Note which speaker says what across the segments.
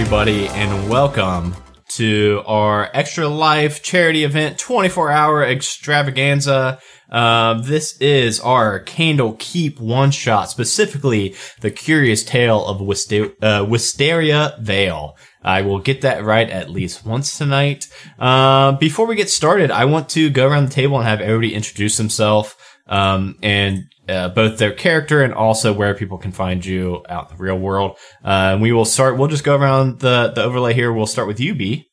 Speaker 1: Everybody, and welcome to our Extra Life charity event 24 hour extravaganza. Um, this is our Candle Keep one shot, specifically the curious tale of Wister- uh, Wisteria Vale. I will get that right at least once tonight. Uh, before we get started, I want to go around the table and have everybody introduce themselves um, and uh, both their character and also where people can find you out in the real world. Uh, we will start. We'll just go around the the overlay here. We'll start with you, B.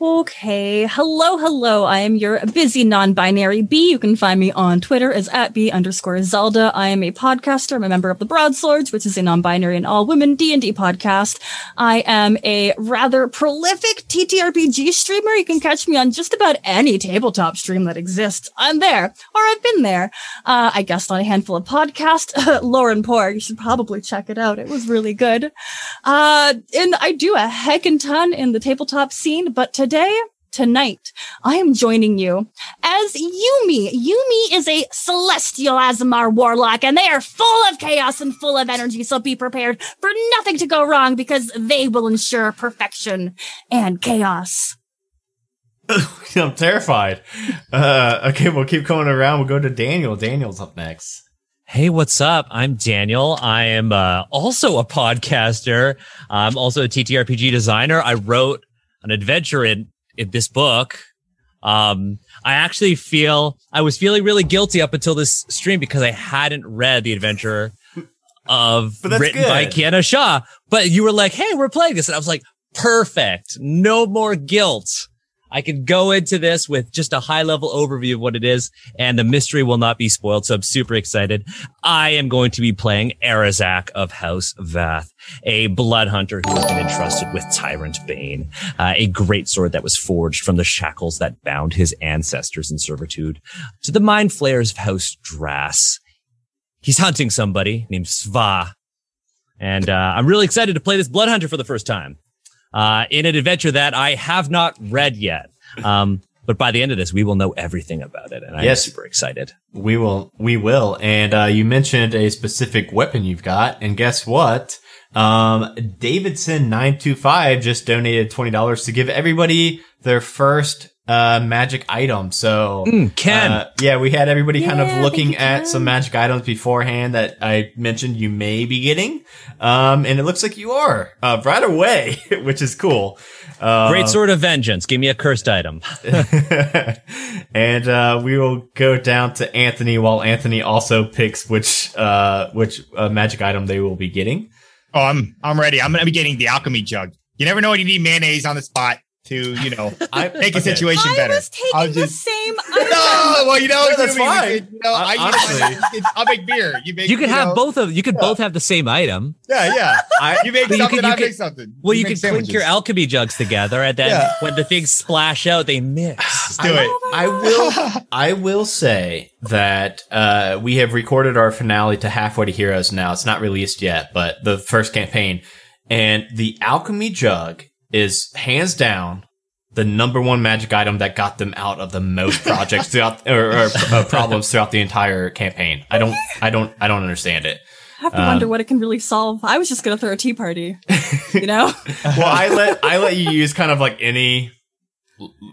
Speaker 2: Okay. Hello, hello. I am your busy non-binary B. You can find me on Twitter as at B underscore Zelda. I am a podcaster. I'm a member of the Broadswords, which is a non-binary and all-women D&D podcast. I am a rather prolific TTRPG streamer. You can catch me on just about any tabletop stream that exists. I'm there, or I've been there. Uh, I guest on a handful of podcasts. Lauren Poor, you should probably check it out. It was really good. Uh, and I do a heckin' ton in the tabletop scene, but today today, tonight, I am joining you as Yumi. Yumi is a celestial Aasimar warlock, and they are full of chaos and full of energy. So be prepared for nothing to go wrong because they will ensure perfection and chaos.
Speaker 1: I'm terrified. Uh, okay, we'll keep going around. We'll go to Daniel. Daniel's up next.
Speaker 3: Hey, what's up? I'm Daniel. I am uh, also a podcaster. I'm also a TTRPG designer. I wrote an adventure in, in this book. Um, I actually feel I was feeling really guilty up until this stream because I hadn't read the adventure of written good. by Kienna Shaw. But you were like, "Hey, we're playing this," and I was like, "Perfect, no more guilt." I can go into this with just a high level overview of what it is, and the mystery will not be spoiled. So I'm super excited. I am going to be playing Arazak of House Vath, a blood hunter who has been entrusted with Tyrant Bane, uh, a great sword that was forged from the shackles that bound his ancestors in servitude to the mind flayers of House Drass. He's hunting somebody named Sva. And uh, I'm really excited to play this blood hunter for the first time uh, in an adventure that I have not read yet. Um, but by the end of this, we will know everything about it, and I'm yes, super excited.
Speaker 1: We will, we will. And uh, you mentioned a specific weapon you've got, and guess what? Um, Davidson nine two five just donated twenty dollars to give everybody their first uh, magic item. So,
Speaker 3: mm, Ken. Uh,
Speaker 1: yeah, we had everybody yeah, kind of looking at some magic items beforehand that I mentioned you may be getting. Um, and it looks like you are, uh, right away, which is cool.
Speaker 3: Uh, Great sword of vengeance. Give me a cursed item.
Speaker 1: and, uh, we will go down to Anthony while Anthony also picks which, uh, which magic item they will be getting.
Speaker 4: Oh, I'm, I'm ready. I'm going to be getting the alchemy jug. You never know when you need mayonnaise on the spot to you know I, make a okay. situation better.
Speaker 2: I was taking I'll just, the same.
Speaker 4: no, well, you know, that's fine. You know, I, honestly, I'll make beer. You make.
Speaker 3: You could you have know, both of. You could yeah. both have the same item.
Speaker 4: Yeah, yeah. I, you make something. You could, you I could, make something.
Speaker 3: Well, you, you could clink your alchemy jugs together, and then yeah. when the things splash out, they mix.
Speaker 4: do it.
Speaker 1: I will. I will say that uh, we have recorded our finale to halfway to Heroes. Now it's not released yet, but the first campaign and the alchemy jug is hands down the number one magic item that got them out of the most projects throughout or, or uh, problems throughout the entire campaign. I don't, I don't, I don't understand it.
Speaker 2: I have to um, wonder what it can really solve. I was just gonna throw a tea party, you know.
Speaker 1: well, I let I let you use kind of like any,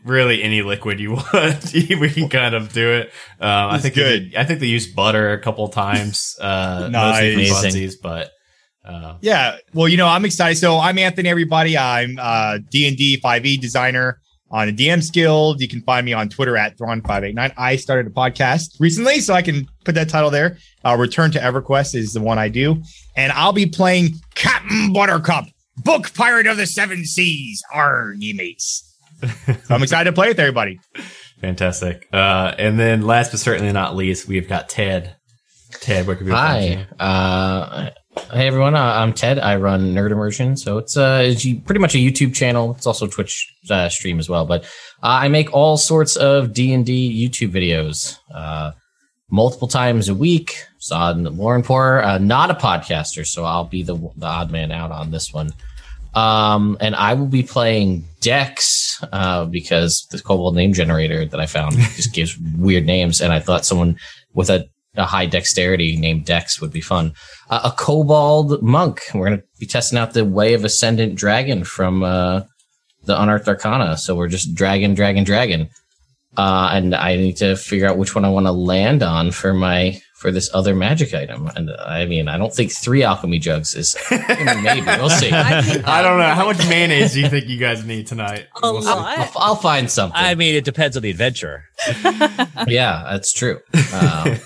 Speaker 1: really any liquid you want. we can kind of do it. Um, I think good. They, I think they used butter a couple times, uh, nice. mostly for but
Speaker 4: uh, yeah, well, you know, I'm excited. So I'm Anthony. Everybody, I'm uh, D and D 5e designer on the DM's Guild. You can find me on Twitter at Thrawn589. I started a podcast recently, so I can put that title there. Uh, Return to EverQuest is the one I do, and I'll be playing Captain Buttercup, Book Pirate of the Seven Seas. Are ye mates? so I'm excited to play with everybody.
Speaker 1: Fantastic. Uh, and then last but certainly not least, we've got Ted. Ted, where can we
Speaker 5: Hi. Uh, Hey everyone, uh, I'm Ted. I run Nerd Immersion, so it's uh pretty much a YouTube channel. It's also Twitch uh, stream as well. But uh, I make all sorts of D and D YouTube videos, uh, multiple times a week. So on Lauren Poor, uh, not a podcaster, so I'll be the the odd man out on this one. Um, and I will be playing Dex because the Kobold name generator that I found just gives weird names, and I thought someone with a a high dexterity named Dex would be fun. Uh, a kobold monk. We're going to be testing out the way of ascendant dragon from uh, the Unearthed Arcana. So we're just dragon, dragon, dragon. Uh, and I need to figure out which one I want to land on for my for this other magic item. And I mean, I don't think three alchemy jugs is I mean, maybe we'll see.
Speaker 2: I think
Speaker 1: I don't know how much mayonnaise do you think you guys need tonight.
Speaker 2: A
Speaker 1: We'll
Speaker 2: lot.
Speaker 5: I'll, I'll find something.
Speaker 3: I mean, it depends on the adventure.
Speaker 5: yeah, that's true. Um,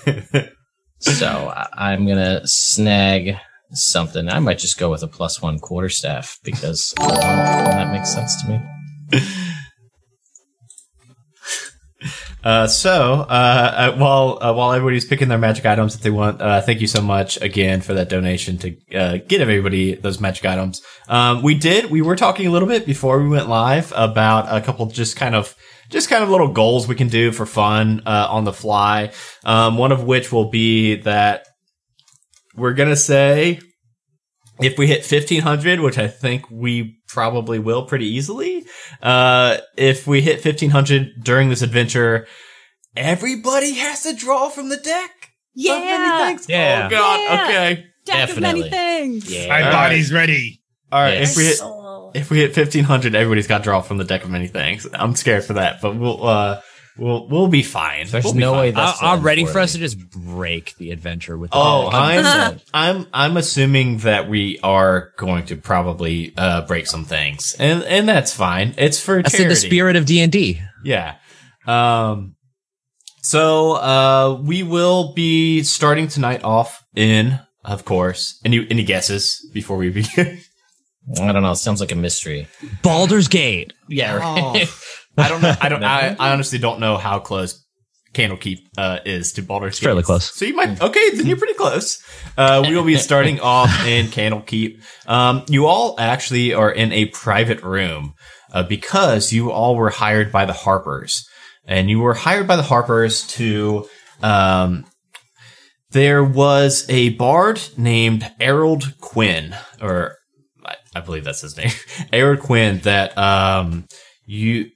Speaker 5: so I, I'm gonna snag something. I might just go with a plus one quarterstaff because uh, that makes sense to me.
Speaker 1: Uh, so, uh, uh, while uh, while everybody's picking their magic items that they want, uh, thank you so much again for that donation to uh, get everybody those magic items. Um, we did. We were talking a little bit before we went live about a couple just kind of just kind of little goals we can do for fun uh, on the fly. Um, one of which will be that we're gonna say if we hit 1500 which i think we probably will pretty easily uh if we hit 1500 during this adventure everybody has to draw from the deck of
Speaker 2: Yeah.
Speaker 1: many things.
Speaker 3: Yeah.
Speaker 1: oh god
Speaker 2: Yeah.
Speaker 1: okay
Speaker 2: Deck of many
Speaker 5: Definitely.
Speaker 2: things.
Speaker 5: Yeah.
Speaker 4: My
Speaker 1: All
Speaker 4: body's ready.
Speaker 1: all right
Speaker 5: Yes.
Speaker 1: if we hit if we hit 1500 everybody's got to draw from the deck of many things i'm scared for that but we'll uh we'll we'll be fine
Speaker 5: There's
Speaker 1: We'll be
Speaker 5: no
Speaker 1: fine.
Speaker 5: way
Speaker 3: I,
Speaker 5: that's
Speaker 3: I'm ready for us to just break the adventure with.
Speaker 1: Oh,
Speaker 3: the
Speaker 1: I'm I'm I'm assuming that we are going to probably uh, break some things, and and that's fine. It's for
Speaker 3: that's in the spirit of D and D.
Speaker 1: Yeah. Um. So uh, we will be starting tonight off in, of course. Any any guesses before we begin?
Speaker 5: I don't know. It sounds like a mystery.
Speaker 3: Baldur's Gate.
Speaker 5: Yeah.
Speaker 1: Oh, I don't know. I don't. I, I honestly don't know how close Candlekeep uh, is to Baldur's Gate.
Speaker 3: fairly close.
Speaker 1: So you might. Okay, then you're pretty close. Uh, we will be starting off in Candlekeep. Um, you all actually are in a private room uh, because you all were hired by the Harpers, and you were hired by the Harpers to. Um, there was a bard named Errol Quinn, or I, I believe that's his name, Errol Quinn. That um, you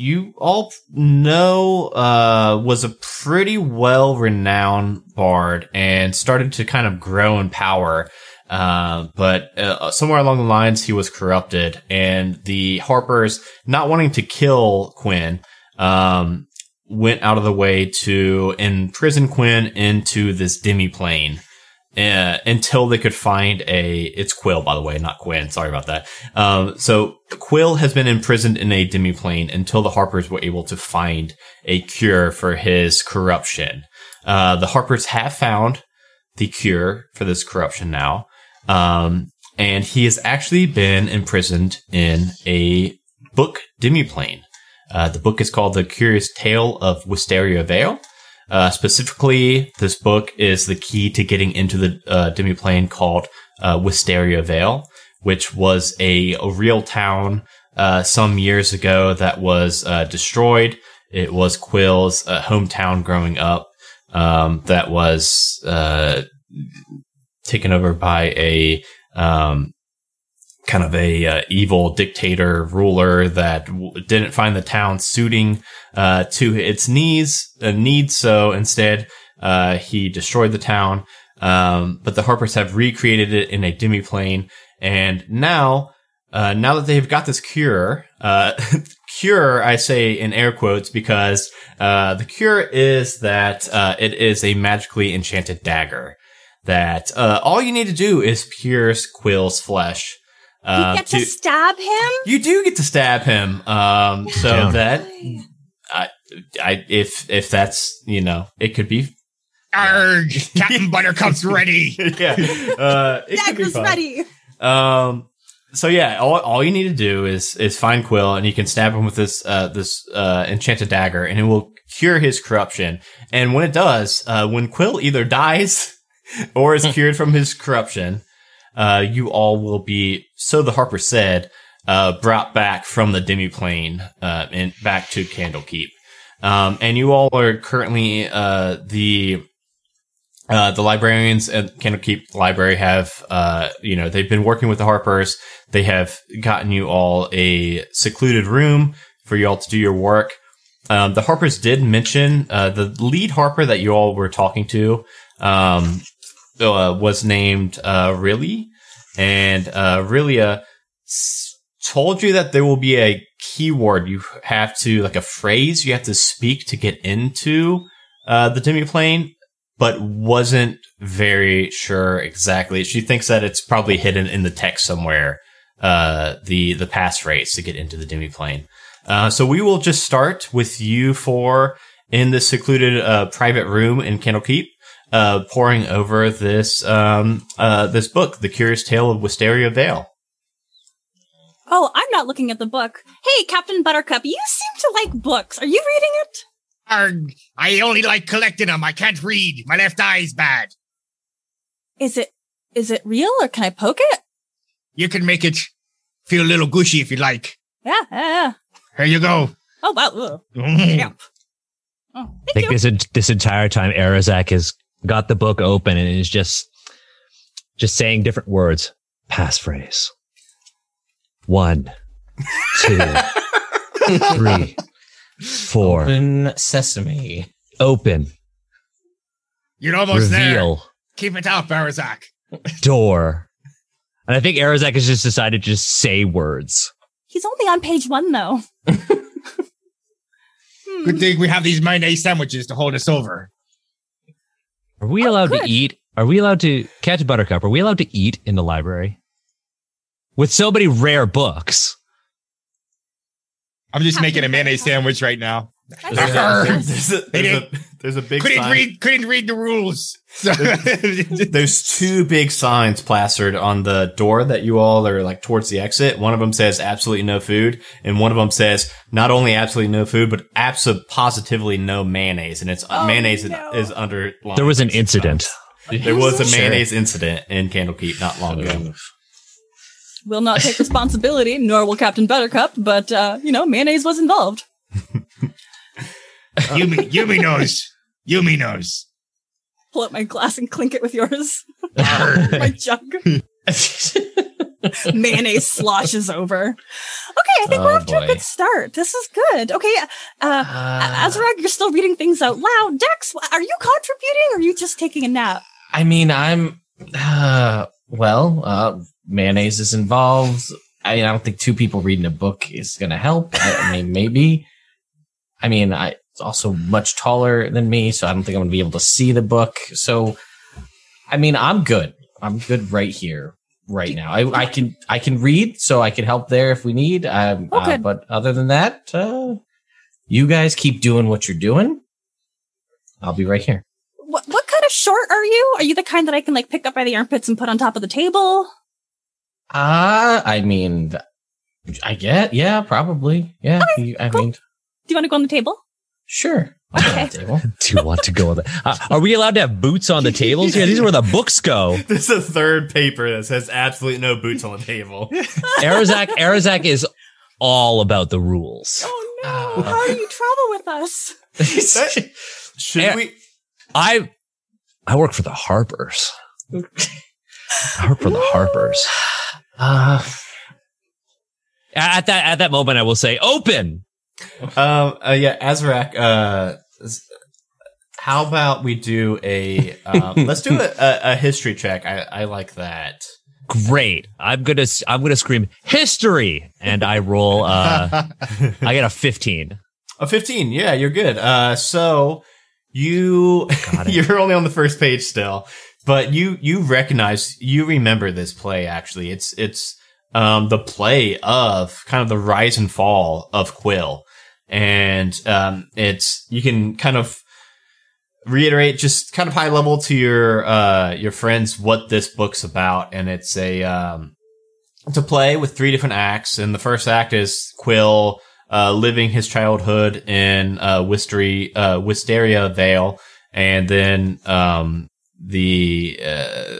Speaker 1: you all know uh, was a pretty well renowned bard and started to kind of grow in power. Uh, but uh, somewhere along the lines, he was corrupted, and the Harpers, not wanting to kill Quinn, um, went out of the way to imprison Quinn into this demiplane uh, until they could find a. It's Quill, by the way, not Quinn. Sorry about that. Um, so Quill has been imprisoned in a demiplane until the Harpers were able to find a cure for his corruption. Uh, the Harpers have found the cure for this corruption now. Um, and he has actually been imprisoned in a book demiplane. Uh, the book is called The Curious Tale of Wisteria Vale. Uh, specifically, this book is the key to getting into the uh, demiplane called uh, Wisteria Vale, which was a, a real town uh, some years ago that was uh, destroyed. It was Quill's uh, hometown growing up. Um, that was uh, taken over by a um, kind of a uh, evil dictator ruler that w- didn't find the town suiting uh, to its needs uh, needs. So instead, uh, he destroyed the town. Um, but the Harpers have recreated it in a demiplane, and now, uh, now that they've got this cure, uh, cure, I say in air quotes because uh, the cure is that uh, it is a magically enchanted dagger. That uh, all you need to do is pierce Quill's flesh.
Speaker 2: You
Speaker 1: Uh,
Speaker 2: get to stab him?
Speaker 1: you do get to stab him. Um, so
Speaker 3: Down.
Speaker 1: that I, I, if if that's you know, it could be.
Speaker 4: Arg! Captain Buttercup's ready.
Speaker 1: yeah, uh, it could be
Speaker 2: Dagger's
Speaker 1: fun.
Speaker 2: ready.
Speaker 1: Um, so yeah, all, all you need to do is is find Quill, and you can stab him with this uh, this uh, enchanted dagger, and it will cure his corruption. And when it does, uh, when Quill either dies or is cured from his corruption, uh, you all will be, so the Harper said, uh, brought back from the demiplane uh, and back to Candlekeep. Um, and you all are currently uh, the uh, the librarians at Candlekeep Library have, uh, you know, they've been working with the Harpers. They have gotten you all a secluded room for you all to do your work. um, the Harpers did mention uh, the lead Harper that you all were talking to um, uh, was named uh, Riley, and uh, Rilia told you that there will be a keyword you have to like a phrase you have to speak to get into uh, the demiplane, but wasn't very sure exactly. She thinks that it's probably hidden in the text somewhere. Uh, the the passphrase to get into the demiplane. Uh, so we will just start with you four in this secluded uh, private room in Candlekeep, uh, pouring over this um, uh, this book, The Curious Tale of Wisteria Vale.
Speaker 2: Oh, I'm not looking at the book. Hey, Captain Buttercup, you seem to like books. Are you reading it?
Speaker 4: Arg, I only like collecting them. I can't read. My left eye's bad.
Speaker 2: Is it is it real or can I poke it?
Speaker 4: You can make it feel a little gushy if you like.
Speaker 2: Yeah, yeah. yeah.
Speaker 4: Here you go.
Speaker 2: Oh wow. ugh.
Speaker 4: Mm.
Speaker 2: Yeah. Oh,
Speaker 3: I think
Speaker 2: you.
Speaker 3: this this entire time Arazak has got the book open and is just just saying different words. Passphrase. One, two, three, four.
Speaker 5: Open sesame.
Speaker 3: Open.
Speaker 4: You're almost there. Keep it up, Barazak.
Speaker 3: Door. And I think Arazak has just decided to just say words.
Speaker 2: He's only on page one though.
Speaker 4: Good thing we have these mayonnaise sandwiches to hold us over.
Speaker 3: Are we
Speaker 2: Oh,
Speaker 3: allowed
Speaker 2: good.
Speaker 3: to eat? Are we allowed to catch Buttercup? Are we allowed to eat in the library? With so many rare books.
Speaker 4: I'm just
Speaker 2: Captain
Speaker 4: making a mayonnaise sandwich right now.
Speaker 2: I
Speaker 5: Yeah.
Speaker 2: just-
Speaker 4: Arr.
Speaker 1: There's a, there's a, there's a big
Speaker 4: couldn't
Speaker 1: sign.
Speaker 4: read. Couldn't read the rules. So-
Speaker 1: There's two big signs plastered on the door that you all are like towards the exit. One of them says absolutely no food, and one of them says not only absolutely no food, but absolutely positively no mayonnaise, and it's
Speaker 2: Oh,
Speaker 1: Mayonnaise
Speaker 2: no.
Speaker 1: is under.
Speaker 3: There was an incident.
Speaker 1: There was a
Speaker 5: Sure.
Speaker 1: mayonnaise incident in Candlekeep not long ago.
Speaker 2: will not take responsibility, nor will Captain Buttercup, but uh, you know, mayonnaise was involved.
Speaker 4: Yumi, Yumi knows. Yumi knows.
Speaker 2: Pull up my glass and clink it with yours. My jug. mayonnaise sloshes over. Okay, I think we're
Speaker 5: Oh,
Speaker 2: off to a good start. This is good. Okay, uh,
Speaker 5: Uh,
Speaker 2: Azrag, you're still reading things out loud. Dex, are you contributing or are you just taking a nap?
Speaker 5: I mean, I'm uh, well. Uh, mayonnaise is involved. I, mean, I don't think two people reading a book is going to help. I, I mean, maybe. I mean, I also much taller than me, so I don't think I'm going to be able to see the book. So, I mean, I'm good. I'm good right here, right now. I, I can I can read, so I can help there if we need. Um, uh, but other than that, uh, you guys keep doing what you're doing. I'll be right here.
Speaker 2: What, what kind of short are you? Are you the kind that I can like pick up by the armpits and put on top of the table?
Speaker 5: Uh, I mean, I get, yeah, probably. Yeah. you- I
Speaker 2: cool.
Speaker 5: mean,
Speaker 2: Do you want to go on the table?
Speaker 5: Sure. I'll go table.
Speaker 3: Do you want to go on the? Uh, are we allowed to have boots on the tables? Yeah, these are where the books go.
Speaker 1: There's a third paper that says absolutely no boots on the table.
Speaker 3: Arazak, Arazak is all about the rules.
Speaker 2: Oh no!
Speaker 5: Uh.
Speaker 2: How do you travel with us?
Speaker 1: Should
Speaker 3: Eh,
Speaker 1: we?
Speaker 3: I, I work for the Harpers. I work for the Harpers.
Speaker 5: uh,
Speaker 3: At that at that moment, I will say, "Open."
Speaker 1: Um. Uh, yeah, Azrak. Uh, how about we do a? Um, let's do a, a, a history check. I, I like that.
Speaker 3: Great. I'm gonna I'm gonna scream history, and I roll. Uh, I get a 15.
Speaker 1: A 15. Yeah, you're good. Uh, so you, you're only on the first page still, but you, you recognize, you remember this play actually. It's, it's, um, the play of kind of the rise and fall of Quill. And, um, it's, you can kind of reiterate just kind of high level to your, uh, your friends what this book's about. And it's a, um, a play with three different acts. And the first act is Quill, uh, living his childhood in uh, Wisteria, uh, Wisteria Vale, and then um, the uh,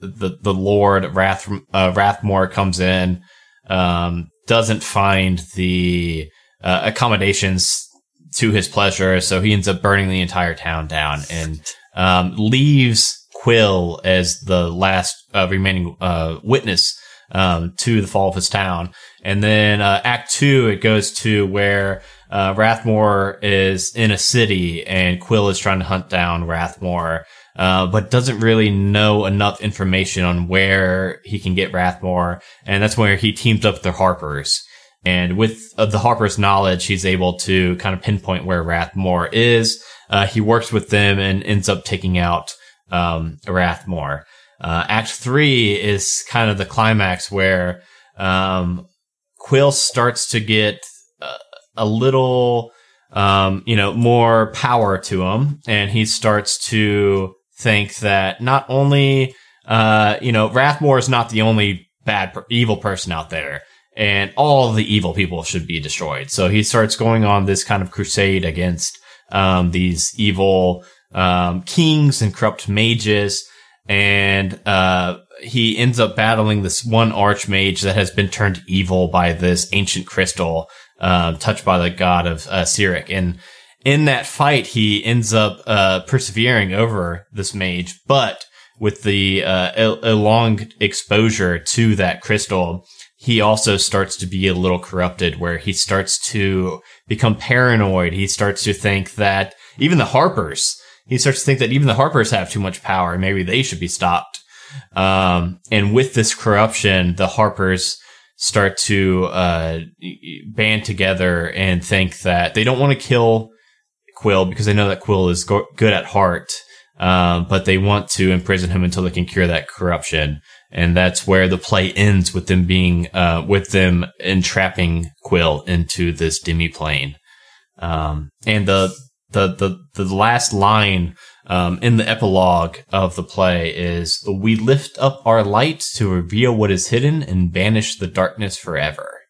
Speaker 1: the the Lord Wrath uh, Rathmore comes in, um, doesn't find the uh, accommodations to his pleasure, so he ends up burning the entire town down and um, leaves Quill as the last uh, remaining uh, witness um, to the fall of his town. And then uh, Act Two, it goes to where uh, Rathmore is in a city, and Quill is trying to hunt down Rathmore, uh, but doesn't really know enough information on where he can get Rathmore, and that's where he teams up with the Harpers. And with uh, the Harper's knowledge, he's able to kind of pinpoint where Rathmore is. Uh, he works with them and ends up taking out um, Rathmore. Uh, Act three is kind of the climax where um, Quill starts to get uh, a little, um, you know, more power to him, and he starts to think that not only, uh, you know, Rathmore is not the only bad, evil person out there and all the evil people should be destroyed. So he starts going on this kind of crusade against um, these evil um, kings and corrupt mages, and uh, he ends up battling this one archmage that has been turned evil by this ancient crystal uh, touched by the god of uh, Cyric. And in that fight, he ends up uh, persevering over this mage, but with the uh, a long exposure to that crystal, he also starts to be a little corrupted where he starts to become paranoid. He starts to think that even the Harpers, he starts to think that even the Harpers have too much power maybe they should be stopped. Um, and with this corruption, the Harpers start to, uh, band together and think that they don't want to kill Quill because they know that Quill is go- good at heart. Um, but they want to imprison him until they can cure that corruption and that's where the play ends with them being uh, with them entrapping Quill into this demi plane. Um, and the the the the last line um, in the epilogue of the play is "We lift up our light to reveal what is hidden and banish the darkness forever."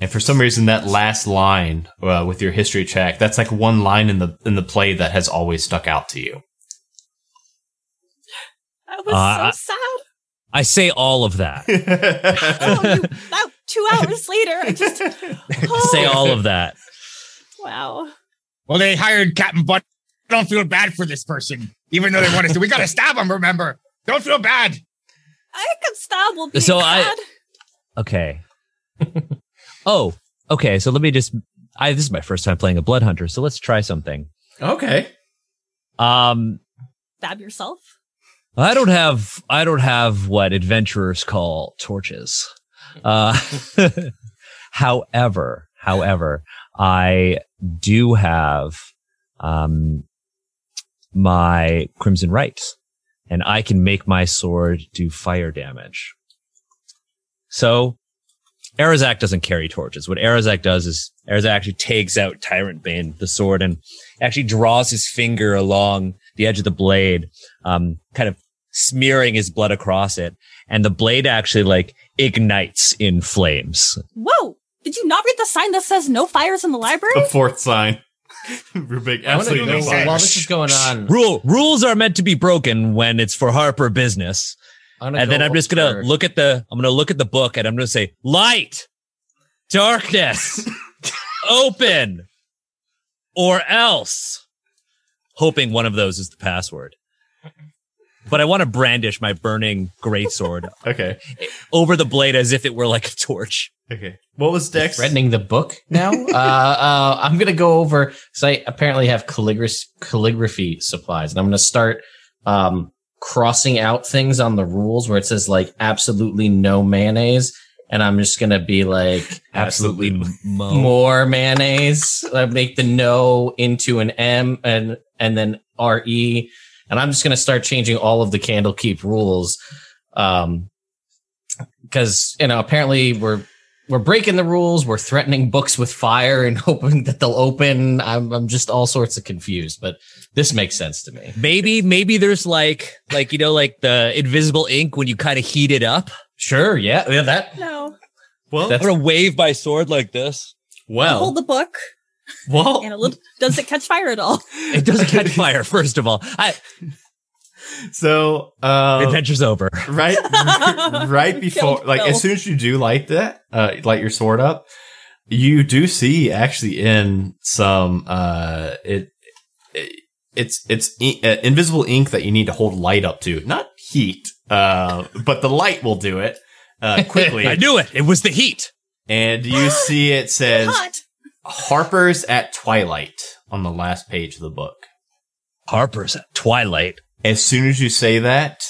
Speaker 1: And for some reason, that last line uh, with your history check, that's like one line in the in the play that has always stuck out to you.
Speaker 2: That was uh, so sad.
Speaker 3: I say all of that. oh,
Speaker 2: you, that two hours later, I just
Speaker 3: oh. say all of that.
Speaker 2: Wow.
Speaker 4: Well, they hired Captain Butt. I don't feel bad for this person, even though they want us to. We got to stab him. Remember, don't feel bad.
Speaker 2: I can stab. Will be
Speaker 3: so
Speaker 2: bad.
Speaker 3: I. Okay. oh, okay. So let me just. I this is my first time playing a blood hunter, so let's try something.
Speaker 1: Okay.
Speaker 3: Um.
Speaker 2: Stab yourself.
Speaker 3: I don't have I don't have what adventurers call torches. Uh, however, however, I do have um, my crimson rite, and I can make my sword do fire damage. So Arazak doesn't carry torches. What Arazak does is Arazak actually takes out Tyrant Bane, the sword, and actually draws his finger along the edge of the blade, um, kind of smearing his blood across it. And the blade actually like ignites in flames.
Speaker 2: Whoa! Did you not read the sign that says no fires in the library?
Speaker 1: The fourth sign. Rubik, absolutely no
Speaker 5: fires. While this is going on,
Speaker 3: rule rules are meant to be broken when it's for Harper business. And then I'm just gonna look at the I'm gonna look at the book and I'm gonna say light, darkness, open, or else, hoping one of those is the password but I want to brandish my burning greatsword.
Speaker 1: okay.
Speaker 3: Over the blade as if it were like a torch.
Speaker 1: Okay. What was Dex?
Speaker 5: Threatening the book now? uh, uh, I'm going to go over, because I apparently have calligraphy, calligraphy supplies, and I'm going to start um, crossing out things on the rules where it says like absolutely no mayonnaise. And I'm just going to be like
Speaker 3: absolutely mo.
Speaker 5: more mayonnaise. I make the no into an M and, and then R-E and I'm just going to start changing all of the Candlekeep rules. Um, cause, you know, apparently we're, we're breaking the rules. We're threatening books with fire and hoping that they'll open. I'm, I'm just all sorts of confused, but this makes sense to me.
Speaker 3: Maybe, maybe there's like, like, you know, like the invisible ink when you kind of heat it up.
Speaker 5: Sure. Yeah. Yeah. That.
Speaker 2: No.
Speaker 3: Well, I'm going to wave my sword like this.
Speaker 1: Well,
Speaker 2: hold the book.
Speaker 1: Well,
Speaker 2: and it does it catch fire at all?
Speaker 3: It doesn't catch fire. First of all, I,
Speaker 1: so uh,
Speaker 3: adventure's over.
Speaker 1: Right, right before, like as soon as you do light that, uh, light your sword up, you do see actually in some uh, it, it it's it's i- uh, invisible ink that you need to hold light up to, not heat. Uh, but the light will do it uh, quickly.
Speaker 3: I knew it. It was the heat.
Speaker 1: and you see it says
Speaker 2: Hot.
Speaker 1: Harper's at Twilight on the last page of the book.
Speaker 3: Harper's at Twilight.
Speaker 1: As soon as you say that,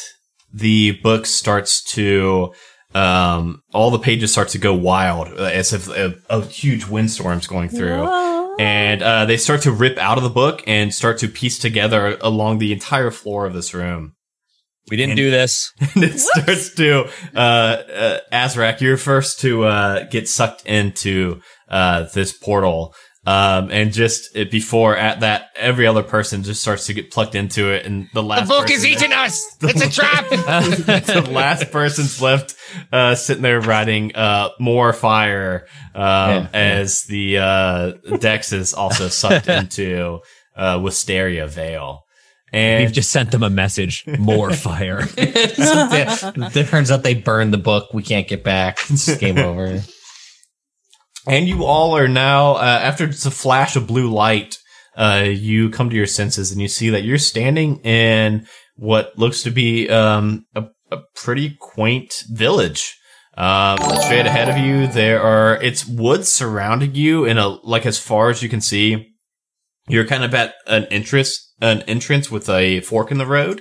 Speaker 1: the book starts to um all the pages start to go wild uh, as if a, a huge windstorm's going through
Speaker 2: Whoa.
Speaker 1: and uh, they start to rip out of the book and start to piece together along the entire floor of this room
Speaker 3: We didn't
Speaker 1: And-
Speaker 3: do this.
Speaker 1: and it starts to uh, uh Azrak, you're first to uh get sucked into uh this portal. Um and just uh, before at that every other person just starts to get plucked into it and the last the book is eating
Speaker 4: us. It's a trap.
Speaker 1: the last person's left uh sitting there writing uh more fire um
Speaker 5: Yeah, yeah.
Speaker 1: as the uh Dex is also sucked into uh Wisteria Vale. And
Speaker 3: We've just sent them a message. More fire.
Speaker 5: it turns out they burned the book. We can't get back. It's game over.
Speaker 1: And you all are now, uh, after just a flash of blue light, uh, you come to your senses and you see that you're standing in what looks to be, um, a, a pretty quaint village. Um, straight ahead of you, there are, it's woods surrounding you in a, like as far as you can see. You're kind of at an entrance, an entrance with a fork in the road.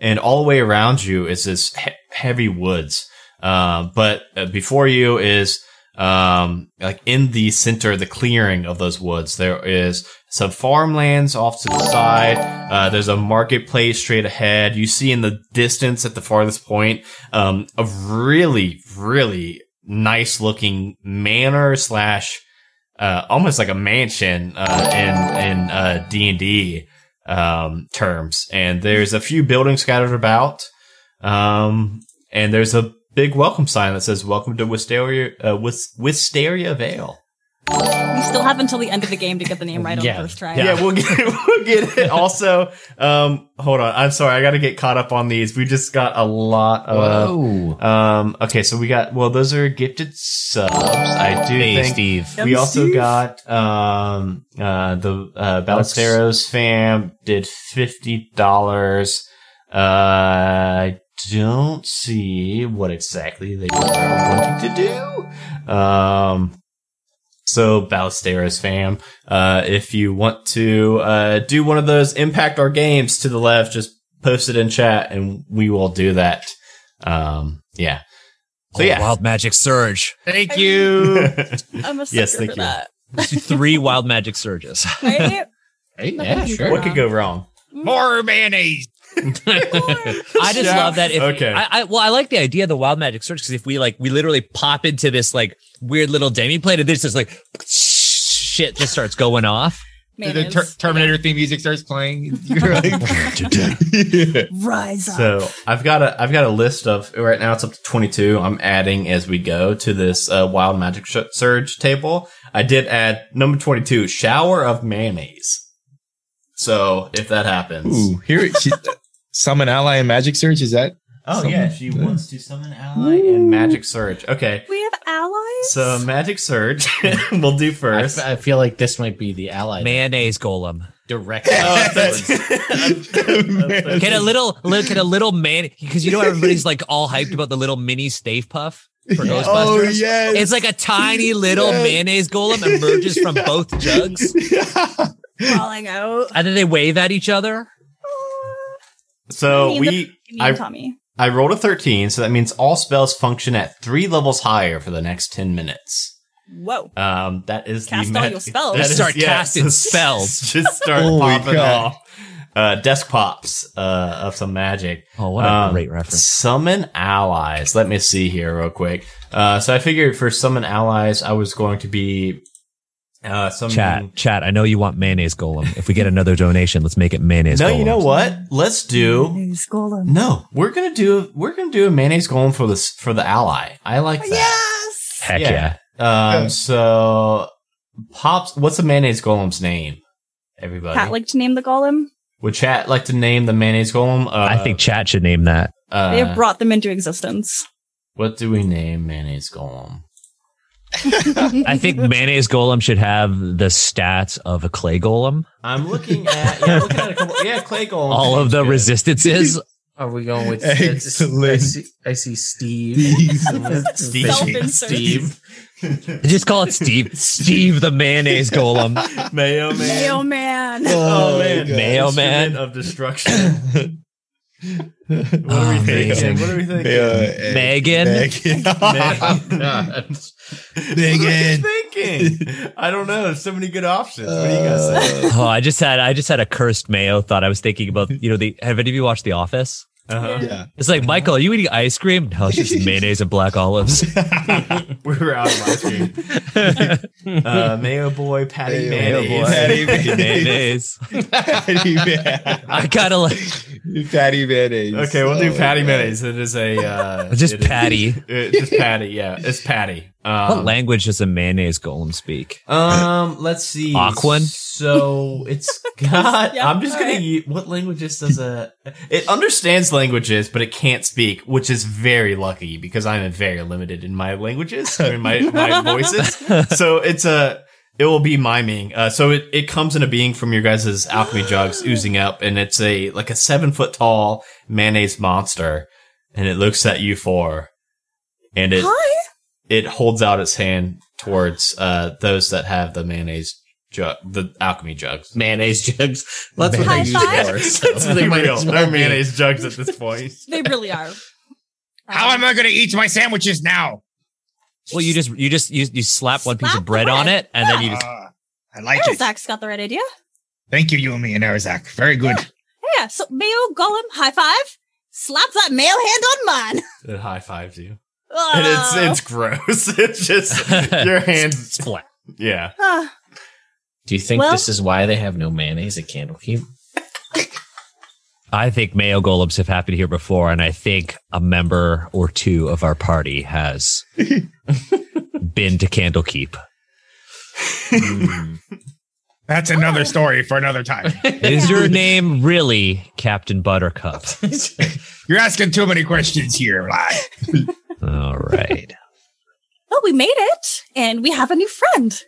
Speaker 1: And all the way around you is this he- heavy woods. Uh, but uh, before you is, um, like in the center, the clearing of those woods, there is some farmlands off to the side. Uh, there's a marketplace straight ahead. You see in the distance at the farthest point, um, a really, really nice looking manor slash, uh, almost like a mansion, uh, in, in, uh, D and D, um, terms. And there's a few buildings scattered about. Um, and there's a big welcome sign that says "Welcome to Wisteria, uh, Wis- Wisteria Vale."
Speaker 2: We still have until the end of the game to get the name right on the first try.
Speaker 1: Yeah, we'll get we'll get it. Also, um, hold on. I'm sorry, I got to get caught up on these. We just got a lot of.
Speaker 5: Whoa.
Speaker 1: Um. Okay, so we got. Well, those are gifted subs. I do
Speaker 3: Hey,
Speaker 1: think.
Speaker 3: Steve.
Speaker 1: We
Speaker 2: Yum,
Speaker 1: also
Speaker 2: Steve.
Speaker 1: got um uh the uh Ballesteros fam did fifty dollars. Uh, I don't see what exactly they are wanting to do. Um, so Ballesteros fam, uh, if you want to uh do one of those impact our games to the left, just post it in chat and we will do that. Um, yeah. So
Speaker 3: Oh,
Speaker 1: yeah.
Speaker 3: Wild Magic Surge.
Speaker 4: Thank you.
Speaker 2: I'm a sucker
Speaker 1: Yes,
Speaker 2: for
Speaker 1: thank you.
Speaker 2: that.
Speaker 3: Let's three Wild Magic Surges.
Speaker 2: Right?
Speaker 5: Hey, yeah, sure.
Speaker 1: what could go wrong?
Speaker 4: More mayonnaise.
Speaker 3: I just
Speaker 1: Yeah.
Speaker 3: love that. If,
Speaker 1: Okay.
Speaker 3: I, I well, I like the idea of the wild magic surge because if we like, we literally pop into this like weird little demi plane, and this just like shit just starts going off.
Speaker 4: The ter- Terminator theme music starts playing. You're like,
Speaker 2: Rise up.
Speaker 1: So I've got a I've got a list of right now it's up to 22. I'm adding as we go to this uh, wild magic sh- surge table. I did add number 22 shower of mayonnaise. So if that happens,
Speaker 6: Ooh, here she, summon ally and magic surge. Is that?
Speaker 1: oh
Speaker 6: Some-
Speaker 1: yeah, she wants to summon ally and magic surge. Okay,
Speaker 2: we have allies.
Speaker 1: so magic surge we'll do
Speaker 5: I,
Speaker 1: first.
Speaker 5: f- I feel like this might be the ally
Speaker 3: Mayonnaise golem.
Speaker 5: direct.
Speaker 1: Oh, that's-
Speaker 3: Can a little, li- can a little man? Because you know everybody's like all hyped about the little mini Stay Puft for oh, Ghostbusters.
Speaker 6: Oh yes.
Speaker 3: It's like a tiny little
Speaker 6: Yes.
Speaker 3: mayonnaise golem emerges from both jugs,
Speaker 2: falling out.
Speaker 3: and then they wave at each other.
Speaker 1: So
Speaker 2: Me and
Speaker 1: we
Speaker 2: Me and
Speaker 1: I
Speaker 2: Tommy.
Speaker 1: I rolled a 13, so that means all spells function at three levels higher for the next 10 minutes.
Speaker 2: Whoa.
Speaker 1: Um, that is
Speaker 2: Cast
Speaker 1: the
Speaker 2: all
Speaker 1: ma-
Speaker 2: your spells.
Speaker 1: that
Speaker 3: Just start
Speaker 1: yeah,
Speaker 3: casting
Speaker 1: so
Speaker 3: spells.
Speaker 1: Just start
Speaker 6: Holy
Speaker 1: popping
Speaker 6: crap.
Speaker 1: off. Uh, desk pops uh, of some magic.
Speaker 3: Oh, what a
Speaker 1: Um,
Speaker 3: great reference!
Speaker 1: Summon allies. Let me see here real quick. Uh, so I figured for summon allies, I was going to be uh, summoning.
Speaker 3: Chat, chat. I know you want mayonnaise golem. If we get another donation, let's make it mayonnaise.
Speaker 1: No,
Speaker 3: golem.
Speaker 1: you know what? Let's do.
Speaker 2: Mayonnaise golem.
Speaker 1: No, we're gonna do. We're gonna do a mayonnaise golem for this for the ally. I like that.
Speaker 2: Yes.
Speaker 3: Heck yeah.
Speaker 1: Um. So, pops. What's the mayonnaise golem's name? Everybody.
Speaker 2: Cat like to name the golem.
Speaker 1: Would chat like to name the mayonnaise golem? Uh,
Speaker 3: I think chat should name that.
Speaker 1: Uh,
Speaker 2: they have brought them into existence.
Speaker 1: what do we name mayonnaise golem?
Speaker 3: I think mayonnaise golem should have the stats of a clay golem.
Speaker 1: I'm looking at yeah, looking at a couple yeah, clay golem.
Speaker 3: All of the
Speaker 1: Good.
Speaker 3: resistances.
Speaker 5: Are we going with
Speaker 6: Excellent.
Speaker 5: I see, I see Steve.
Speaker 1: Steve.
Speaker 2: Self-insert.
Speaker 5: Steve.
Speaker 3: Just call it Steve. Steve the mayonnaise golem.
Speaker 1: Mayo man.
Speaker 2: Mayo man.
Speaker 1: Oh, man,
Speaker 3: Mayo man.
Speaker 1: Of destruction. What are we thinking? What are we thinking?
Speaker 6: Yeah,
Speaker 3: Megan.
Speaker 6: Megan.
Speaker 5: God.
Speaker 1: What are you
Speaker 6: Megan.
Speaker 1: thinking? I don't know. There's so many good options. What do you guys say?
Speaker 6: Uh,
Speaker 3: Oh, I just had I just had a cursed mayo thought. I was thinking about you know the have any of you watched The Office?
Speaker 1: Uh-huh.
Speaker 6: yeah.
Speaker 3: It's like Michael, are you eating ice cream? No, it's just mayonnaise and black olives.
Speaker 1: We were out of ice cream. Uh, Mayo boy, Patty
Speaker 6: Mayo
Speaker 1: mayonnaise.
Speaker 6: boy. Patty
Speaker 3: mayonnaise.
Speaker 6: Patty man.
Speaker 3: I kind of like
Speaker 6: Patty mayonnaise.
Speaker 1: Okay, we'll do
Speaker 6: Oh,
Speaker 1: patty
Speaker 6: God.
Speaker 1: mayonnaise. It is a uh,
Speaker 3: just
Speaker 1: it is-
Speaker 3: patty.
Speaker 1: uh, just patty. Yeah, it's patty. Um,
Speaker 3: What language does a mayonnaise golem speak?
Speaker 1: Um, let's see.
Speaker 3: Aquan?
Speaker 1: So it's got.
Speaker 2: Yeah,
Speaker 1: I'm just gonna
Speaker 2: alright.
Speaker 1: use what languages does a. It understands languages, but it can't speak, which is very lucky because I'm very limited in my languages or in my my voices. So it's a. It will be miming. Uh, so it, it comes in a being from your guys' alchemy jugs oozing up, and it's a like a seven foot tall mayonnaise monster, and it looks at you four, and it
Speaker 2: Hi.
Speaker 1: It holds out its hand towards uh those that have the mayonnaise jug, the alchemy jugs.
Speaker 5: Mayonnaise jugs. That's what
Speaker 2: High
Speaker 5: they use
Speaker 2: five.
Speaker 5: for. So
Speaker 1: That's
Speaker 5: they might
Speaker 1: real. They're
Speaker 5: be.
Speaker 1: mayonnaise jugs at this point.
Speaker 2: They really are.
Speaker 4: How am I going to eat my sandwiches now?
Speaker 3: Well, you just you just you, you slap one piece of bread on it, and then you just
Speaker 4: Uh, I like it.
Speaker 2: Zach's got the right idea.
Speaker 4: Thank you, Yumi and me and Arizak. Very good.
Speaker 2: Yeah, so Mayo Golem, high five. Slap that male hand on mine.
Speaker 1: It high fives you, And it's it's gross. It's just your hands.
Speaker 3: splat.
Speaker 1: Yeah,
Speaker 2: uh,
Speaker 5: Do you think
Speaker 2: Well-
Speaker 5: this is why they have no mayonnaise at Candlekeep?
Speaker 3: I think mayo golems have happened here before, and I think a member or two of our party has been to Candlekeep.
Speaker 4: That's another story for another time.
Speaker 3: Is your name really Captain Buttercup?
Speaker 4: You're asking too many questions here, lad.
Speaker 3: All right.
Speaker 2: well, oh, we made it, and we have a new friend.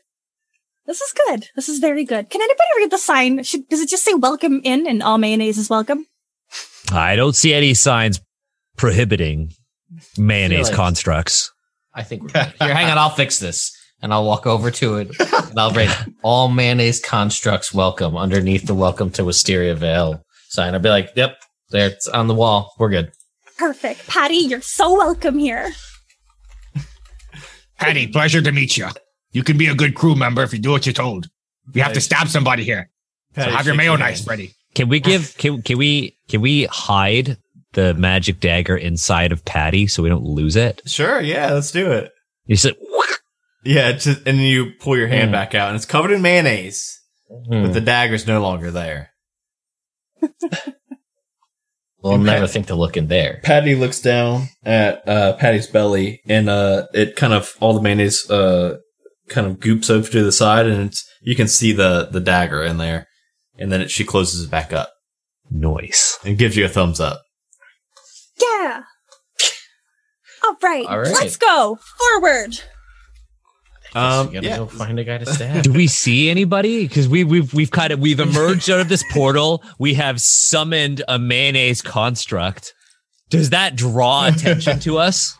Speaker 2: This is good. This is very good. Can anybody read the sign? Should, does it just say "Welcome in" and all mayonnaise is welcome?
Speaker 3: I don't see any signs prohibiting mayonnaise
Speaker 5: Really?
Speaker 3: constructs.
Speaker 5: I think we're good. Here, hang on. I'll fix this. And I'll walk over to it and I'll write all mayonnaise constructs welcome underneath the welcome to Wisteria Vale sign. I'll be like, yep, there it's on the wall. We're good.
Speaker 2: Perfect, Patty. You're so welcome here.
Speaker 4: Patty, pleasure to meet you. You can be a good crew member if you do what you're told. You have to stab somebody here. So have your
Speaker 1: shakes
Speaker 4: mayo knife ready.
Speaker 3: Can we give can can we can we hide the magic dagger inside of Patty so we don't lose it?
Speaker 1: Sure, yeah, let's do it.
Speaker 3: You said
Speaker 1: Yeah, just, and then you pull your hand
Speaker 5: Mm.
Speaker 1: back out, and it's covered in mayonnaise,
Speaker 5: Hmm.
Speaker 1: but the dagger's no longer there.
Speaker 5: We'll never think to look in there.
Speaker 1: Patty looks down at uh, Patty's belly, and uh, it kind of all the mayonnaise uh, kind of goops over to the side, and it's, you can see the the dagger in there. And then it, she closes it back up
Speaker 3: noise.
Speaker 1: and gives you a thumbs up.
Speaker 2: Yeah. All right.
Speaker 5: All right.
Speaker 2: Let's go forward.
Speaker 1: Um,
Speaker 5: you gotta
Speaker 1: yeah.
Speaker 5: go find a guy to stab.
Speaker 3: Do we see anybody? Because we we've we've kind of we've emerged out of this portal. We have summoned a mayonnaise construct. Does that draw attention to us?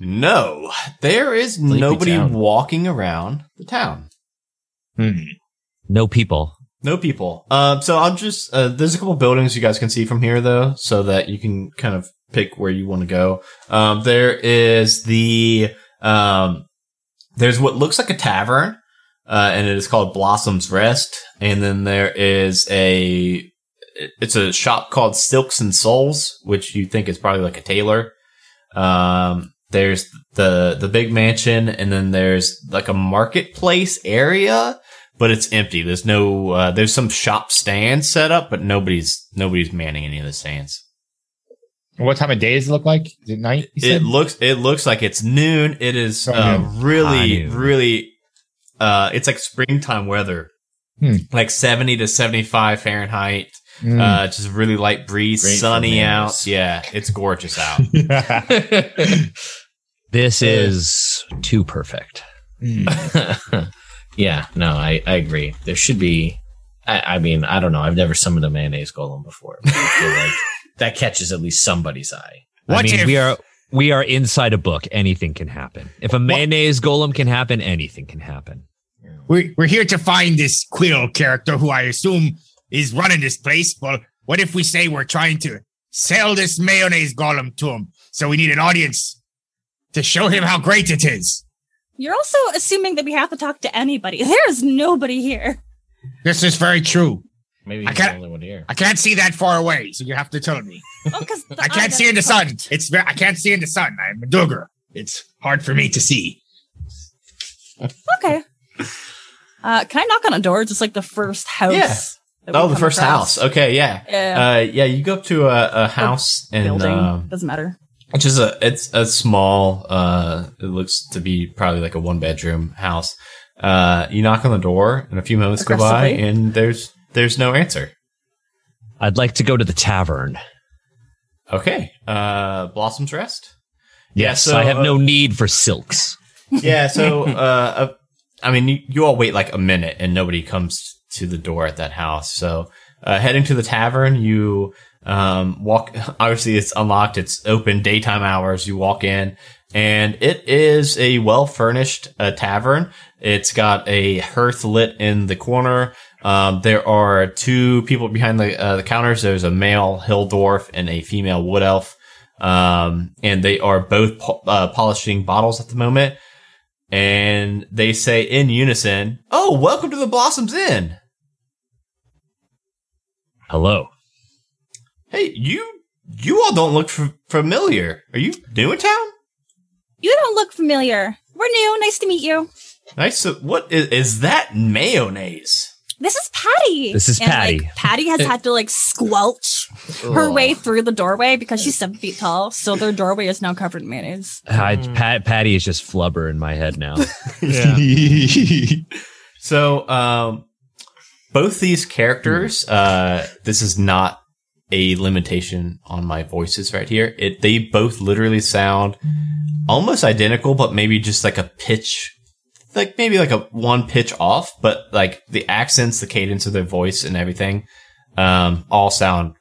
Speaker 1: No, there is
Speaker 5: Sleepy
Speaker 1: nobody
Speaker 5: town.
Speaker 1: walking around the town.
Speaker 4: Hmm.
Speaker 3: No people.
Speaker 1: No people. Um, so I'll just, uh, there's a couple buildings you guys can see from here though, so that you can kind of pick where you want to go. Um, there is the, um, there's what looks like a tavern, uh, and it is called Blossom's Rest. And then there is a, it's a shop called Silks and Souls, which you think is probably like a tailor. Um, there's the, the big mansion, and then there's like a marketplace area but it's empty. There's no, uh, there's some shop stands set up, but nobody's, nobody's manning any of the stands.
Speaker 4: What time of day does it look like? Is it night? you
Speaker 1: It
Speaker 4: said?
Speaker 1: looks, it looks like it's noon. It is,
Speaker 4: Oh,
Speaker 1: uh,
Speaker 4: noon.
Speaker 1: really, really, uh, it's like springtime weather.
Speaker 4: Hmm.
Speaker 1: Like 70 to 75 Fahrenheit.
Speaker 4: Mm.
Speaker 1: Uh, just really light breeze,
Speaker 5: Great
Speaker 1: sunny out. Yeah. It's gorgeous out.
Speaker 3: This is too perfect.
Speaker 5: yeah, no, I, I agree. There should be. I, I mean, I don't know. I've never summoned a mayonnaise golem before. But I feel like that catches at least somebody's eye.
Speaker 3: I mean,
Speaker 4: if-
Speaker 3: we are we are inside a book. Anything can happen. If a mayonnaise golem can happen, anything can happen.
Speaker 4: We're, we're here to find this Quill character who I assume is running this place. Well, what if we say we're trying to sell this mayonnaise golem to him? So we need an audience to show him how great it is.
Speaker 2: You're also assuming that we have to talk to anybody. There is nobody here.
Speaker 4: This is very true.
Speaker 5: Maybe
Speaker 4: I
Speaker 5: he's the
Speaker 4: can't-
Speaker 5: only one here.
Speaker 4: I can't see that far away, so you have to tell me.
Speaker 2: Oh, because
Speaker 4: I can't see in the sun. It's I can't see in the sun. I'm a Duergar. It's hard for me to see.
Speaker 2: Okay. Uh, can I knock on a door? Just like the first house.
Speaker 1: Yeah. Oh, the first
Speaker 2: across?
Speaker 1: house. Okay, yeah.
Speaker 2: Yeah.
Speaker 1: Uh, yeah, you go up to a, a house and
Speaker 2: Building
Speaker 1: um,
Speaker 2: doesn't matter.
Speaker 1: which is a it's a small uh it looks to be probably like a one bedroom house uh you knock on the door and a few moments go by and there's there's no answer
Speaker 3: I'd like to go to the tavern.
Speaker 1: okay uh blossom's rest
Speaker 3: Yes,
Speaker 1: so,
Speaker 3: I have
Speaker 1: uh,
Speaker 3: no need for silks.
Speaker 1: yeah so uh, uh i mean you, you all wait like a minute and nobody comes to the door at that house so uh heading to the tavern you um walk obviously it's unlocked it's open daytime hours you walk in and it is a well furnished uh, tavern it's got a hearth lit in the corner um, there are two people behind the uh, the counters. There's a male hill dwarf and a female wood elf, um, and they are both po- uh, polishing bottles at the moment and they say in unison, "Oh, welcome to the Blossoms Inn."
Speaker 3: Hello.
Speaker 1: Hey, you you all don't look f- familiar. Are you new in town?
Speaker 2: You don't look familiar. We're new. Nice to meet you.
Speaker 1: Nice. So what is, is that mayonnaise?
Speaker 2: This is Patty.
Speaker 3: This is
Speaker 2: And,
Speaker 3: Patty.
Speaker 2: Like, Patty has had to like squelch her way through the doorway because she's seven feet tall. So their doorway is now covered in mayonnaise.
Speaker 3: I, Pat, Patty is just flubber in my head now.
Speaker 1: So, um, both these characters, uh, this is not a limitation on my voices right here. It they both literally sound almost identical, but maybe just like a pitch, like maybe like a one pitch off, but like the accents, the cadence of their voice, and everything, um, all sound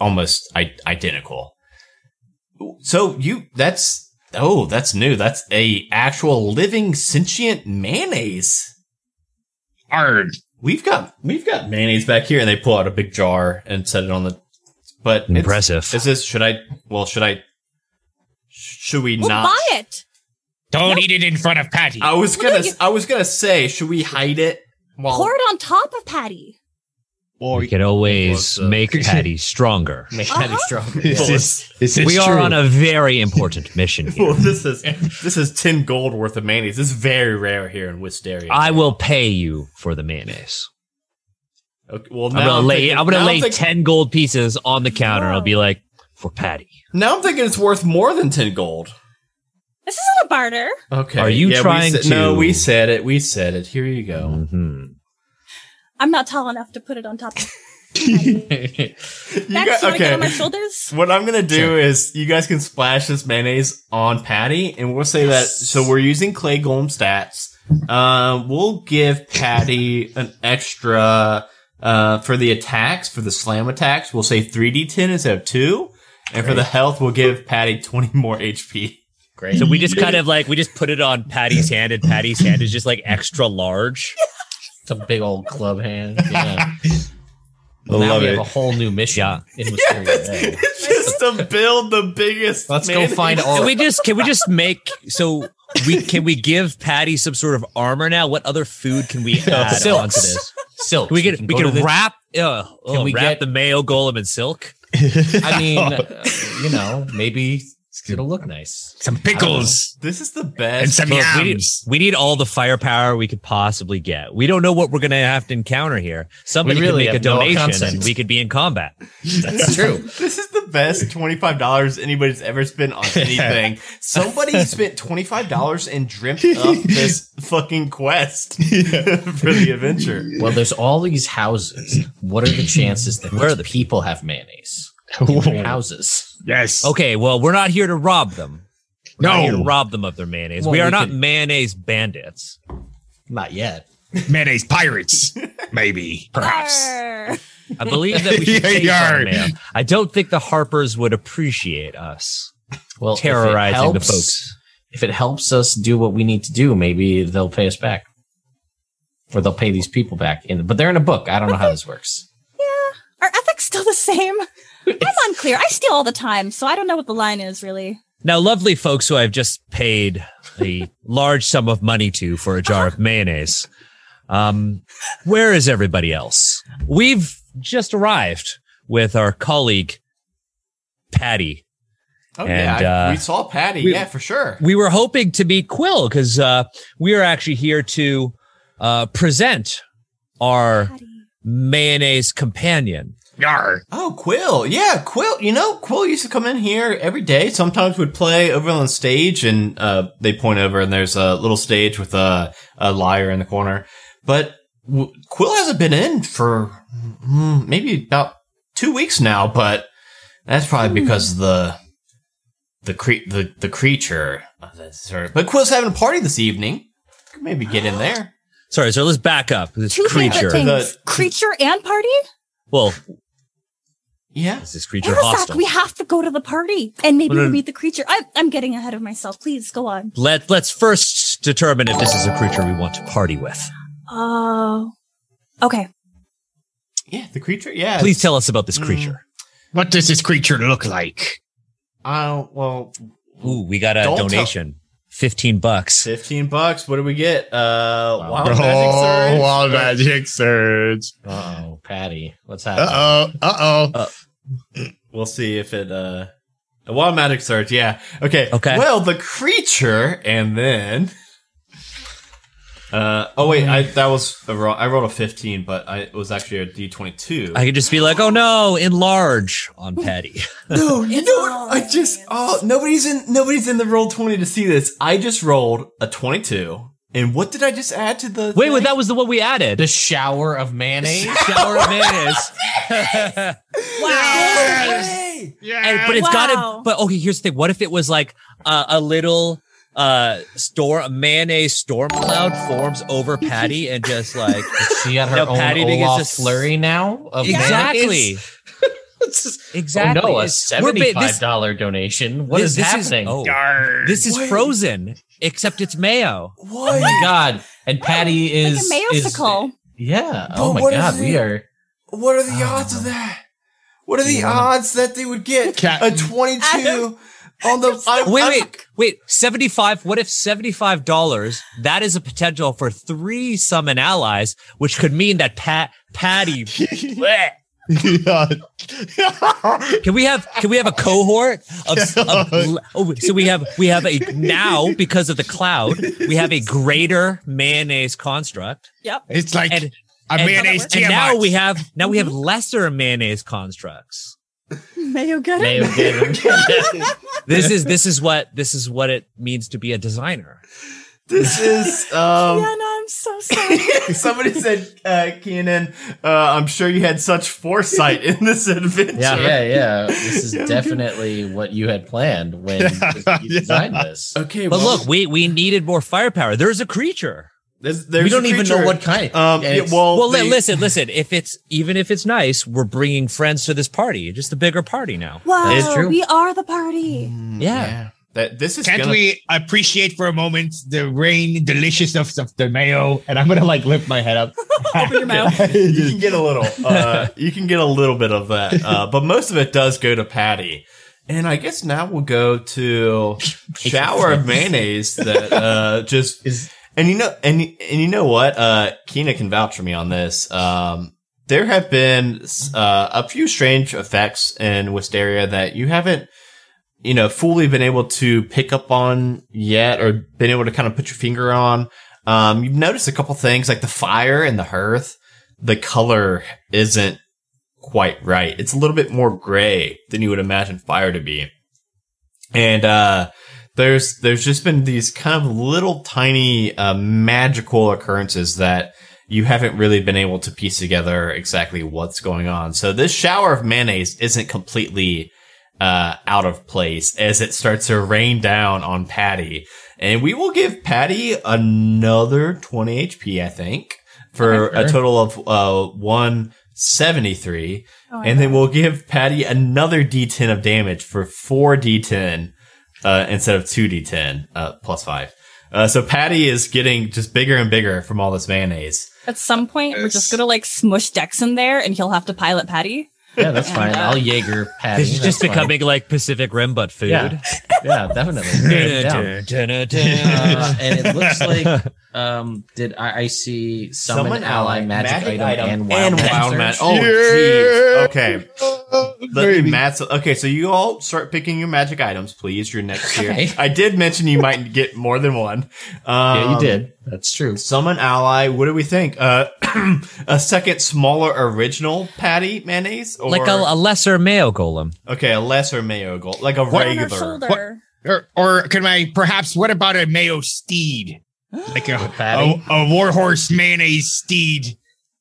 Speaker 1: almost I- identical. So you that's oh that's new. That's a actual living sentient mayonnaise.
Speaker 4: Hard.
Speaker 1: We've got we've got mayonnaise back here, and they pull out a big jar and set it on the. But it's-
Speaker 3: Impressive.
Speaker 1: Is this should I? Well, should I? Should we
Speaker 2: We'll
Speaker 1: not?
Speaker 2: buy it.
Speaker 4: Don't eat it in front of Patty.
Speaker 1: I was gonna. I was gonna say, should we hide it? While,
Speaker 2: Pour it on top of Patty.
Speaker 4: or
Speaker 3: We can always
Speaker 1: Well,
Speaker 3: make Patty stronger.
Speaker 5: Make
Speaker 2: Uh-huh.
Speaker 5: Patty stronger.
Speaker 6: This is this is
Speaker 3: we are on a very important mission
Speaker 1: well,
Speaker 3: here.
Speaker 1: this is this is ten gold worth of mayonnaise. This is very rare here in Wisteria.
Speaker 3: I will pay you for the mayonnaise.
Speaker 1: Okay, well,
Speaker 3: I'm
Speaker 1: now
Speaker 3: gonna lay.
Speaker 1: thinking-
Speaker 3: I'm gonna
Speaker 1: now
Speaker 3: lay
Speaker 1: thinking-
Speaker 3: ten gold pieces on the counter. I'll be like, for Patty.
Speaker 1: Now I'm thinking it's worth more than ten gold.
Speaker 2: This isn't a barter.
Speaker 1: Okay.
Speaker 3: Are you
Speaker 1: yeah,
Speaker 3: trying
Speaker 1: said-
Speaker 3: to-
Speaker 1: No, we said it. We said it. Here you go.
Speaker 3: hmm
Speaker 2: I'm not tall enough to put it on top of Patty.
Speaker 1: You
Speaker 2: Next,
Speaker 1: got-
Speaker 2: you to get on my shoulders?
Speaker 1: What I'm gonna do is you guys can splash this mayonnaise on Patty, and we'll say that. So we're using Clay Golem stats. Um, we'll give Patty an extra uh, for the attacks for the slam attacks. We'll say three d10 instead of two, and for the health, we'll give Patty 20 more HP.
Speaker 5: Great.
Speaker 3: So we just kind of like we just put it on Patty's hand, and Patty's hand is just like extra large.
Speaker 5: It's a big old club hand. Yeah.
Speaker 6: I
Speaker 5: now
Speaker 6: love
Speaker 5: we
Speaker 6: it.
Speaker 5: have a whole new mission
Speaker 3: Yeah.
Speaker 5: in Wisteria Bay.
Speaker 1: Just to build the biggest.
Speaker 5: Let's go find all.
Speaker 3: Can we just can we just make so we can we give Patty some sort of armor now? What other food can we add
Speaker 5: Silks.
Speaker 3: onto this?
Speaker 5: silk.
Speaker 3: We can we
Speaker 5: go to
Speaker 3: can
Speaker 5: the-
Speaker 3: wrap uh,
Speaker 5: Can
Speaker 3: uh,
Speaker 5: we
Speaker 3: wrap
Speaker 5: get-
Speaker 3: the mayo golem in silk.
Speaker 5: I mean, uh, you know, maybe it'll look nice.
Speaker 4: some pickles
Speaker 1: This is the best.
Speaker 4: and
Speaker 1: best.
Speaker 4: some
Speaker 3: Look, we, need, we need all the firepower we could possibly get. We don't know what we're going to have to encounter here. Somebody
Speaker 5: really
Speaker 3: could make a
Speaker 5: no
Speaker 3: donation
Speaker 5: concept.
Speaker 3: and we could be in combat.
Speaker 5: That's true.
Speaker 1: This is the best twenty-five dollars anybody's ever spent on anything. Somebody spent twenty-five dollars and dreamt up this fucking quest for the adventure.
Speaker 5: Well, there's all these houses. What are the chances that
Speaker 3: Where the-
Speaker 5: people have mayonnaise in their houses?
Speaker 4: Yes.
Speaker 3: Okay, well, we're not here to rob them. We're not here to
Speaker 4: No.
Speaker 3: rob them of their mayonnaise.
Speaker 5: Well,
Speaker 3: we are
Speaker 5: we
Speaker 3: not
Speaker 5: could-
Speaker 3: mayonnaise bandits.
Speaker 5: Not yet.
Speaker 4: Mayonnaise pirates, maybe.
Speaker 5: Perhaps.
Speaker 3: I believe that we should
Speaker 4: Yeah,
Speaker 3: taste our mayo. I don't think the Harpers would appreciate us
Speaker 5: Well, if it
Speaker 3: terrorizing the folks.
Speaker 5: If it helps us do what we need to do, maybe they'll pay us back, or they'll pay these people back. In but they're in a book. I don't know how this works.
Speaker 2: Yeah, are ethics still the same? I'm unclear. I steal all the time, so I don't know what the line is really.
Speaker 3: Now, lovely folks who I've just paid a large sum of money to for a jar of mayonnaise. Um, where is everybody else? We've just arrived with our colleague, Patty.
Speaker 1: Oh
Speaker 3: And,
Speaker 1: yeah, I-
Speaker 3: uh,
Speaker 1: we saw Patty.
Speaker 3: we-
Speaker 1: yeah, for sure.
Speaker 3: We were hoping to meet Quill because uh, we are actually here to uh, present our mayonnaise companion.
Speaker 4: Yar.
Speaker 1: Oh, Quill. Yeah, Quill. You know, Quill used to come in here every day. Sometimes would play over on stage and, uh, they point over and there's a little stage with a, a lyre in the corner. But w- Quill hasn't been in for mm, maybe about two weeks now, but that's probably because of the, the cre- the, the creature. Uh, that's sort of- But Quill's having a party this evening. Could Maybe get in there.
Speaker 3: Sorry, so let's back up. This
Speaker 2: Two favorite
Speaker 3: creature.
Speaker 1: The-
Speaker 2: creature and party.
Speaker 3: Well,
Speaker 1: Yeah.
Speaker 3: is this creature
Speaker 2: Arasak,
Speaker 3: hostile?
Speaker 2: we have to go to the party and maybe
Speaker 3: Well,
Speaker 2: we'll meet the creature. I'm, I'm getting ahead of myself. Please go on.
Speaker 3: Let Let's first determine if this is a creature we want to party with.
Speaker 2: Oh, okay.
Speaker 1: Yeah, the creature. Yeah.
Speaker 3: Please tell us about this creature.
Speaker 4: What does this creature look like?
Speaker 1: I don't, well,
Speaker 3: Ooh, we got a
Speaker 1: Don't tell-
Speaker 3: donation. 15 bucks.
Speaker 1: 15 bucks. What do we get? Uh,
Speaker 5: Wow.
Speaker 1: wild magic surge.
Speaker 4: Oh, wild magic surge.
Speaker 5: Uh oh, Patty, what's happening?
Speaker 4: Uh oh. Uh oh.
Speaker 1: We'll see if it, uh, a wild magic surge. Yeah. Okay.
Speaker 3: Okay.
Speaker 1: Well, the creature and then, uh, oh wait, I, that was, a ro- I rolled a 15, but I, it was actually a D22.
Speaker 3: I could just be like, oh no, enlarge on Patty.
Speaker 1: no, you know what? I just, oh, nobody's in, nobody's in the Roll20 to see this. I just rolled a 22. And what did I just add to the?
Speaker 3: wait, wait, that was the one we added.
Speaker 5: The shower of mayonnaise.
Speaker 3: shower of mayonnaise.
Speaker 1: Hey!
Speaker 3: And- but it's
Speaker 2: Wow.
Speaker 3: gotta, but okay, here's the thing. What if it was like uh, a little, uh, storm, a mayonnaise storm cloud forms over Patty and just like,
Speaker 5: She got her
Speaker 3: Now
Speaker 5: own
Speaker 3: Patty begins
Speaker 5: Olaf
Speaker 3: to s-
Speaker 5: flurry now of
Speaker 3: exactly.
Speaker 5: mayonnaise?
Speaker 3: exactly.
Speaker 5: Oh no, a
Speaker 3: It's- we're ba-
Speaker 5: seventy-five
Speaker 3: this-
Speaker 5: donation. What
Speaker 3: this-
Speaker 5: is
Speaker 3: this
Speaker 5: happening?
Speaker 3: oh,
Speaker 4: Yar.
Speaker 3: this is
Speaker 1: Wait.
Speaker 3: frozen, except it's mayo.
Speaker 1: What?
Speaker 5: Oh my god! And Patty is
Speaker 2: like a
Speaker 5: is yeah.
Speaker 1: But
Speaker 5: Oh my
Speaker 1: what is oh
Speaker 5: god, we are.
Speaker 1: What are the oh odds of that? What are the odds that they would get
Speaker 4: Cat-
Speaker 1: a 22 on the? I,
Speaker 3: Wait,
Speaker 1: I'm-
Speaker 3: wait, wait. Seventy-five. What if seventy-five dollars? That is a potential for three summon allies, which could mean that Pat Patty. Bleh. Can we have can we have a cohort of, of oh, so we have we have a now because of the cloud we have a greater mayonnaise construct Yep.
Speaker 4: it's like
Speaker 3: and
Speaker 4: a
Speaker 3: and-
Speaker 4: mayonnaise
Speaker 3: and
Speaker 4: Tiamat.
Speaker 3: now we have now we have lesser mayonnaise constructs.
Speaker 2: Mayo good.
Speaker 5: May have given-
Speaker 3: This is this is what this is what it means to be a designer.
Speaker 1: this is um.
Speaker 2: Yeah, no, I'm so sorry.
Speaker 1: Somebody said, uh, Keenan, uh, I'm sure you had such foresight in this adventure.
Speaker 3: Yeah.
Speaker 5: yeah, yeah. This is
Speaker 1: Yeah, good.
Speaker 5: definitely what you had planned when you designed this.
Speaker 1: Okay,
Speaker 3: But
Speaker 1: well,
Speaker 3: look, we we needed more firepower. There's a creature.
Speaker 1: there's, there's
Speaker 5: we don't even know what kind.
Speaker 1: Um, yeah, well,
Speaker 3: Well, li-
Speaker 1: the-
Speaker 3: listen, listen. If it's even if it's nice, we're bringing friends to this party. Just a bigger party now.
Speaker 2: Wow,
Speaker 5: true.
Speaker 2: we are the party.
Speaker 1: Mm,
Speaker 3: Yeah.
Speaker 1: That this is
Speaker 4: Can't
Speaker 1: gonna,
Speaker 4: we appreciate for a moment the rain deliciousness of the mayo? And I'm gonna like lift my head up.
Speaker 2: Open your mouth.
Speaker 1: you can get a little uh you can get a little bit of that uh but most of it does go to patty and i guess now we'll go to shower of mayonnaise that uh just
Speaker 5: Is
Speaker 1: and you know and and you know what uh Kienna can vouch for me on this um there have been uh, a few strange effects in Wisteria that you haven't you know fully been able to pick up on yet or been able to kind of put your finger on um, you've noticed a couple things like the fire and the hearth. The color isn't quite right. It's a little bit more gray than you would imagine fire to be. And, uh, there's, there's just been these kind of little tiny, uh, magical occurrences that you haven't really been able to piece together exactly what's going on. So this shower of mayonnaise isn't completely, uh, out of place as it starts to rain down on Patty. And we will give Patty another 20 HP, I think, for
Speaker 5: Okay,
Speaker 1: a total of uh, 173.
Speaker 2: Oh,
Speaker 1: and then we'll give Patty another D10 of damage for 4 D10 uh, instead of 2 D10 uh, plus 5. Uh, so Patty is getting just bigger and bigger from all this mayonnaise.
Speaker 2: At some point, we're just gonna like smush Dex in there, and he'll have to pilot Patty.
Speaker 5: Yeah, that's fine. I'll Jaeger Patty.
Speaker 3: This is just
Speaker 5: that's fine.
Speaker 3: becoming like Pacific Rim, but food.
Speaker 5: Yeah, yeah, definitely. Uh, and it looks like um did I, I see summon, ally magic, item, and wild, magic
Speaker 1: wild
Speaker 5: search?
Speaker 1: magic. Oh, jeez. Okay. Let me
Speaker 6: Baby.
Speaker 1: match. Okay, so you all start picking your magic items, please. Your next tier.
Speaker 5: Okay.
Speaker 1: I did mention you might get more than one. Um,
Speaker 5: yeah, you did. That's true.
Speaker 1: Summon ally. What do we think? Uh, a second smaller original patty mayonnaise, or
Speaker 3: Like a, a lesser mayo golem.
Speaker 1: okay, a lesser mayo gold, like a
Speaker 2: Put on her
Speaker 1: regular.
Speaker 2: shoulder.
Speaker 4: Or, or can I perhaps? What about a mayo steed, like a
Speaker 5: Patty?
Speaker 4: a, a warhorse mayonnaise steed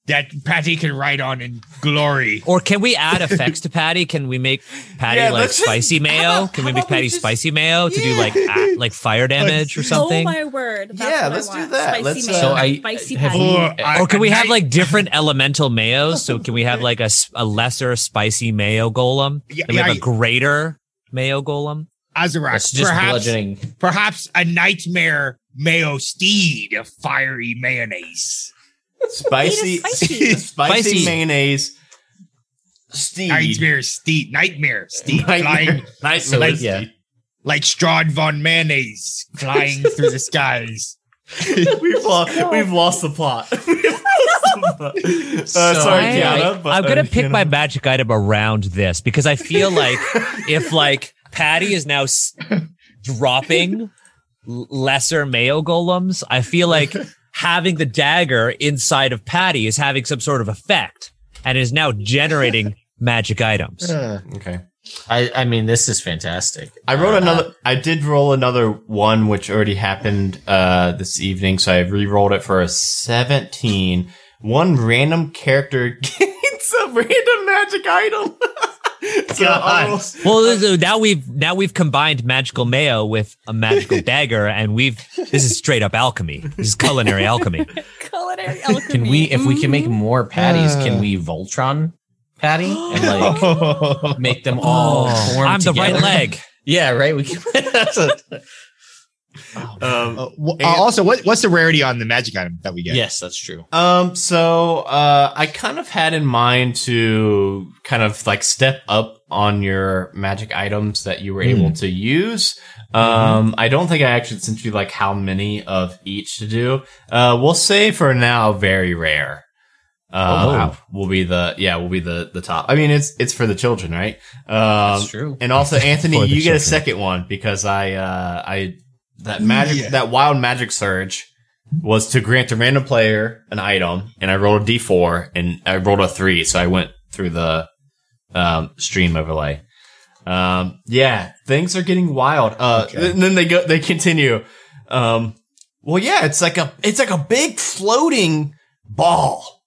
Speaker 4: that Patty can ride on in glory?
Speaker 3: Or can we add effects to Patty? Can we make Patty
Speaker 1: Yeah,
Speaker 3: like
Speaker 1: let's just-
Speaker 3: spicy
Speaker 1: how
Speaker 3: mayo?
Speaker 1: about-
Speaker 3: Can we make
Speaker 1: about we
Speaker 3: Patty
Speaker 1: just-
Speaker 3: spicy mayo to do like a, like fire damage or something?
Speaker 2: Oh
Speaker 3: something?
Speaker 2: my word! That's
Speaker 1: Yeah, let's do that.
Speaker 2: Spicy
Speaker 1: Let's,
Speaker 2: mayo,
Speaker 5: So I-
Speaker 2: spicy
Speaker 5: have
Speaker 2: patty.
Speaker 5: you-
Speaker 4: Or, I-
Speaker 3: or can we have like different elemental mayos? So can we have like a, a lesser spicy mayo golem?
Speaker 4: Yeah,
Speaker 3: Then we have
Speaker 4: yeah,
Speaker 3: a greater mayo golem.
Speaker 4: Azarak?
Speaker 5: That's just
Speaker 4: perhaps, perhaps a nightmare mayo steed of fiery mayonnaise.
Speaker 1: Spicy,
Speaker 2: spicy.
Speaker 1: spicy,
Speaker 3: Spicy.
Speaker 1: mayonnaise. Steed.
Speaker 4: Nightmare steed, nightmare steed,
Speaker 1: Nightmare,
Speaker 4: flying
Speaker 1: nightmare
Speaker 4: like-
Speaker 1: steed.
Speaker 5: yeah.
Speaker 4: like Strahd von mayonnaise, flying through the skies.
Speaker 1: we've lost. We've lost the plot. We've lost the plot. uh, sorry,
Speaker 3: I,
Speaker 1: Kienna. But,
Speaker 3: am gonna
Speaker 1: uh,
Speaker 3: pick
Speaker 1: Kienna-
Speaker 3: my magic item around this because I feel like if like Patty is now s- dropping lesser mayo golems, I feel like having the dagger inside of Patty is having some sort of effect and is now generating magic items.
Speaker 6: Uh,
Speaker 1: Okay.
Speaker 5: I, I mean, this is fantastic.
Speaker 1: I wrote
Speaker 5: Uh,
Speaker 1: another. I did roll another one, which already happened uh, this evening. So I re-rolled it for a seventeen. One random character gets a random magic item. so I'll
Speaker 3: Well, th- now we've now we've combined magical mayo with a magical dagger, and we've this is straight up alchemy. This is culinary alchemy.
Speaker 2: Culinary alchemy.
Speaker 5: Can we, if we can make
Speaker 2: Mhm.
Speaker 5: more patties,
Speaker 6: Uh.
Speaker 5: can we Voltron patty and like make them all form
Speaker 3: Oh, I'm the right leg.
Speaker 5: Yeah, right. We can. that's a-
Speaker 1: Um,
Speaker 4: Uh, wh-
Speaker 1: And-
Speaker 4: uh, also, what, what's the rarity on the magic item that we get?
Speaker 5: Yes, that's true.
Speaker 1: Um, so, uh, I kind of had in mind to kind of like step up on your magic items that you were able to use. Um, I don't think I actually sent you like how many of each to do. Uh, we'll say for now, very rare. Um,
Speaker 5: Oh, wow.
Speaker 1: will be the, yeah, will be the, the top. I mean, it's, it's for the children, right? Um,
Speaker 5: That's true.
Speaker 1: and also Anthony,
Speaker 3: For the
Speaker 1: you get a second one because I, uh, I, that magic,
Speaker 4: Yeah.
Speaker 1: that wild magic surge was to grant a random player an item and I rolled a d4 and I rolled a three. So I went through the, um, stream overlay. Um, yeah, things are getting wild. Uh,
Speaker 4: Okay.
Speaker 1: and then they go, they continue. Um, well, yeah, it's like a, it's like a big floating ball,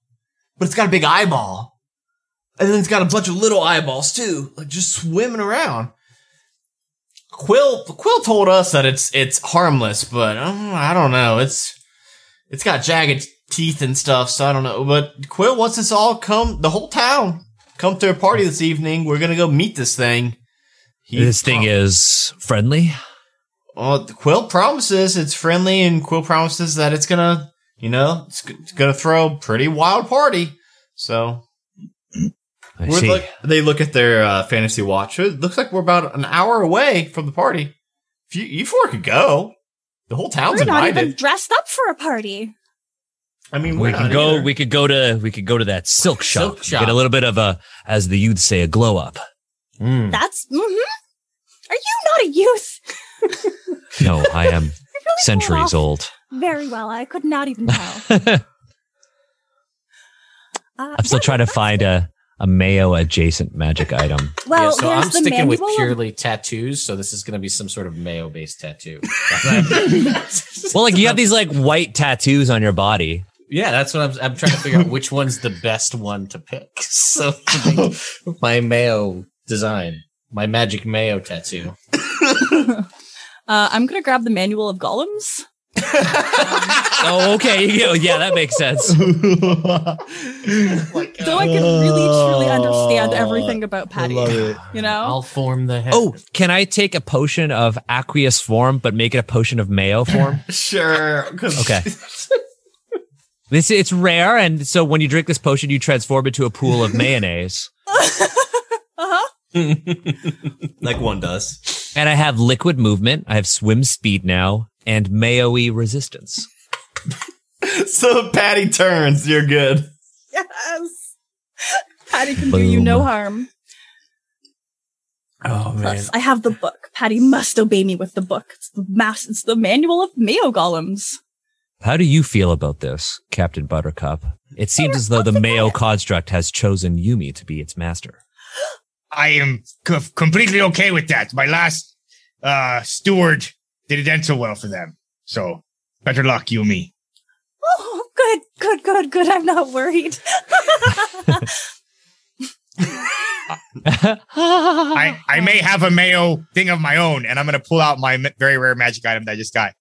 Speaker 1: but it's got a big eyeball. And then it's got a bunch of little eyeballs too, like just swimming around. Quill, Quill told us that it's, it's harmless, but um, I don't know. It's, it's got jagged teeth and stuff, so I don't know. But Quill wants us all come, the whole town, come to a party this evening. We're gonna go meet this thing. He
Speaker 3: This thing is friendly.
Speaker 1: well, Quill promises it's friendly, and Quill promises that it's gonna, you know, it's, it's gonna throw a pretty wild party. So
Speaker 3: I
Speaker 1: we're
Speaker 3: see.
Speaker 1: like, they look at their uh, fantasy watch. It looks like we're about an hour away from the party. If you, you four could go, the whole town's
Speaker 2: We're not even dressed up for a party.
Speaker 1: I mean,
Speaker 3: we
Speaker 1: we're
Speaker 3: can go.
Speaker 1: either.
Speaker 3: We could go to. We could go to that silk shop.
Speaker 5: Silk shop.
Speaker 3: Get a little bit of a, as the youth say, a glow up.
Speaker 5: Mm.
Speaker 2: That's. hmm Are you not a youth?
Speaker 3: No, I am
Speaker 2: Really
Speaker 3: centuries old.
Speaker 2: Very well. I could not even tell. Uh,
Speaker 3: I'm still
Speaker 2: yeah,
Speaker 3: trying to find a a mayo adjacent magic item.
Speaker 2: Well,
Speaker 5: yeah, so I'm sticking with
Speaker 2: manual of-
Speaker 5: purely tattoos. So this is going to be some sort of mayo based tattoo.
Speaker 3: Well, like you have these like white tattoos on your body.
Speaker 5: yeah, that's what I'm. I'm trying to figure out which one's the best one to pick. So my mayo design. My magic mayo tattoo.
Speaker 2: Uh, I'm gonna grab the manual of golems.
Speaker 3: Oh, okay. Yeah, yeah, that makes sense.
Speaker 2: So I can really truly understand everything about Patty.
Speaker 6: love it.
Speaker 2: You know?
Speaker 5: I'll form the head.
Speaker 3: Oh, can I take a potion of aqueous form, but make it a potion of mayo form?
Speaker 1: sure.
Speaker 3: Okay. This it's rare, and so when you drink this potion, you transform into a pool of mayonnaise.
Speaker 2: Uh-huh.
Speaker 1: like one does.
Speaker 3: And I have liquid movement. I have swim speed now, and mayo-y resistance.
Speaker 1: So Patty turns. You're good.
Speaker 2: Yes. Patty can do you no harm.
Speaker 1: Oh man.
Speaker 2: Plus, I have the book. Patty must obey me with the book. It's the mass. It's the manual of Mayo golems.
Speaker 3: How do you feel about this, Captain Buttercup? It seems as though the Mayo construct has chosen Yumi to be its master.
Speaker 4: I am co- completely okay with that. My last uh, steward did it end so well for them. So better luck, you and me.
Speaker 2: Oh, good, good, good, good. I'm not worried.
Speaker 4: I, I may have a mayo thing of my own, and I'm going to pull out my very rare magic item that I just got.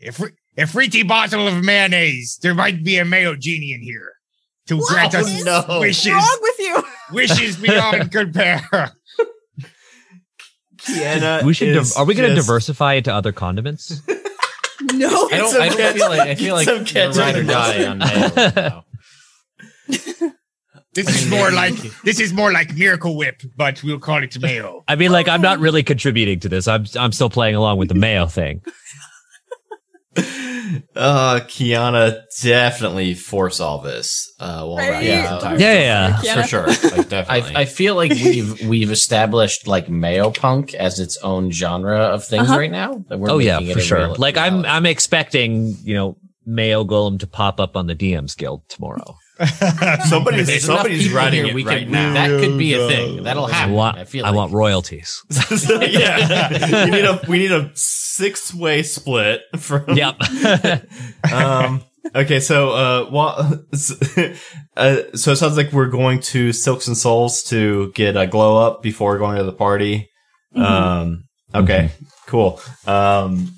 Speaker 4: If a fruity bottle of mayonnaise, there might be a mayo genie in here to grant us
Speaker 2: is
Speaker 1: no.
Speaker 4: wishes,
Speaker 2: wrong with you?
Speaker 4: wishes beyond compare.
Speaker 1: Kienna
Speaker 3: we should.
Speaker 1: is
Speaker 3: Div- are we going to
Speaker 1: just-
Speaker 3: diversify into other condiments?
Speaker 2: No.
Speaker 5: I don't, I don't
Speaker 1: ketchup-
Speaker 5: feel like I feel like
Speaker 1: some
Speaker 5: you're
Speaker 1: ketchup
Speaker 5: ride or die on mayo.
Speaker 4: This is more like this is more like Miracle Whip, but we'll call it mayo.
Speaker 3: I mean, like, I'm not really contributing to this. I'm I'm still playing along with the Mayo thing.
Speaker 1: Uh, Kienna definitely foresaw this. Uh, while
Speaker 2: Right?
Speaker 5: Yeah.
Speaker 1: this
Speaker 3: Yeah, yeah,
Speaker 1: for sure. Like definitely.
Speaker 5: I, I feel like we've we've established like mayo punk as its own genre of things
Speaker 2: Uh-huh.
Speaker 5: right now. That we're
Speaker 3: Oh yeah, for sure.
Speaker 5: real-
Speaker 3: Like I'm. I'm expecting you know Mayo Golem to pop up on the DMs Guild tomorrow.
Speaker 1: somebody's
Speaker 5: There's
Speaker 1: somebody's writing it
Speaker 5: we
Speaker 1: right
Speaker 5: can-
Speaker 1: now.
Speaker 5: That could be a thing. That'll
Speaker 3: I
Speaker 5: happen.
Speaker 3: want
Speaker 5: I feel
Speaker 3: I
Speaker 5: like.
Speaker 3: want royalties.
Speaker 1: So, yeah, we need a we need a six way split from.
Speaker 3: yep.
Speaker 1: Um. Okay. So, uh, well, uh, so it sounds like we're going to Silks and Souls to get a glow up before going to the party. Um. Okay. Cool. Um.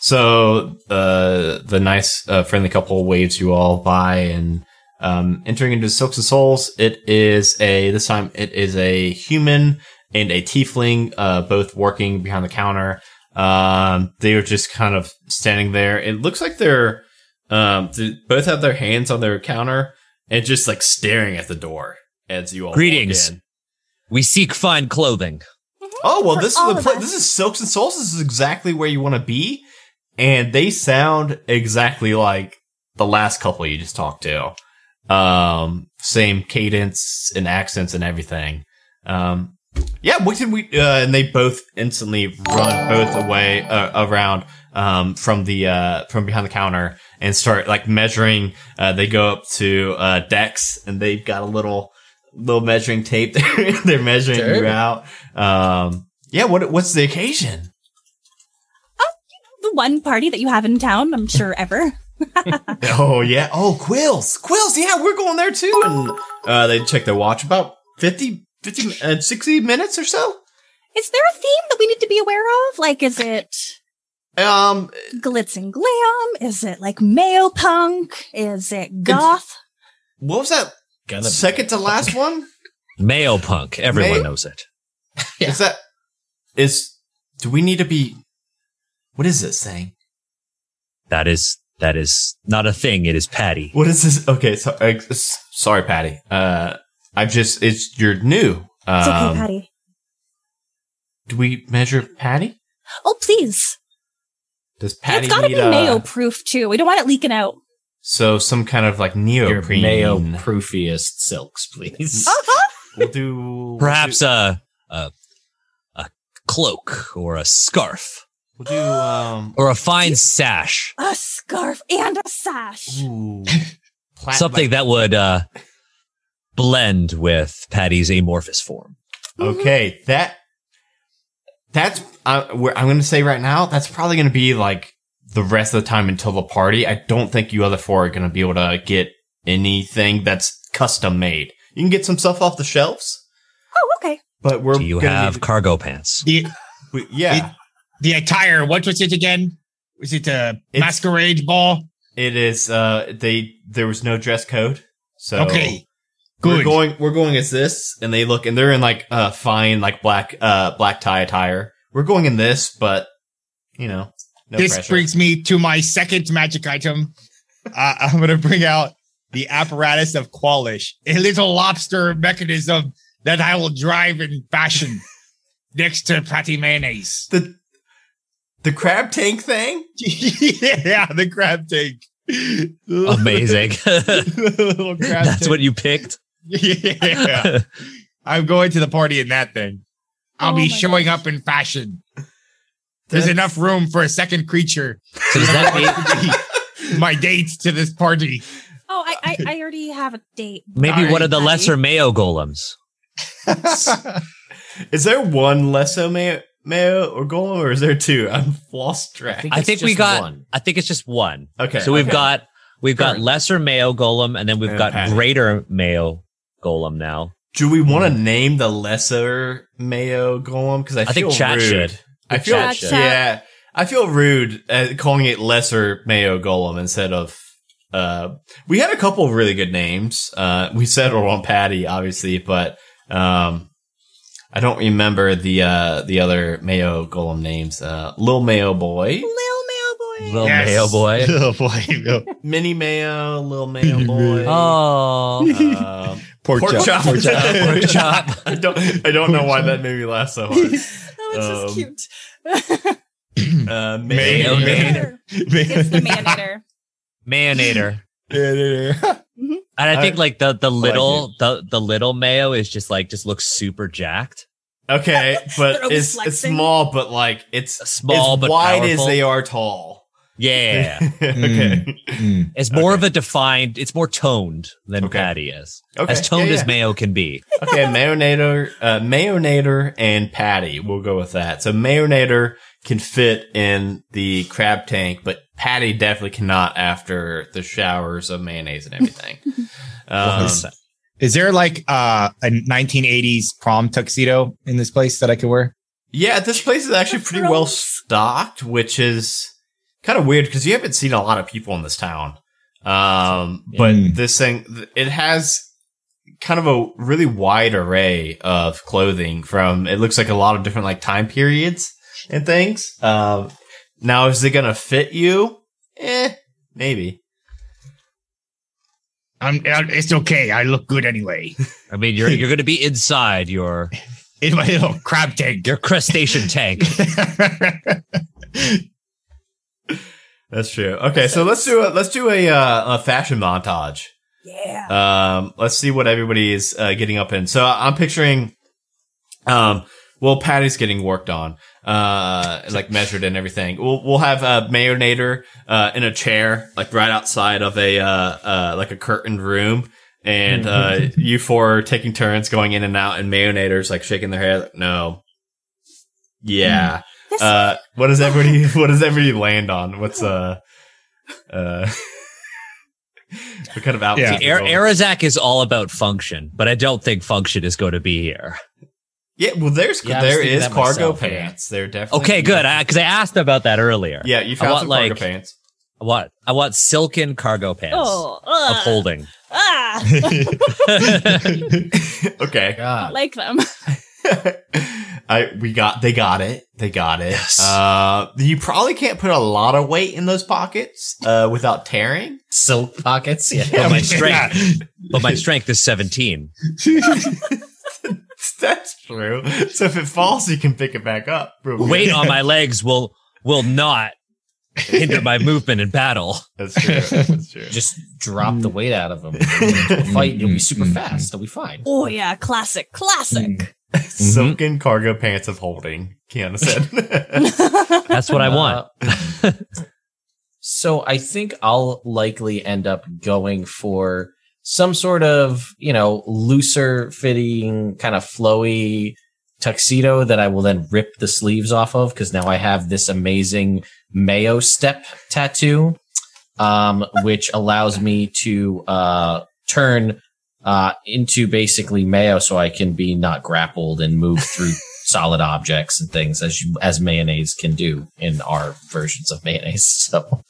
Speaker 1: So, uh, the nice, uh, friendly couple waves you all by and. Um, entering into Silks and Souls, it is a this time it is a human and a tiefling, uh, both working behind the counter. Um, they are just kind of standing there. It looks like they're um, they both have their hands on their counter and just like staring at the door as you all walk
Speaker 3: Greetings.
Speaker 1: in.
Speaker 3: we seek fine clothing.
Speaker 1: Oh well, this is the
Speaker 2: of
Speaker 1: pla-
Speaker 2: us.
Speaker 1: this is Silks and Souls. This is exactly where you want to be, and they sound exactly like the last couple you just talked to. Um, same cadence and accents and everything. Um, yeah, what did we? Uh, and they both instantly run both away uh, around um, from the uh, from behind the counter and start like measuring. Uh, they go up to uh, Dex and they've got a little little measuring tape. there. They're measuring you out. Um, yeah. What what's the occasion?
Speaker 2: the one party that you have in town, I'm sure ever.
Speaker 1: Oh yeah. Oh Quills. Quills. Yeah, we're going there too. And uh, they check their watch about 50, 50 uh, 60 minutes or so.
Speaker 2: Is there a theme that we need to be aware of? Like, is it
Speaker 1: Um,
Speaker 2: glitz and glam? Is it like male punk? Is it goth?
Speaker 1: what was that
Speaker 5: Gonna
Speaker 1: second to last one?
Speaker 3: Male punk. Everyone
Speaker 1: Mayo-
Speaker 3: knows it.
Speaker 1: Is that is? Do we need to be? What is this thing?
Speaker 3: That is that is not a thing. It is Patty.
Speaker 1: What is this? Okay, so uh, sorry, Patty. Uh, I've just it's you're new. Um,
Speaker 2: It's okay, Patty.
Speaker 1: Do we measure Patty?
Speaker 2: Oh, please.
Speaker 1: Does Patty
Speaker 2: it's gotta be
Speaker 1: uh,
Speaker 2: Mayo proof too. We don't want it leaking out.
Speaker 1: So some kind of like
Speaker 5: Your
Speaker 1: neoprene.
Speaker 5: mayo proofiest silks, please.
Speaker 2: Uh-huh.
Speaker 1: We'll do
Speaker 3: Perhaps
Speaker 1: We'll
Speaker 3: a a a cloak or a scarf
Speaker 1: do, we'll do um.
Speaker 3: or a fine sash.
Speaker 2: A scarf and a sash.
Speaker 1: Ooh, plat-
Speaker 3: Something that would uh blend with Patty's amorphous form.
Speaker 1: Okay, that that's uh, I'm going to say right now. That's probably going to be like the rest of the time until the party. I don't think you other four are going to be able to get anything that's custom made. You can get some stuff off the shelves,
Speaker 2: Oh, okay.
Speaker 1: but we're
Speaker 3: Do you
Speaker 1: gonna
Speaker 3: have
Speaker 1: need-
Speaker 3: cargo pants?
Speaker 4: The
Speaker 1: we- yeah.
Speaker 4: The attire. What was it again? Was it a
Speaker 1: It's-
Speaker 4: masquerade ball?
Speaker 1: It is. Uh, they there was no dress code, so
Speaker 4: okay,
Speaker 1: We're going. We're going as this, and they look, and they're in like uh fine like black uh black tie attire. We're going in this, but you know, no
Speaker 4: this
Speaker 1: pressure.
Speaker 4: brings me to my second magic item. Uh, I'm going to bring out the apparatus of Kwalish, a little lobster mechanism that I will drive in fashion next to Patty Mayonnaise.
Speaker 1: the the crab tank thing.
Speaker 4: yeah, the crab tank.
Speaker 3: Amazing.
Speaker 4: crab
Speaker 3: That's
Speaker 4: tank.
Speaker 3: what you picked.
Speaker 4: yeah. I'm going to the party in that thing. I'll
Speaker 2: Oh
Speaker 4: be showing
Speaker 2: gosh.
Speaker 4: up in fashion. There's
Speaker 1: That's-
Speaker 4: enough room for a second creature.
Speaker 3: So does that mean
Speaker 4: My date to this party.
Speaker 2: Oh, I, I, I already have a date.
Speaker 3: maybe one of the
Speaker 2: Alright.
Speaker 3: lesser Mayo golems?
Speaker 1: Is there one Lesso Mayo, Mayo or Golem, or is there two? I'm lost track.
Speaker 3: I
Speaker 5: it's
Speaker 3: think we got.
Speaker 5: one.
Speaker 3: I think it's just one.
Speaker 1: Okay,
Speaker 3: So we've
Speaker 1: okay.
Speaker 3: got we've got
Speaker 1: Sure.
Speaker 3: lesser Mayo golem, and then we've
Speaker 1: And
Speaker 3: got
Speaker 1: Patty.
Speaker 3: greater Mayo golem now.
Speaker 1: Do we want to name the lesser Mayo Golem? Because I,
Speaker 3: I think chat
Speaker 1: rude.
Speaker 3: should.
Speaker 1: I feel
Speaker 3: Chat
Speaker 2: should.
Speaker 1: yeah. I feel rude at calling it lesser Mayo Golem instead of. Uh, we had a couple of really good names. Uh, we settled on Patty, obviously, but um, I don't remember the uh the other Mayo Golem names. Uh, Lil Mayo Boy,
Speaker 2: Lil Mail Boy.
Speaker 3: Little
Speaker 4: Yes.
Speaker 3: Mayo boy.
Speaker 4: Oh boy.
Speaker 1: Mini Mayo, Lil Mayo Boy.
Speaker 3: Oh,
Speaker 1: Um,
Speaker 6: Pork,
Speaker 1: pork
Speaker 6: chop.
Speaker 1: chop.
Speaker 6: Pork chop.
Speaker 3: pork chop.
Speaker 1: I don't. I don't know why that made me laugh so hard.
Speaker 2: Oh, it's
Speaker 1: Um,
Speaker 2: just cute.
Speaker 1: Uh,
Speaker 4: Mayo
Speaker 1: Mayo.
Speaker 2: it's the Mayonnator.
Speaker 3: Mayonator.
Speaker 6: Yeah,
Speaker 3: And I think like the the
Speaker 6: like
Speaker 3: little the the little mayo is just like just looks super jacked.
Speaker 1: Okay, but it's it's small, but like it's
Speaker 3: Small
Speaker 1: as
Speaker 3: but
Speaker 1: wide as they are tall.
Speaker 3: Yeah.
Speaker 1: okay.
Speaker 6: Mm.
Speaker 3: It's more of a defined, it's more toned than
Speaker 1: Okay.
Speaker 3: Patty is.
Speaker 1: Okay.
Speaker 3: As toned
Speaker 1: yeah,
Speaker 3: as mayo can be.
Speaker 1: Okay, Mayonator, uh, Mayonator and Patty. We'll go with that. So Mayonator can fit in the crab tank, but Patty definitely cannot after the showers of mayonnaise and everything. um,
Speaker 4: Is there like uh, a 1980s prom tuxedo in this place that I could wear?
Speaker 1: yeah, this place is actually
Speaker 2: The
Speaker 1: pretty well stocked, which is kind of weird because you haven't seen a lot of people in this town. Um, but
Speaker 6: Mm.
Speaker 1: this thing, it has kind of a really wide array of clothing from, it looks like a lot of different like time periods and things. Um, now is it going to fit you? Eh, maybe.
Speaker 4: I'm, it's okay. I look good anyway.
Speaker 3: I mean, you're you're going to be inside your
Speaker 4: In my little crab tank.
Speaker 3: your crustacean tank.
Speaker 1: That's true. Okay. So let's do a, let's do a, uh, a fashion montage.
Speaker 2: Yeah.
Speaker 1: Um, let's see what everybody is uh, getting up in. So I'm picturing, um, well, Patty's getting worked on, uh, like measured and everything. We'll we'll have a mayonator uh, in a chair, like right outside of a uh, uh, like a curtained room, and uh, you four are taking turns going in and out, and mayonator's like shaking their head. Like, no, yeah.
Speaker 2: Yes.
Speaker 1: Uh, what does everybody what does everybody land on? What's uh uh what kind of outfit?
Speaker 4: Yeah.
Speaker 1: is
Speaker 3: Ar-
Speaker 1: on?
Speaker 3: Arazak is all about function, but I don't think function is going to be here.
Speaker 1: Yeah, well, there's
Speaker 5: Yeah, I was
Speaker 1: there
Speaker 5: thinking
Speaker 1: is
Speaker 5: that
Speaker 1: cargo
Speaker 5: myself, yeah.
Speaker 1: pants. They're definitely
Speaker 3: Okay, good. Because I, asked about that earlier.
Speaker 1: yeah, you
Speaker 3: I
Speaker 1: found
Speaker 3: want,
Speaker 1: some cargo
Speaker 3: like-
Speaker 1: pants.
Speaker 3: I want I want silken cargo pants
Speaker 2: oh,
Speaker 3: of
Speaker 2: ugh.
Speaker 3: holding.
Speaker 2: Ah,
Speaker 1: okay,
Speaker 2: I like them.
Speaker 1: I we got they got it they got it.
Speaker 3: Yes.
Speaker 1: Uh, you probably can't put a lot of weight in those pockets uh without tearing.
Speaker 5: Silk pockets. Yeah.
Speaker 3: But my strength, but my strength is 17.
Speaker 1: That's true. So if it falls, you can pick it back up.
Speaker 3: Weight on my legs will will not hinder my movement in battle.
Speaker 1: That's true. That's true.
Speaker 5: Just drop the weight out of them. Fight. You'll be super mm-hmm. fast. They'll be fine.
Speaker 2: Oh yeah, classic, classic. Mm-hmm. Mm-hmm.
Speaker 1: Silken cargo pants of holding. Kienna said.
Speaker 3: That's what I uh, want.
Speaker 5: Uh, so I think I'll likely end up going for some sort of, you know, looser fitting, kind of flowy tuxedo that I will then rip the sleeves off of because now I have this amazing Mayo step tattoo, um, which allows me to uh, turn uh, into basically mayo, so I can be not grappled and move through solid objects and things as you as mayonnaise can do in our versions of mayonnaise. So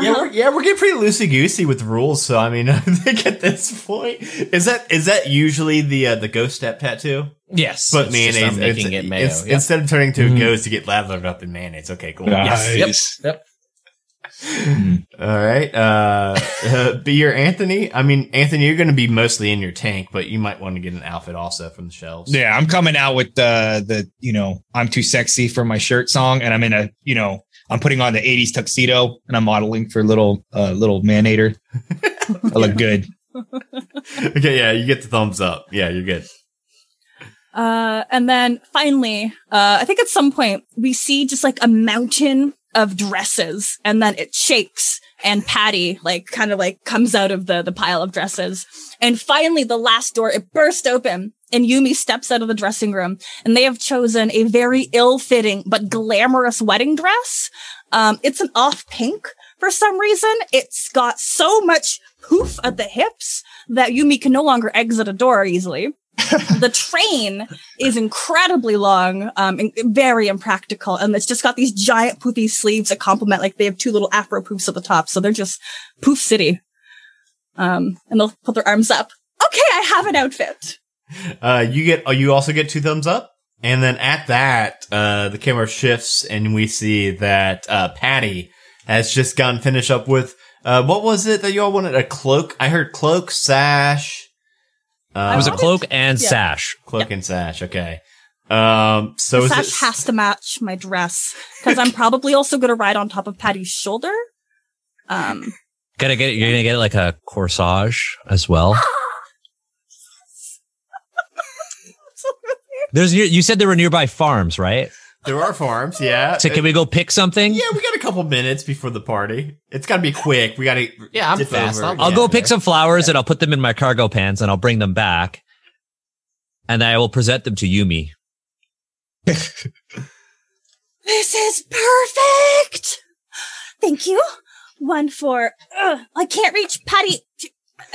Speaker 1: Yeah, we're, yeah, we're getting pretty loosey goosey with rules. So I mean, I think at this point, is that is that usually the uh, the ghost step tattoo?
Speaker 5: yes,
Speaker 1: But
Speaker 5: it's just
Speaker 1: mayonnaise,
Speaker 5: I'm making it mayo.
Speaker 1: it's-
Speaker 5: Yep.
Speaker 1: instead of turning to a
Speaker 5: Mhm.
Speaker 1: ghost to get lathered up in mayonnaise. Okay, cool.
Speaker 6: Nice.
Speaker 5: Yes. Yep.
Speaker 1: All right, uh, uh, be your Anthony. I mean, Anthony, you're going to be mostly in your tank, but you might want to get an outfit also from the shelves.
Speaker 4: Yeah, I'm coming out with the the you know I'm too sexy for my shirt song, and I'm in a you know I'm putting on the '80s tuxedo, and I'm modeling for a little uh, little manator. I look good.
Speaker 1: okay, yeah, you get the thumbs up. Yeah, you're good.
Speaker 2: Uh, and then finally, uh, I think at some point we see just like a mountain of dresses and then it shakes and Patty like kind of like comes out of the, the pile of dresses. And finally the last door, it burst open and Yumi steps out of the dressing room and they have chosen a very ill-fitting but glamorous wedding dress. Um, it's an off pink for some reason. It's got so much poof at the hips that Yumi can no longer exit a door easily the train is incredibly long, um, and very impractical, and it's just got these giant poofy sleeves that complement, like they have two little afro poofs at the top, so they're just poof city. Um, and they'll put their arms up. Okay, I have an outfit.
Speaker 1: Uh, you get, oh, you also get two thumbs up. And then at that, uh, the camera shifts and we see that, uh, Patty has just gotten finished up with, uh, what was it that you all wanted? A cloak? I heard cloak, sash. Uh,
Speaker 3: It was a cloak and
Speaker 2: yeah.
Speaker 3: sash.
Speaker 1: cloak and sash. Okay. Um, so
Speaker 2: the sash
Speaker 1: it,
Speaker 2: has to match my dress because I'm probably also going to ride on top of Patty's shoulder. Um,
Speaker 3: Gotta get you're gonna get like a corsage as well. There's near, you said there were nearby farms, right?
Speaker 1: there are farms. Yeah.
Speaker 3: So can we go pick something?
Speaker 1: yeah, we got a couple minutes before the party. It's got to be quick. We got to.
Speaker 5: Yeah, I'm fast.
Speaker 1: over.
Speaker 5: I'll
Speaker 3: I'll
Speaker 1: Yeah.
Speaker 3: go pick some flowers and I'll put them in my cargo pants and I'll bring them back. And I will present them to Yumi.
Speaker 2: this is perfect. Thank you. One for, uh, I can't reach Patty.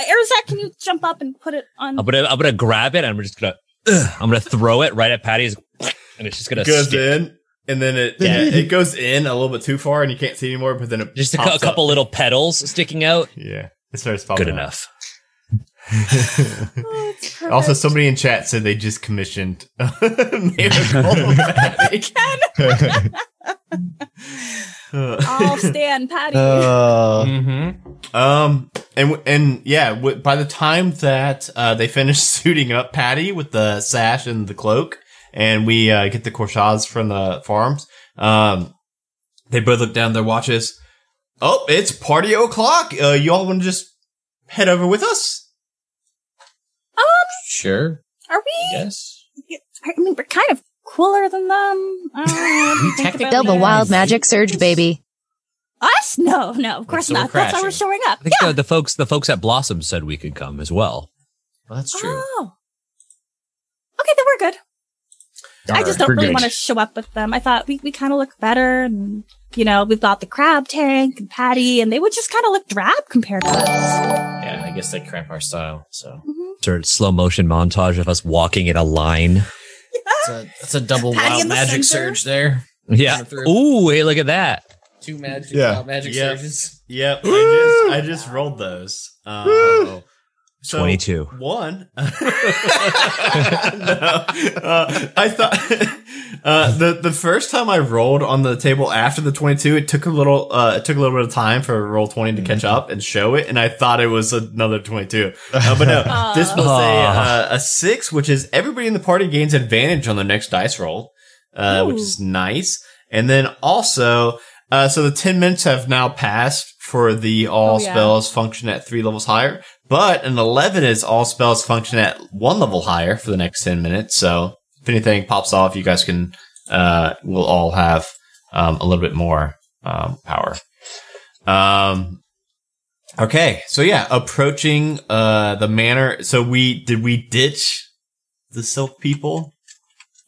Speaker 2: Arizak, can you jump up and put it on?
Speaker 3: I'm gonna I'm gonna grab it and I'm just gonna ugh, I'm gonna throw it right at Patty's and it's just gonna
Speaker 1: goes
Speaker 3: stick.
Speaker 1: in, and then it yeah, it goes in a little bit too far, and you can't see anymore. But then it
Speaker 3: Just a,
Speaker 1: pops
Speaker 3: a couple
Speaker 1: up.
Speaker 3: little petals sticking out.
Speaker 1: Yeah, it starts popping.
Speaker 3: Good
Speaker 1: up.
Speaker 3: enough.
Speaker 2: Oh.
Speaker 1: Also, somebody in chat said they just commissioned Miracle Patty. Uh,
Speaker 2: I'll stand Patty.
Speaker 6: Uh,
Speaker 5: Mm-hmm.
Speaker 1: Um, and and yeah, w- by the time that uh, they finish suiting up Patty with the sash and the cloak, and we uh, get the corsage from the farms, um, they both look down their watches. Oh, it's party o'clock. Uh, you all want to just head over with us?
Speaker 2: um,
Speaker 5: Sure.
Speaker 2: are we?
Speaker 5: Yes.
Speaker 2: I mean, we're kind of cooler than them. I don't know. what to think
Speaker 5: technically
Speaker 2: about
Speaker 7: Still the wild magic surge, baby.
Speaker 2: Us? No, no, of course
Speaker 5: so
Speaker 2: not. That's why we're showing up.
Speaker 3: I think
Speaker 2: Yeah.
Speaker 3: the, the folks the folks at Blossom said we could come as well.
Speaker 5: Well, that's true.
Speaker 2: Oh. Okay, then we're good. I just don't really want to show up with them. I thought we, we kind of look better. And, you know, we've got the crab tank and Patty, and they would just kind of look drab compared to us.
Speaker 5: Yeah, I guess they cramp our style. So mm-hmm.
Speaker 3: Sort of slow motion montage of us walking in a line.
Speaker 5: That's a, that's a double
Speaker 2: Patty
Speaker 5: wild
Speaker 2: in the
Speaker 5: magic
Speaker 2: center.
Speaker 5: surge there.
Speaker 3: Yeah.
Speaker 5: Coming.
Speaker 3: Ooh, hey, look at that.
Speaker 5: Two magic
Speaker 6: Yeah.
Speaker 5: wild magic
Speaker 1: Yeah.
Speaker 5: surges.
Speaker 1: Yep, I just I just rolled those. Um, so
Speaker 3: 22.
Speaker 1: One. no, uh, I thought uh, the the first time I rolled on the table after the twenty two, it took a little uh, it took a little bit of time for roll twenty to catch up and show it, and I thought it was another twenty two, uh, but no, this was a uh, a six, which is everybody in the party gains advantage on their next dice roll, uh, which is nice, and then also. Uh, so the 10 minutes have now passed for the all
Speaker 2: Oh, yeah.
Speaker 1: spells function at three levels higher, but an 11 is all spells function at one level higher for the next 10 minutes. So if anything pops off, you guys can, uh, we'll all have, um, a little bit more, um, power. Um, okay. So yeah, approaching, uh, the manor. So we, did we ditch the silk people?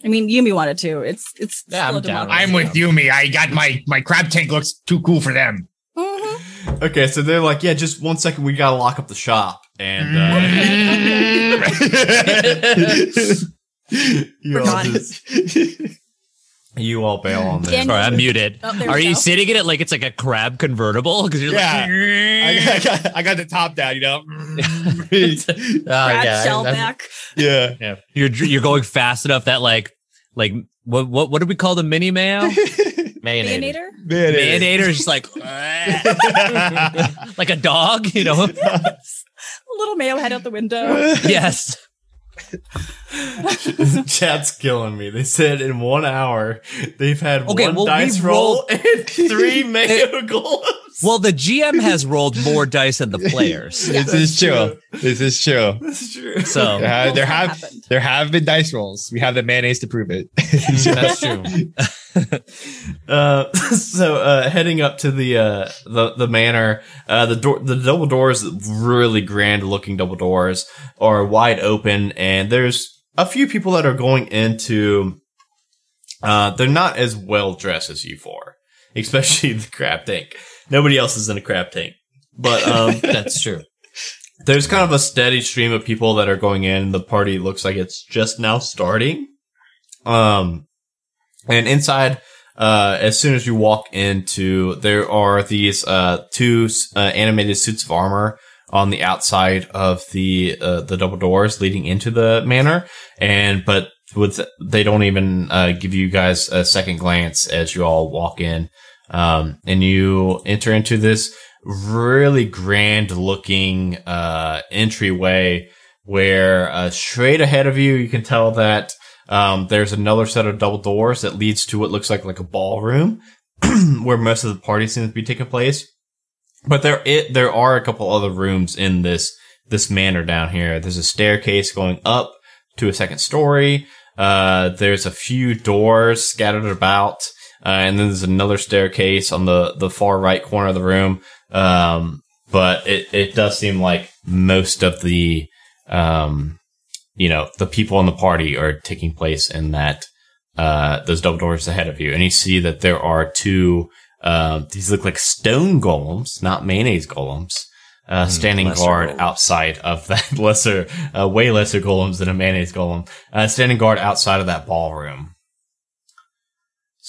Speaker 2: I mean, Yumi wanted to. It's, it's,
Speaker 5: Yeah, I'm down.
Speaker 4: I'm with Yumi. I got my my crab tank looks too cool for them.
Speaker 2: Mhm.
Speaker 1: Okay. So they're like, yeah, just one second. We got to lock up the shop. and uh, you all
Speaker 2: Forgotten.
Speaker 1: just you all bail on this.
Speaker 3: Sorry, I'm muted.
Speaker 2: Oh,
Speaker 3: Are you
Speaker 2: go.
Speaker 3: sitting in it like it's like a crab convertible? Because you're
Speaker 4: Yeah.
Speaker 3: like,
Speaker 4: I, got, I got the top down, you know.
Speaker 5: Uh,
Speaker 2: Brad
Speaker 5: yeah,
Speaker 2: Shellback.
Speaker 4: yeah.
Speaker 3: you're you're going fast enough that like like what what what do we call the mini mayo?
Speaker 5: Mayonnaise.
Speaker 2: Bayonator?
Speaker 3: Mayonnator is just like like a dog, you know?
Speaker 2: a Little mayo head out the window.
Speaker 3: yes.
Speaker 1: Chat's killing me. They said in one hour they've had
Speaker 3: Okay,
Speaker 1: one
Speaker 3: well,
Speaker 1: dice roll
Speaker 3: rolled-
Speaker 1: and three mayo golems.
Speaker 3: Well, the GM has rolled more dice than the players.
Speaker 4: This is true. This is true.
Speaker 1: This is true.
Speaker 3: So
Speaker 4: There have, there have
Speaker 2: happened.
Speaker 4: there have been dice rolls. We have the mayonnaise to prove it.
Speaker 5: That's true.
Speaker 1: Uh, so uh, heading up to the uh, the the manor, uh, the door, the double doors, really grand looking double doors, are wide open, and there's a few people that are going into. Uh, they're not as well dressed as you four, especially the crab tank. Nobody else is in a crab tank, but um,
Speaker 5: That's true.
Speaker 1: there's kind of a steady stream of people that are going in. The party looks like it's just now starting. Um, and inside, uh, as soon as you walk into, there are these, uh, two, uh, animated suits of armor on the outside of the, uh, the double doors leading into the manor. And, but with, they don't even, uh, give you guys a second glance as you all walk in. Um, and you enter into this really grand looking, uh, entryway where, uh, straight ahead of you, you can tell that, um, there's another set of double doors that leads to what looks like like a ballroom where most of the party seems to be taking place. But there, it, there are a couple other rooms in this, this manor down here. There's a staircase going up to a second story. Uh, there's a few doors scattered about. Uh, and then there's another staircase on the, the far right corner of the room. Um, but it, it does seem like most of the, um, you know, the people in the party are taking place in that, uh, those double doors ahead of you. And you see that there are two, uh, these look like stone golems, not mayonnaise golems, uh, standing
Speaker 3: lesser
Speaker 1: guard
Speaker 3: golems.
Speaker 1: outside of that lesser, uh, way lesser golems than a mayonnaise golem, uh, standing guard outside of that ballroom.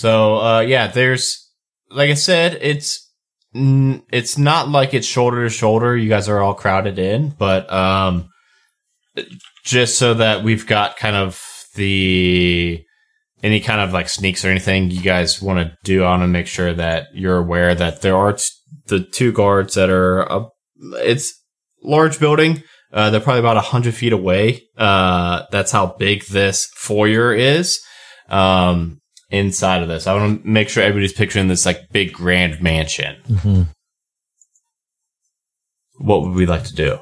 Speaker 1: So, uh, yeah, there's, like I said, it's, it's not like it's shoulder to shoulder. You guys are all crowded in, but, um, just so that we've got kind of the any kind of like sneaks or anything you guys want to do. I want to make sure that you're aware that there are t- the two guards that are. Uh, it's large building. Uh, they're probably about a hundred feet away. Uh, that's how big this foyer is. Um, inside of this, I want to make sure everybody's picturing this like big grand mansion.
Speaker 3: Mm-hmm.
Speaker 1: What would we like to do?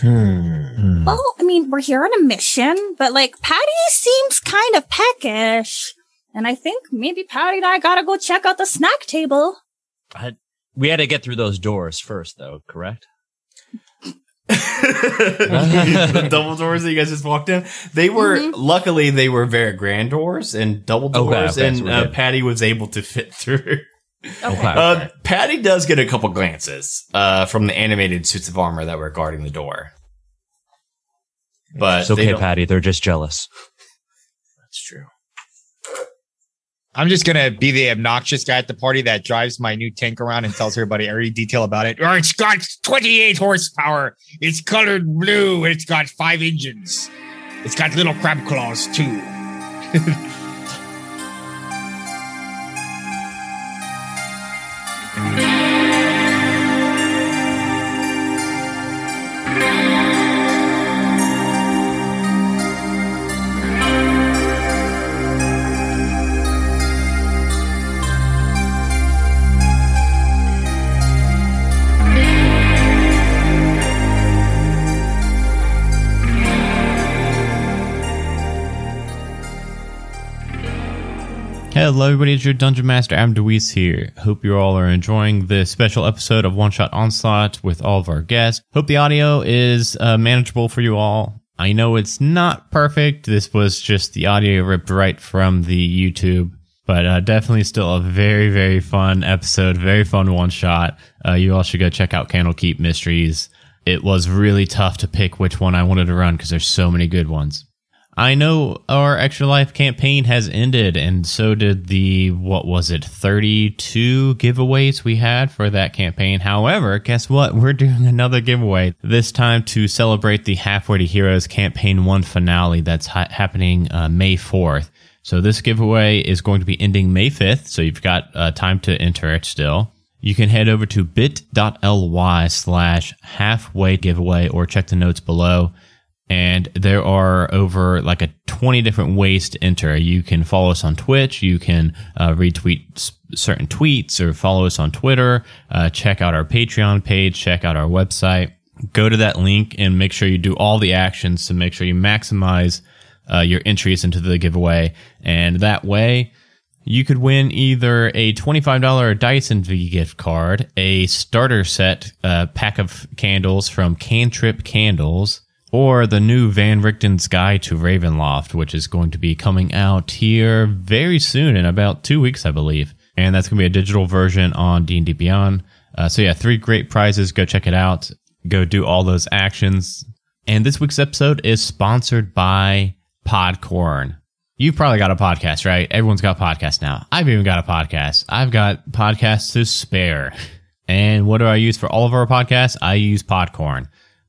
Speaker 5: Hmm.
Speaker 2: Well, I mean, we're here on a mission, but like Patty seems kind of peckish. And I think maybe Patty and I gotta go check out the snack table.
Speaker 3: We had to get through those doors first, though. Correct?
Speaker 1: The double doors that you guys just walked in, they were
Speaker 2: Mhm.
Speaker 1: luckily they were very grand doors and double doors,
Speaker 3: okay,
Speaker 1: and uh. Patty was able to fit through.
Speaker 2: Okay.
Speaker 3: Okay.
Speaker 1: Uh, Patty does get a couple glances uh, from the animated suits of armor that were guarding the door, but
Speaker 3: It's okay, Patty. They're just jealous.
Speaker 5: That's true.
Speaker 4: I'm just gonna be the obnoxious guy at the party that drives my new tank around and tells everybody every detail about it. Oh, it's got 28 horsepower. It's colored blue. It's got five engines. It's got little crab claws too.
Speaker 1: Hello, everybody. It's your Dungeon Master, Adam DeWeese here. Hope you all are enjoying this special episode of One Shot Onslaught with all of our guests. Hope the audio is uh, manageable for you all. I know it's not perfect. This was just the audio ripped right from the YouTube, But uh, definitely still a very, very fun episode, very fun one shot. Uh, you all should go check out Candlekeep Mysteries. It was really tough to pick which one I wanted to run because there's so many good ones. I know our Extra Life campaign has ended, and so did the, what was it, 32 giveaways we had for that campaign. However, guess what? We're doing another giveaway, this time to celebrate the Halfway to Heroes Campaign 1 finale that's ha- happening uh, May 4th. So this giveaway is going to be ending May 5th, so you've got uh, time to enter it still. You can head over to bit.ly slash halfway giveaway or check the notes below and there are over like a 20 different ways to enter. You can follow us on Twitch. You can uh, retweet certain tweets or follow us on Twitter. Uh, check out our Patreon page. Check out our website. Go to that link and make sure you do all the actions to make sure you maximize uh, your entries into the giveaway. And that way, you could win either a $25 Dyson V gift card, a starter set uh, pack of candles from Cantrip Candles, or the new Van Richten's Guide to Ravenloft, which is going to be coming out here very soon in about two weeks, I believe. And that's going to be a digital version on D&D Beyond. Uh, so yeah, three great prizes. Go check it out. Go do all those actions. And this week's episode is sponsored by Podcorn. You've probably got a podcast, right? Everyone's got podcasts now. I've even got a podcast. I've got podcasts to spare. And what do I use for all of our podcasts? I use Podcorn.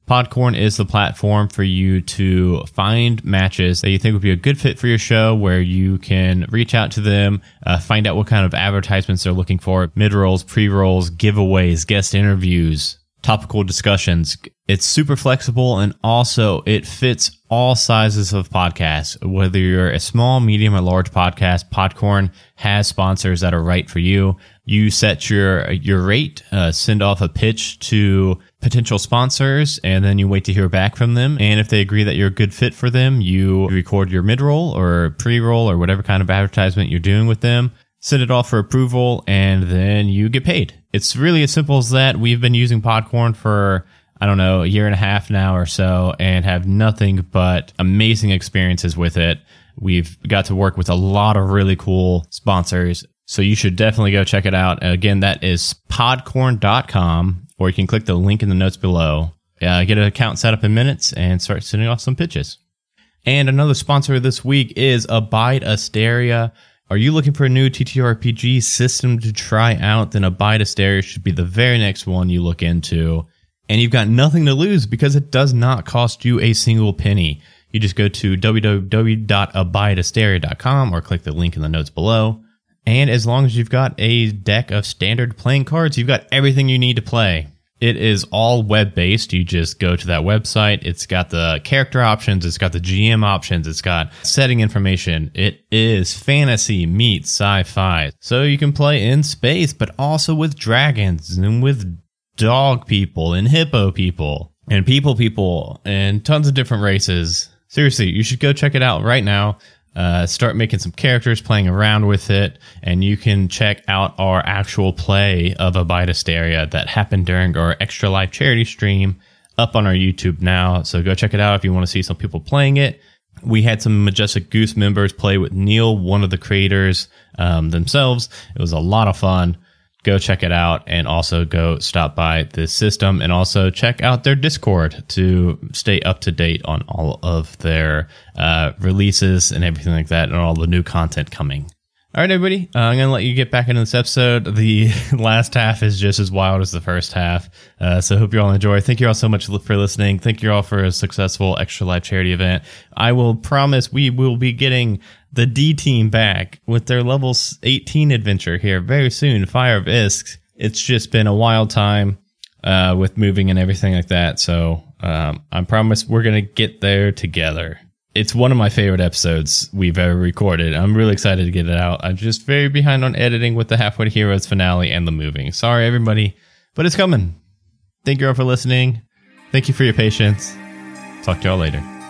Speaker 1: Podcorn is the platform for you to find matches that you think would be a good fit for your show, where you can reach out to them, uh, find out what kind of advertisements they're looking for, mid rolls, pre rolls, giveaways, guest interviews, topical discussions. It's super flexible and also it fits all sizes of podcasts. Whether you're a small, medium, or large podcast, Podcorn has sponsors that are right for you. You set your your rate, uh, send off a pitch to potential sponsors, and then you wait to hear back from them. And if they agree that you're a good fit for them, you record your mid roll or pre roll or whatever kind of advertisement you're doing with them send it off for approval, and then you get paid. It's really as simple as that. We've been using Podcorn for, I don't know, a year and a half now or so, and have nothing but amazing experiences with it. We've got to work with a lot of really cool sponsors. So you should definitely go check it out. Again, that is podcorn.com, or you can click the link in the notes below. Uh, get an account set up in minutes and start sending off some pitches. And another sponsor this week is Abide Asteria. Are you looking for a new TTRPG system to try out? Then Abide Asteria should be the very next one you look into. And you've got nothing to lose because it does not cost you a single penny. You just go to www.abideasteria.com or click the link in the notes below. And as long as you've got a deck of standard playing cards, you've got everything you need to play. It is all web based. You just go to that website. It's got the character options. It's got the GM options. It's got setting information. It is fantasy meets sci-fi. So you can play in space, but also with dragons and with dog people and hippo people and people people and tons of different races. Seriously, you should go check it out right now. Uh, start making some characters, playing around with it, and you can check out our actual play of Abide Asteria that happened during our Extra Life charity stream up on our YouTube now. So go check it out if you want to see some people playing it. We had some Majestic Goose members play with Neil, one of the creators um, themselves. It was a lot of fun go check it out and also go stop by the system and also check out their discord to stay up to date on all of their uh, releases and everything like that and all the new content coming. All right everybody uh, i'm gonna let you get back into this episode. The last half is just as wild as the first half. Uh, so hope you all enjoy. Thank you all so much for listening. Thank you all for a successful extra life charity event. I will promise we will be getting the D team back with their level 18 adventure here very soon, Fire of Isk. It's just been a wild time uh, with moving and everything like that. So um, I promise we're going to get there together. It's one of my favorite episodes we've ever recorded. I'm really excited to get it out. I'm just very behind on editing with the Halfway Heroes finale and the moving. Sorry, everybody, but it's coming. Thank you all for listening. Thank you for your patience. Talk to y'all later.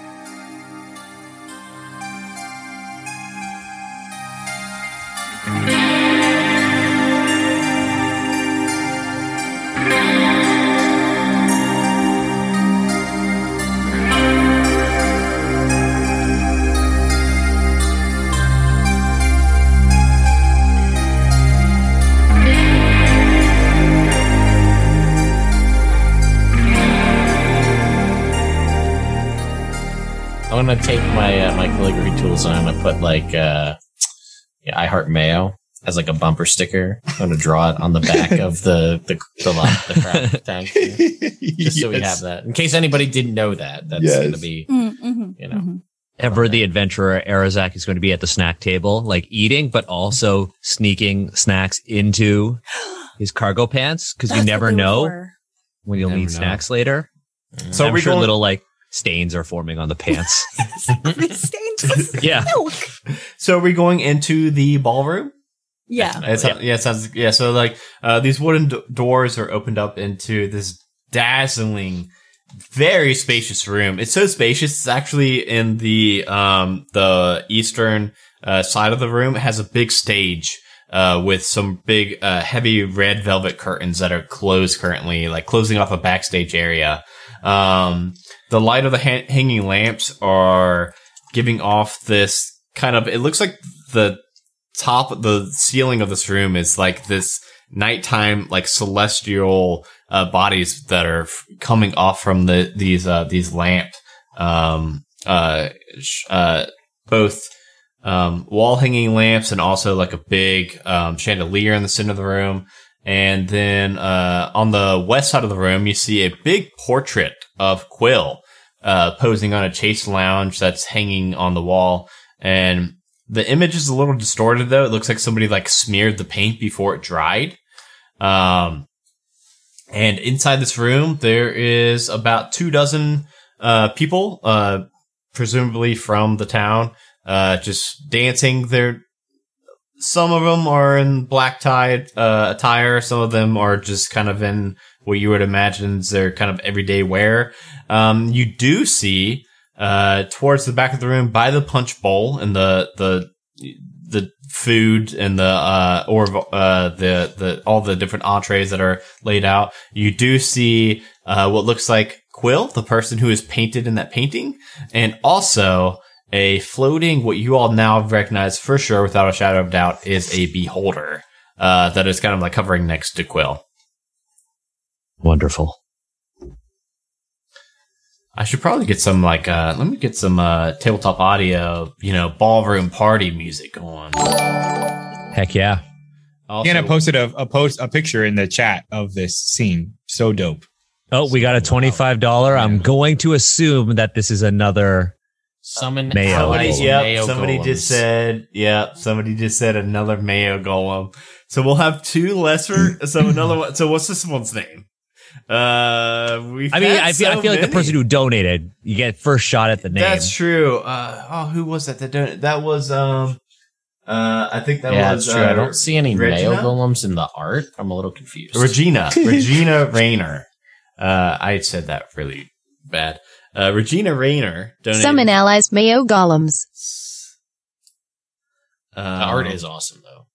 Speaker 5: Gonna take my uh, my calligraphy tools and I'm gonna put like uh, yeah, I heart mayo as like a bumper sticker. I'm gonna draw it on the back of the the the, lot, the crap tank, just so we have that in case anybody didn't know that. That's
Speaker 6: Yes.
Speaker 5: gonna be
Speaker 2: Mm-hmm.
Speaker 5: You know.
Speaker 3: Ever the adventurer, Arazak is going to be at the snack table, like eating, but also sneaking snacks into his cargo pants because you never know when you'll
Speaker 1: Never
Speaker 3: need
Speaker 1: know.
Speaker 3: snacks later.
Speaker 1: So
Speaker 3: I'm
Speaker 1: we
Speaker 3: sure
Speaker 1: going-
Speaker 3: little like stains are forming on the pants.
Speaker 2: Stained with
Speaker 3: yeah.
Speaker 2: milk.
Speaker 1: So are we going into the ballroom?
Speaker 2: Yeah.
Speaker 1: It's, yeah. it sounds yeah. So like uh, these wooden d- doors are opened up into this dazzling, very spacious room. It's so spacious. It's actually in the um the eastern uh, side of the room. It has a big stage. Uh, with some big, uh, heavy red velvet curtains that are closed currently, like closing off a backstage area. Um, the light of the ha- hanging lamps are giving off this kind of, it looks like the top the ceiling of this room is like this nighttime like celestial uh, bodies that are f- coming off from the these uh these lamp um uh uh both um wall hanging lamps and also like a big um chandelier in the center of the room and then uh on the west side of the room you see a big portrait of Quill uh posing on a chase lounge that's hanging on the wall and the image is a little distorted though. It looks like somebody like smeared the paint before it dried. Um, and inside this room, there is about two dozen, uh, people, uh, presumably from the town, uh, just dancing. They're, some of them are in black tie, uh, attire. Some of them are just kind of in what you would imagine is their kind of everyday wear. Um, you do see, uh, towards the back of the room by the punch bowl and the, the, the food and the, uh, or, uh, the, the, all the different entrees that are laid out. You do see, uh, what looks like Quill, the person who is painted in that painting, and also a floating, what you all now recognize for sure without a shadow of doubt is a beholder, uh, that is kind of like hovering next to Quill.
Speaker 3: Wonderful.
Speaker 1: I should probably get some like uh let me get some uh tabletop audio, you know, ballroom party music on.
Speaker 3: Heck yeah.
Speaker 1: Also,
Speaker 4: Hannah posted a, a post a picture in the chat of this scene. So dope.
Speaker 3: Oh, we got a $25. I'm going to assume that this is another.
Speaker 5: Summon
Speaker 3: Mayo.
Speaker 1: somebody,
Speaker 5: owls,
Speaker 1: yep,
Speaker 5: mayo
Speaker 1: somebody
Speaker 5: golems.
Speaker 1: just said, yeah, somebody just said another mayo golem. So we'll have two lesser so another one so what's this one's name? Uh we
Speaker 3: I mean, I feel, I feel like the person who donated, you get first shot at the name.
Speaker 1: That's true. Uh oh who was that that donated? That was um uh I think that
Speaker 5: yeah,
Speaker 1: was
Speaker 5: that's true.
Speaker 1: uh,
Speaker 5: I don't see any
Speaker 1: Regina?
Speaker 5: mayo golems in the art. I'm a little confused.
Speaker 1: Regina, Regina Rayner. Uh, I said that really bad. Uh, Regina Rayner donated.
Speaker 7: Summon allies Mayo golems.
Speaker 1: Um,
Speaker 5: the art is awesome though.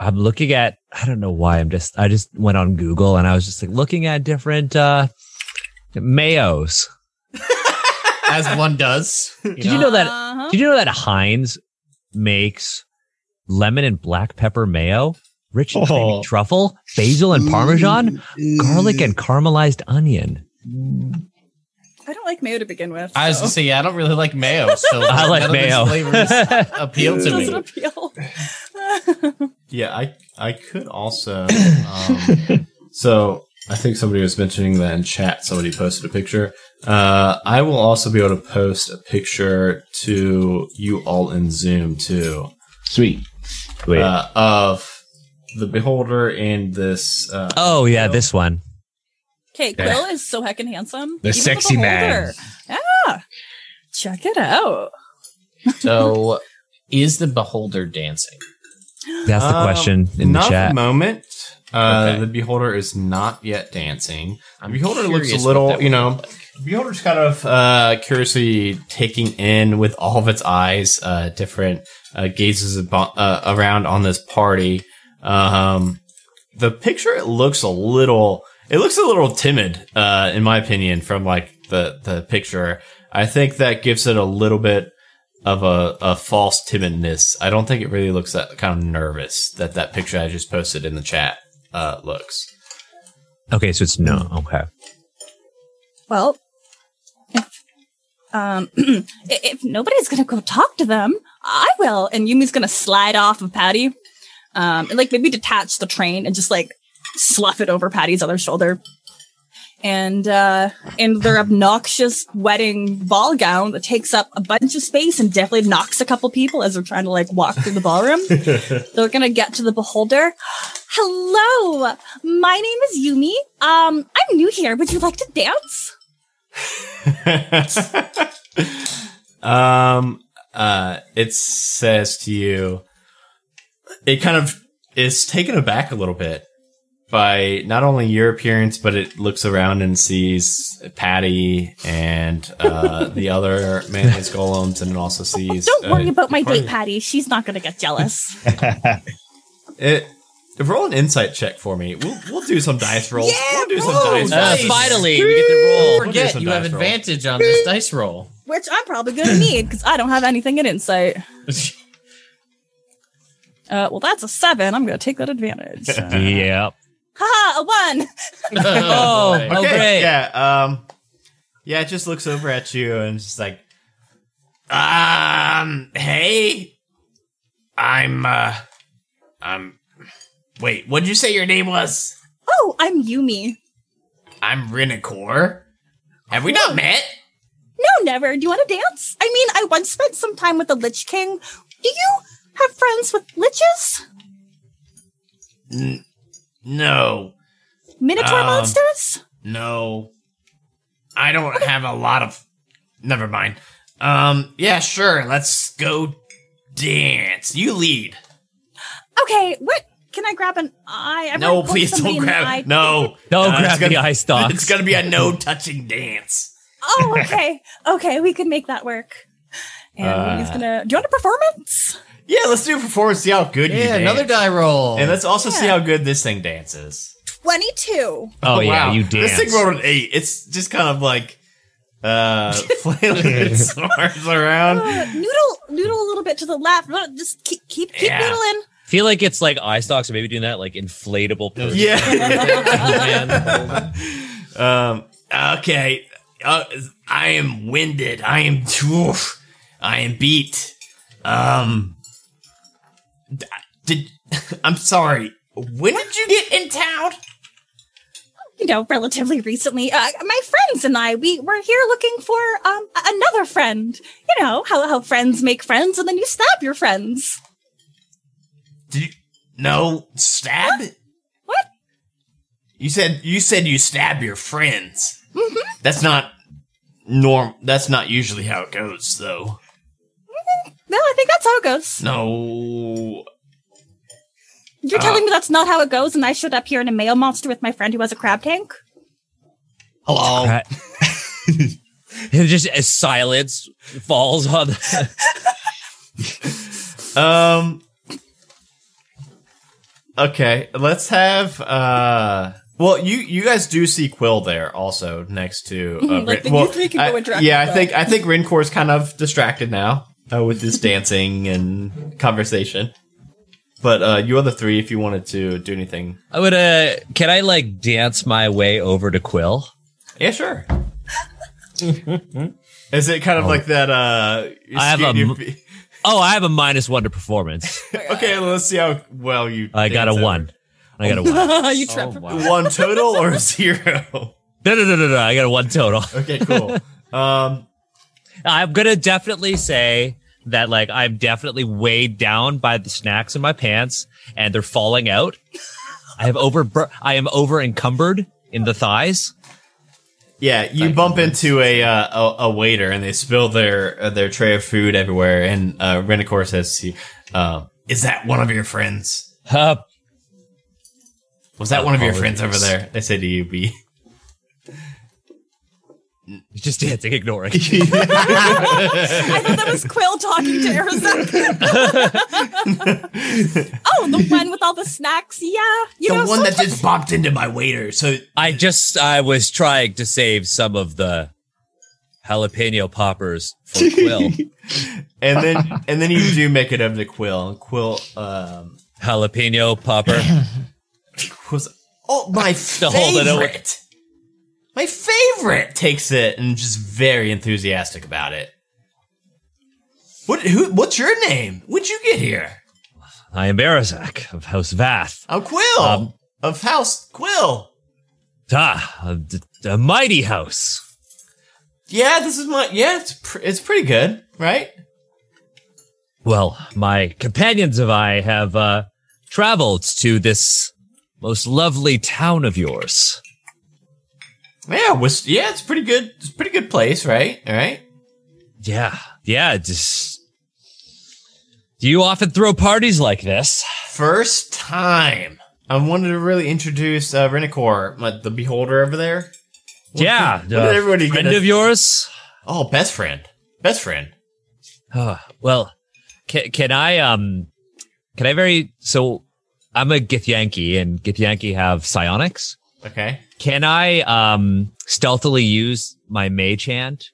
Speaker 3: I'm looking at, I don't know why. I'm just, I just went on Google and I was just like looking at different, uh, mayos.
Speaker 5: As one does.
Speaker 3: Did you know that?
Speaker 2: Uh-huh.
Speaker 3: Did you know that Heinz makes lemon and black pepper mayo, rich and creamy
Speaker 6: Oh.
Speaker 3: truffle, basil and parmesan, garlic and caramelized onion?
Speaker 2: I don't like mayo to begin with.
Speaker 5: I was
Speaker 2: so.
Speaker 5: gonna say, yeah, I don't really like mayo. So
Speaker 3: I like
Speaker 5: none of these
Speaker 3: mayo.
Speaker 5: flavors appeal to
Speaker 2: doesn't
Speaker 5: me.
Speaker 2: appeal.
Speaker 1: Yeah, I I could also. Um, so I think somebody was mentioning that in chat. Somebody posted a picture. Uh, I will also be able to post a picture to you all in Zoom too.
Speaker 6: Sweet.
Speaker 3: Wait.
Speaker 1: Uh, of the beholder and this. Uh,
Speaker 3: oh yeah, this one.
Speaker 2: Okay, Quill is so heckin' handsome.
Speaker 6: The sexy
Speaker 2: beholder.
Speaker 6: man.
Speaker 2: Yeah. Check it out.
Speaker 5: So, is the beholder dancing?
Speaker 3: That's the
Speaker 1: Um,
Speaker 3: question in the chat.
Speaker 1: At the moment. Uh,
Speaker 5: Okay.
Speaker 1: The beholder is not yet dancing. The beholder looks a little, you know,
Speaker 5: look like.
Speaker 1: the beholder's kind of uh, curiously taking in with all of its eyes uh, different uh, gazes abo- uh, around on this party. Um, the picture it looks a little, it looks a little timid, uh, in my opinion, from like the the picture. I think that gives it a little bit of a, a false timidness. I don't think it really looks that kind of nervous that that picture I just posted in the chat uh, looks.
Speaker 3: Okay, so it's no. Okay.
Speaker 2: Well, if um, if nobody's gonna go talk to them, I will. And Yumi's gonna slide off of Patty, um, and like maybe detach the train and just like slough it over Patty's other shoulder. And uh, in their obnoxious wedding ball gown that takes up a bunch of space and definitely knocks a couple people as they're trying to like walk through the ballroom. they're gonna get to the beholder. Hello, my name is Yumi. Um, I'm new here. Would you like to dance?
Speaker 1: um, uh, it says to you, it kind of is taken aback a little bit by not only your appearance, but it looks around and sees Patty and uh, the other mayonnaise golems, and it also sees.
Speaker 2: Don't worry
Speaker 1: uh,
Speaker 2: about my date, Patty. She's not gonna get jealous.
Speaker 1: It, roll an insight check for me. We'll we'll do some dice rolls.
Speaker 2: Yeah,
Speaker 1: we'll do some dice
Speaker 3: Uh,
Speaker 1: rolls.
Speaker 5: Nice.
Speaker 3: finally, we get to roll.
Speaker 1: We'll
Speaker 5: Forget you have
Speaker 1: dice roll.
Speaker 5: advantage on this dice roll.
Speaker 2: Which I'm probably gonna need because I don't have anything in insight. Uh, well, that's a seven. I'm gonna take that advantage.
Speaker 3: Yep.
Speaker 2: Haha, a one.
Speaker 3: Oh,
Speaker 5: boy.
Speaker 3: oh,
Speaker 1: Okay,
Speaker 3: great.
Speaker 1: Yeah. Um. Yeah, it just looks over at you and it's just like, um, hey, I'm, uh, I'm. Wait, what did you say your name was?
Speaker 2: Oh, I'm Yumi.
Speaker 1: I'm Renicor. Have we not met?
Speaker 2: No, never. Do you want to dance? I mean, I once spent some time with the Lich King. Do you have friends with liches?
Speaker 1: No,
Speaker 2: Minotaur
Speaker 1: Um,
Speaker 2: monsters?
Speaker 1: no. I don't have a lot of. Never mind. Um. Yeah. Sure. Let's go dance. You lead.
Speaker 2: Okay, what? Can I grab an eye? I
Speaker 1: No, please don't grab.
Speaker 2: eye.
Speaker 1: No,
Speaker 3: Don't
Speaker 1: Uh,
Speaker 3: grab
Speaker 1: gonna-
Speaker 3: the eye stalks.
Speaker 1: It's gonna be a no touching dance.
Speaker 2: Oh, okay. okay, we can make that work. And
Speaker 1: Uh,
Speaker 2: he's gonna. Do you want a performance?
Speaker 1: Yeah, let's do a performance. See how good you
Speaker 5: Yeah,
Speaker 1: dance.
Speaker 5: another die roll.
Speaker 1: And let's also see
Speaker 2: Yeah.
Speaker 1: how good this thing dances.
Speaker 2: 22.
Speaker 3: Oh, yeah, you dance.
Speaker 1: This
Speaker 3: dance.
Speaker 1: thing rolled an eight. It's just kind of like uh flailing its arms around.
Speaker 2: Uh, noodle, noodle a little bit to the left. No, Just keep, keep, keep
Speaker 1: Yeah.
Speaker 2: noodling.
Speaker 3: feel like it's like eye stalks, or maybe doing that like inflatable. person.
Speaker 1: Yeah. um. Okay. Uh, I am winded. I am. Oof, I am beat. Um. Did I'm sorry. When did you get in town?
Speaker 2: You know, relatively recently, uh, my friends and I, we were here looking for um another friend. You know how how friends make friends, and then you stab your friends.
Speaker 1: Did you? No, stab.
Speaker 2: What?
Speaker 1: You said you said you stab your friends. That's not norm. That's not usually how it goes, though.
Speaker 2: No, I think that's how it goes.
Speaker 1: No.
Speaker 2: You're
Speaker 1: Uh,
Speaker 2: telling me that's not how it goes, and I showed up here in a male monster with my friend who has a crab tank.
Speaker 4: Hello.
Speaker 3: Right. And just as silence falls on the
Speaker 1: Um. Okay, let's have. uh Well, you you guys do see Quill there also next to. Uh,
Speaker 2: Like,
Speaker 1: Rin-
Speaker 2: the
Speaker 1: well,
Speaker 2: can
Speaker 1: I-
Speaker 2: go and
Speaker 1: Yeah, I think I think Rincor's kind of distracted now uh, with this dancing and conversation. But uh you other three, if you wanted to do anything,
Speaker 3: I would uh can I like dance my way over to Quill?
Speaker 1: yeah, sure. Is it kind of like that? uh
Speaker 3: Oh. I have a Oh, I have a minus one to performance.
Speaker 1: Okay, let's see how well you.
Speaker 3: I got a
Speaker 1: over.
Speaker 3: one. I got a one.
Speaker 2: you trip.
Speaker 1: One total or zero?
Speaker 3: No, no, no, no, no. I got a one total.
Speaker 1: Okay, cool. Um,
Speaker 3: I'm gonna definitely say that like I'm definitely weighed down by the snacks in my pants and they're falling out. I have over I am over encumbered in the thighs.
Speaker 1: yeah, you bump into a, uh, a a waiter and they spill their uh, their tray of food everywhere, and uh, Renicor says to you, uh, "Is that one of your friends?
Speaker 3: Uh,
Speaker 1: Was that one of your friends over there?" They say to you, "B."
Speaker 3: just dancing, ignoring.
Speaker 2: I thought that was Quill talking to Arizona. oh, the one with all the snacks. Yeah, you
Speaker 1: the
Speaker 2: know,
Speaker 1: one that
Speaker 2: sometimes-
Speaker 1: just bumped into my waiter. So
Speaker 3: I just I was trying to save some of the jalapeno poppers for Quill.
Speaker 1: and then and then you do make it over to Quill. And Quill um
Speaker 3: jalapeno popper.
Speaker 1: was oh my
Speaker 3: hold it
Speaker 1: favorite. My favorite, takes it and just very enthusiastic about it. What? Who? What's your name? When'd you get here?
Speaker 3: I am Barazak of House Vath.
Speaker 1: I'm Quill
Speaker 3: Um,
Speaker 1: of House Quill.
Speaker 3: Ah, a, a mighty house.
Speaker 1: Yeah, this is my. Yeah, it's pr- it's pretty good, right?
Speaker 3: Well, my companions and I have uh, traveled to this most lovely town of yours.
Speaker 1: Yeah, was yeah, it's pretty good. It's a pretty good place, right? All right.
Speaker 3: Yeah, yeah. Just do you often throw parties like this?
Speaker 1: First time. I wanted to really introduce uh, Renicor, like the beholder over there.
Speaker 3: yeah,
Speaker 1: what did everybody
Speaker 3: friend of yours.
Speaker 1: Oh, best friend, best friend.
Speaker 3: Uh, well, can, can I um can I very so I'm a Githyanki and Githyanki have psionics.
Speaker 1: Okay.
Speaker 3: Can I um stealthily use my mage hand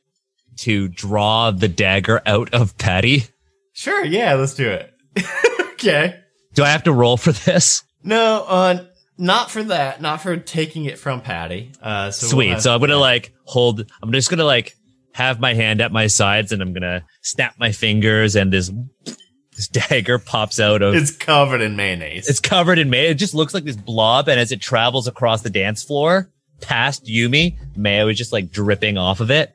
Speaker 3: to draw the dagger out of Patty?
Speaker 1: Sure. Yeah, let's do it. okay.
Speaker 3: Do I have to roll for this?
Speaker 1: No, uh, not for that. Not for taking it from Patty. Uh, so we'll
Speaker 3: Sweet.
Speaker 1: have-
Speaker 3: so I'm gonna
Speaker 1: yeah.
Speaker 3: like hold. I'm just gonna like have my hand at my sides, and I'm gonna snap my fingers, and this this dagger pops out of.
Speaker 1: It's covered in mayonnaise.
Speaker 3: It's covered in mayo. It just looks like this blob, and as it travels across the dance floor past Yumi, mayo is just like dripping off of it,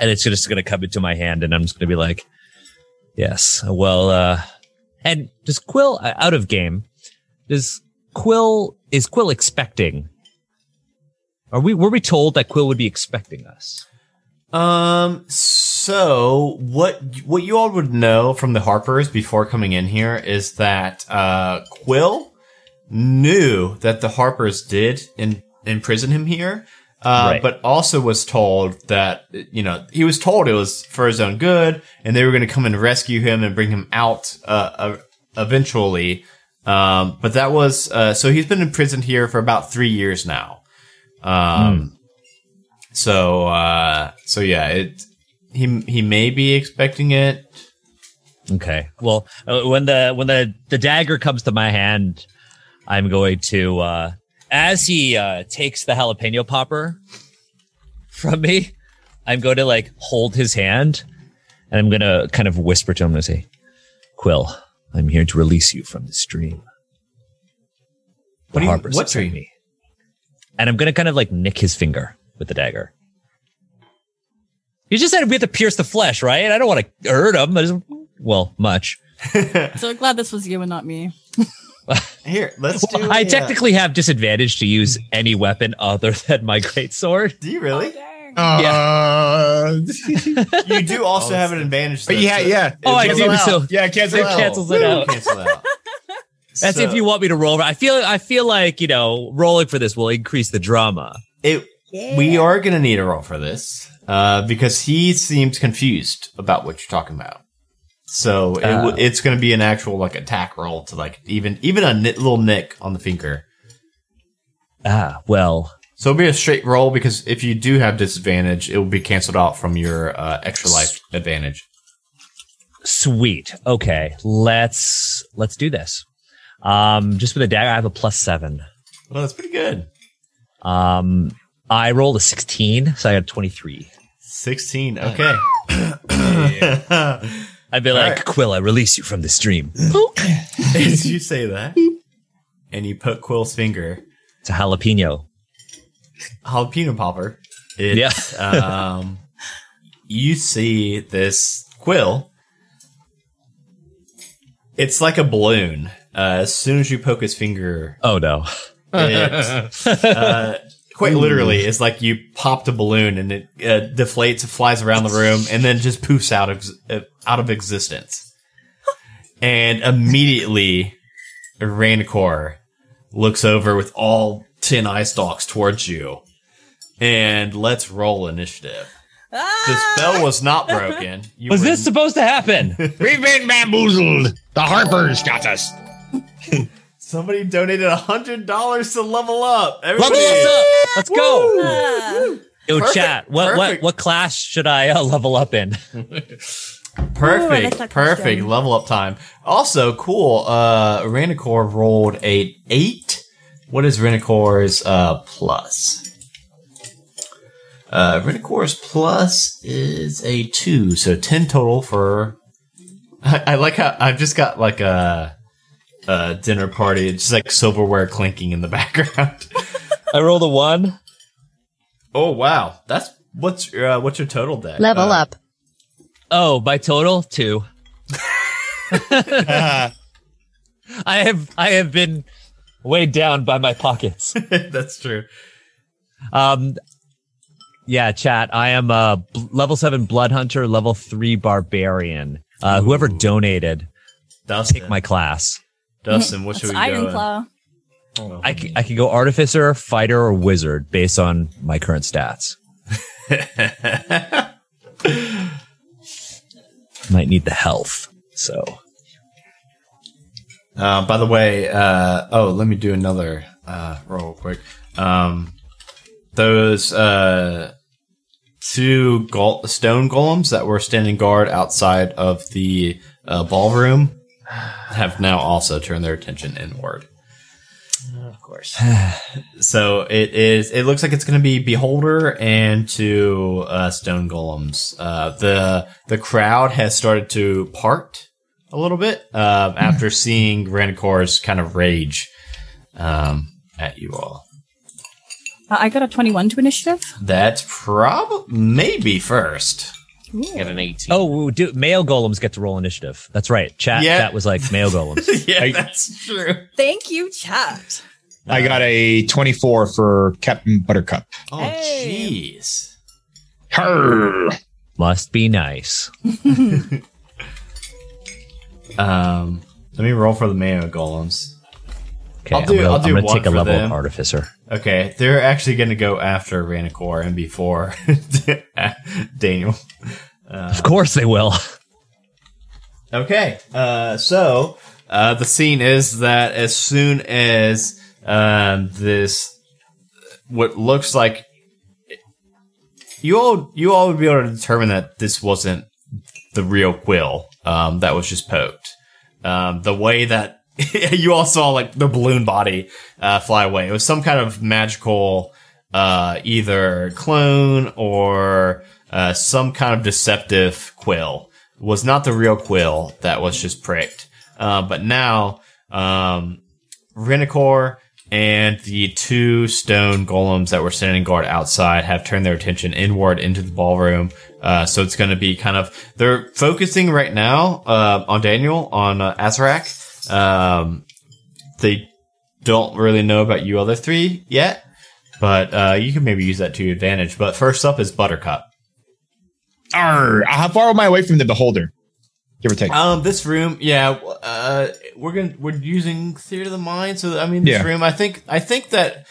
Speaker 3: and it's just gonna come into my hand, and I'm just gonna be like, "Yes, well." uh And does Quill uh, out of game? Does Quill is Quill expecting? Are we were we told that Quill would be expecting us?
Speaker 1: Um. So what what you all would know from the Harpers before coming in here is that uh, Quill knew that the Harpers did in, imprison him here, uh,
Speaker 3: Right.
Speaker 1: but also was told that you know he was told it was for his own good, and they were going to come and rescue him and bring him out uh, uh, eventually. Um, but that was uh, so he's been imprisoned here for about three years now. Um, so uh, so yeah, it he he may be expecting it.
Speaker 3: Okay. Well, uh, when the when the the dagger comes to my hand, I'm going to uh as he uh takes the jalapeno popper from me, I'm going to like hold his hand and I'm going to kind of whisper to him and say, "Quill, I'm here to release you from this dream."
Speaker 1: What do you- what dream?
Speaker 3: Me. And I'm going to kind of like nick his finger with the dagger. You just said we have to pierce the flesh, right? I don't want to hurt him. I just- well, much.
Speaker 2: So glad this was you and not me.
Speaker 1: Here, let's do.
Speaker 3: Well, I
Speaker 1: a, uh,
Speaker 3: technically have disadvantage to use any weapon other than my great sword.
Speaker 1: do you really?
Speaker 4: Uh,
Speaker 1: you do also have an advantage.
Speaker 4: but
Speaker 1: though,
Speaker 4: yeah,
Speaker 1: so
Speaker 4: yeah.
Speaker 3: Oh, I
Speaker 1: cancel
Speaker 3: do.
Speaker 1: out.
Speaker 3: So
Speaker 4: Yeah, cancel
Speaker 3: it
Speaker 4: out.
Speaker 3: cancels it out.
Speaker 1: cancel out.
Speaker 3: That's
Speaker 1: So,
Speaker 3: if you want me to roll. I feel. I feel like you know, rolling for this will increase the drama.
Speaker 1: It, We are going to need a roll for this uh, because he seems confused about what you're talking about. So it
Speaker 3: uh,
Speaker 1: it's going to be an actual like attack roll to like even even a nit- little nick on the finger.
Speaker 3: Ah, well.
Speaker 1: So it'll be a straight roll because if you do have disadvantage, it will be canceled out from your uh, extra life advantage.
Speaker 3: Sweet. Okay, let's let's do this. Um, just with a dagger, I have a plus seven.
Speaker 1: Well, that's pretty good.
Speaker 3: Um, I rolled a sixteen, so I got twenty three.
Speaker 1: 16. Okay.
Speaker 3: I'd be like,
Speaker 1: right.
Speaker 3: Quill, I release you from the stream.
Speaker 1: Did you say that, and you poke Quill's finger.
Speaker 3: It's a jalapeno.
Speaker 1: Jalapeno popper. Yeah. um, you see this quill. It's like a balloon. Uh, as soon as you poke his finger.
Speaker 3: Oh, no.
Speaker 1: It, uh, quite literally, it's like you popped a balloon and it uh, deflates, flies around the room, and then just poofs out of uh, out of existence. And immediately, Rancor looks over with all ten eye stalks towards you, and let's roll initiative. The spell was not broken. You
Speaker 3: Was
Speaker 1: were-
Speaker 3: this supposed to happen?
Speaker 4: We've been bamboozled. The Harpers got us.
Speaker 1: somebody donated a hundred dollars to level up? Everybody,
Speaker 3: Level us up. Let's go.
Speaker 2: Ah.
Speaker 3: Yo,
Speaker 1: Perfect,
Speaker 3: chat. What what
Speaker 1: perfect.
Speaker 3: what class should I uh, level up in?
Speaker 1: Perfect,
Speaker 2: like that
Speaker 1: perfect
Speaker 2: question.
Speaker 1: level up time. Also, cool. Uh, Ranicor rolled a eight. What is Ranicor's uh plus? Uh, Renicor's plus is a two, so 10 total for. I, I like how I've just got like a, a dinner party, it's just like silverware clinking in the background.
Speaker 3: I rolled a one.
Speaker 1: oh, wow. That's what's uh, what's your total deck?
Speaker 7: Level
Speaker 1: Uh,
Speaker 7: up.
Speaker 3: Oh, by total two.
Speaker 4: Uh,
Speaker 3: I have I have been weighed down by my pockets.
Speaker 1: That's true.
Speaker 3: Um, yeah, chat. I am a b- level seven blood hunter, level three barbarian. Uh, whoever donated,
Speaker 1: Dustin,
Speaker 3: pick my class.
Speaker 1: Dustin, what should we
Speaker 2: Iron
Speaker 1: go?
Speaker 2: Claw.
Speaker 1: in?
Speaker 3: I can, I can go artificer, fighter, or wizard based on my current stats. Might need the health. So
Speaker 1: Uh, by the way, uh, oh, let me do another uh, roll quick. Um, those uh, two gol- stone golems that were standing guard outside of the uh, ballroom have now also turned their attention inward.
Speaker 5: Of course.
Speaker 1: So it is. It looks like it's going to be beholder and two uh, stone golems. Uh, the the crowd has started to part a little bit uh, after seeing Ranicor's kind of rage um, at you all.
Speaker 2: Uh, I got a 21 to initiative.
Speaker 1: That's prob maybe first.
Speaker 5: Get an 18.
Speaker 3: Oh, do male golems get to roll initiative? That's right. Chat
Speaker 1: Yeah.
Speaker 3: chat was like male golems.
Speaker 1: yeah,
Speaker 4: I-
Speaker 1: that's true.
Speaker 2: Thank you, chat.
Speaker 4: I got a 24 for Captain Buttercup.
Speaker 1: Oh, jeez.
Speaker 4: Arr.
Speaker 3: Must be nice.
Speaker 1: Um, let me roll for the male golems.
Speaker 3: Okay,
Speaker 1: I'll
Speaker 3: I'm
Speaker 1: do-
Speaker 3: gonna,
Speaker 1: I'll do
Speaker 3: I'm gonna
Speaker 1: one
Speaker 3: take a level
Speaker 1: them.
Speaker 3: of artificer.
Speaker 1: Okay, they're actually going to go after Ranicor and before Daniel.
Speaker 3: Of course they will.
Speaker 1: Okay, uh, so uh, the scene is that as soon as um, this, what looks like, you all you all would be able to determine that this wasn't the real Quill um, that was just poked. Um, the way that you all saw like the balloon body uh, fly away, it was some kind of magical, uh, either clone or uh, some kind of deceptive Quill was not the real Quill that was just pricked. Uh, but now, um, Renicor and the two stone golems that were standing guard outside have turned their attention inward into the ballroom. Uh, so it's going to be kind of, they're focusing right now, uh, on Daniel, on uh. Um, they don't really know about you other three yet, but, uh, you can maybe use that to your advantage. But first up is Buttercup.
Speaker 4: Arr. How far am I away from the beholder? Give or take.
Speaker 1: Um, this room, yeah, uh, we're gonna we're using theater of the mind. So I mean, this
Speaker 4: Yeah.
Speaker 1: room, I think, I think that,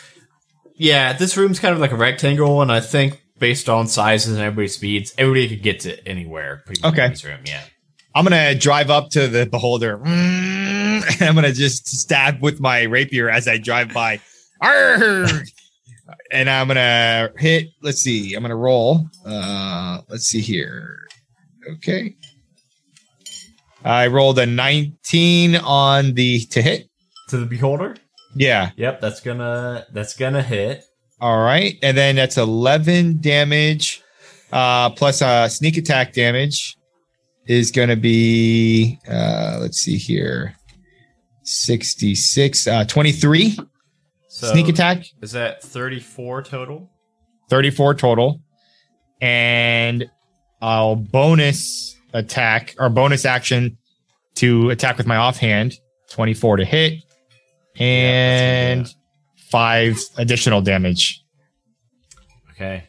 Speaker 1: yeah, this room's kind of like a rectangle, and I think based on sizes and everybody's speeds, everybody could get to anywhere.
Speaker 4: Okay.
Speaker 1: in this room, yeah.
Speaker 4: I'm gonna drive up to the beholder. Mm, and I'm gonna just stab with my rapier as I drive by. And I'm gonna hit. Let's see. I'm gonna roll. Uh, let's see here. Okay. I rolled a 19 on the to hit.
Speaker 1: To the beholder.
Speaker 4: Yeah.
Speaker 1: Yep, that's gonna that's gonna hit.
Speaker 4: All right. And then that's 11 damage uh, plus uh, sneak attack damage is going to be, uh, let's see here, 66, uh, 23
Speaker 1: So
Speaker 4: sneak attack,
Speaker 1: is that thirty four total?
Speaker 4: 34 total. And I'll bonus attack or bonus action to attack with my offhand, 24 to hit, and five additional damage.
Speaker 1: Okay.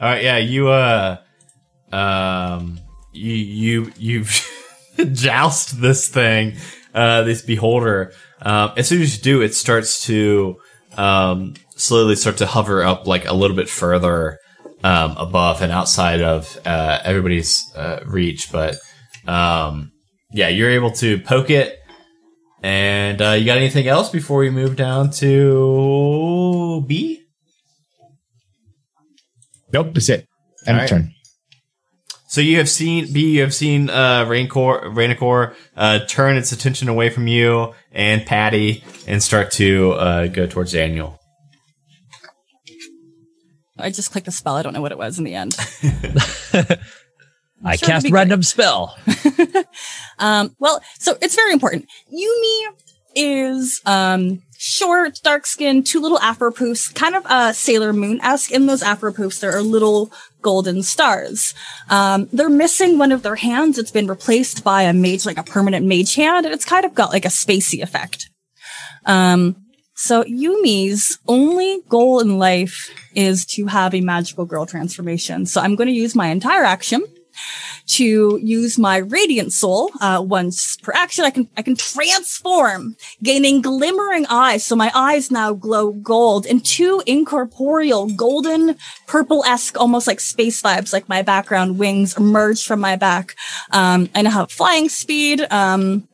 Speaker 1: All right. Yeah. You uh, um, you you you joust this thing, uh, this beholder. Um, as soon as you do, it starts to um slowly start to hover up like a little bit further um above and outside of uh everybody's uh, reach, but um yeah, you're able to poke it. And uh, you got anything else before we move down to B?
Speaker 4: Nope, that's it. End of
Speaker 1: right.
Speaker 4: turn.
Speaker 1: So you have seen B, you have seen uh Raincor Rainicore uh turn its attention away from you and Patty and start to uh go towards Daniel.
Speaker 2: I just clicked a spell. I don't know what it was in the end.
Speaker 3: I
Speaker 2: sure
Speaker 3: cast
Speaker 2: be
Speaker 3: random spell.
Speaker 2: Um, well, so it's very important. Yumi is um short, dark skinned, two little afro poofs, kind of uh Sailor Moon esque. In those afro poofs, there are little golden stars. Um, they're missing one of their hands. It's been replaced by a mage, like a permanent mage hand, and it's kind of got like a spacey effect. Um, so Yumi's only goal in life is to have a magical girl transformation. So I'm going to use my entire action to use my radiant soul uh, once per action. I can I can transform, gaining glimmering eyes. So my eyes now glow gold, and two incorporeal golden purple esque, almost like space vibes, like my background wings emerge from my back. Um, I now have flying speed. Um,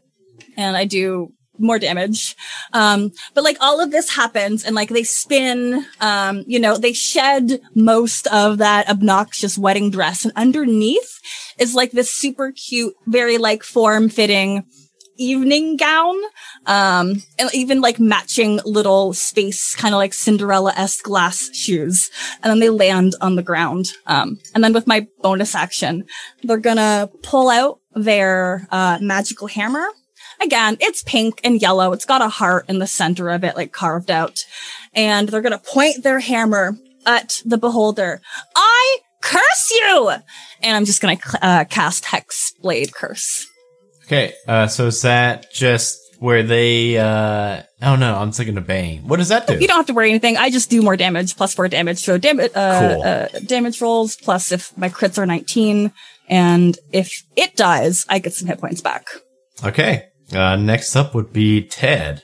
Speaker 2: and I do more damage. Um, but like all of this happens and like they spin, um, you know, they shed most of that obnoxious wedding dress and underneath is like this super cute, very like form fitting evening gown. Um, and even like matching little space, kind of like Cinderella-esque glass shoes. And then they land on the ground. Um, and then with my bonus action, they're gonna pull out their, uh, magical hammer Again, it's pink and yellow. It's got a heart in the center of it, like carved out. And they're going to point their hammer at the beholder. I curse you! And I'm just going to uh, cast Hex Blade Curse.
Speaker 1: Okay, uh, so is that just where they? uh Oh no, I'm thinking of Bane. What does that do?
Speaker 2: You don't have to worry anything. I just do more damage, plus four damage. So damage, uh,
Speaker 1: Cool.
Speaker 2: uh, damage rolls, plus if my crits are 19. And if it dies, I get some hit points back.
Speaker 1: Okay, uh, next up would be Ted.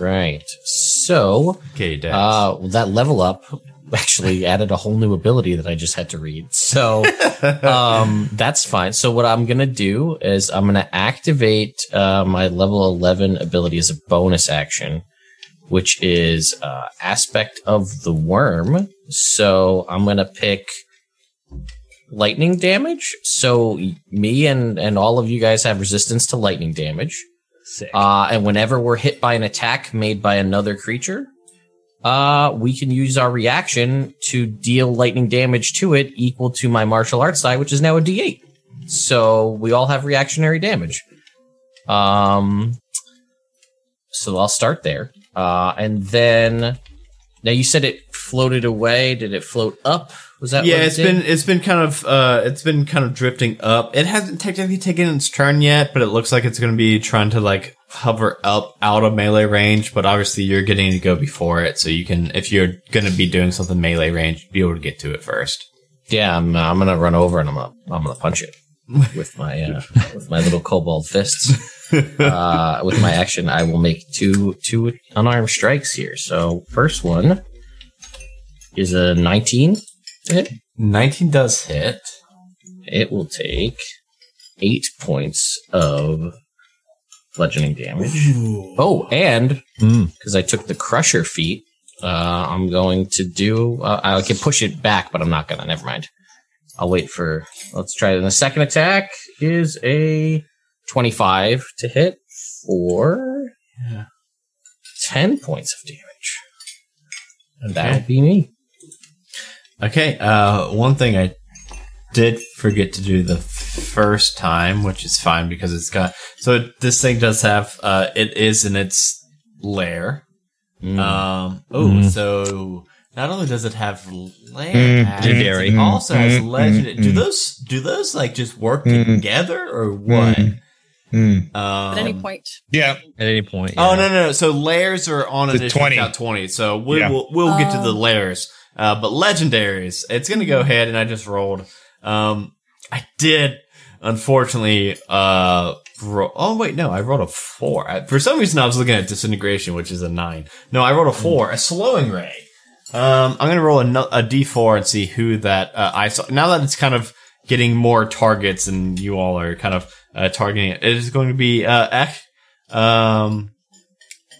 Speaker 5: Right. So,
Speaker 1: Okay, Dad.
Speaker 5: uh, that level up actually added a whole new ability that I just had to read. So, um, that's fine. So what I'm going to do is I'm going to activate, uh, my level 11 ability as a bonus action, which is, uh, aspect of the Wyrm. So I'm going to pick lightning damage. So me and, and all of you guys have resistance to lightning damage.
Speaker 3: Sick.
Speaker 5: Uh, and whenever we're hit by an attack made by another creature, uh, we can use our reaction to deal lightning damage to it equal to my martial arts die, which is now a D8. So we all have reactionary damage. Um, so I'll start there. Uh, and then now you said it floated away. Did it float up? Was that
Speaker 1: yeah,
Speaker 5: what it
Speaker 1: it's
Speaker 5: did?
Speaker 1: been it's been kind of uh it's been kind of drifting up. It hasn't technically taken its turn yet, but it looks like it's going to be trying to like hover up out of melee range. But obviously, you're getting to go before it, so you can if you're going to be doing something melee range, be able to get to it first.
Speaker 5: Yeah, I'm, I'm gonna run over and I'm gonna I'm gonna punch it with my uh, with my little cobalt fists. Uh, with my action, I will make two two unarmed strikes here. So first one is a 19. Hit.
Speaker 1: Nineteen does hit.
Speaker 5: It will take eight points of bludgeoning damage. Oh, and
Speaker 3: Mm.
Speaker 5: because I took the crusher feat, uh, I'm going to do. Uh, I can push it back, but I'm not gonna. Never mind. I'll wait for. Let's try it. And the second attack is a 25 to hit for 10 points of damage, and that'll be me.
Speaker 1: Okay. Uh, one thing I did forget to do the first time, which is fine because it's got so this thing does have uh it is in its lair.
Speaker 5: Mm.
Speaker 1: Um. Oh,
Speaker 3: Mm.
Speaker 1: so not only does it have lair,
Speaker 6: Mm,
Speaker 1: ads,
Speaker 3: legendary.
Speaker 1: it also has
Speaker 6: Mm,
Speaker 1: legend.
Speaker 6: mm,
Speaker 1: Do
Speaker 6: mm.
Speaker 1: those do those like just work
Speaker 6: Mm.
Speaker 1: together or what?
Speaker 6: Mm. Mm.
Speaker 1: Um,
Speaker 2: At any point.
Speaker 6: Yeah.
Speaker 3: At any point.
Speaker 1: Oh no, no, no! So layers are on
Speaker 6: The
Speaker 1: initiative
Speaker 6: 20.
Speaker 1: count twenty. So we,
Speaker 6: Yeah.
Speaker 1: will we'll get to the
Speaker 2: Oh.
Speaker 1: layers. Uh, but legendaries, it's gonna go ahead, and I just rolled. Um, I did unfortunately. Uh, ro- oh wait, no, I rolled a four. I, for some reason, I was looking at disintegration, which is a nine. No, I rolled a four, a slowing ray. Um, I'm gonna roll a, no- a d4 and see who that uh, I saw. Now that it's kind of getting more targets, and you all are kind of uh, targeting it, it is going to be uh, Ek. Um,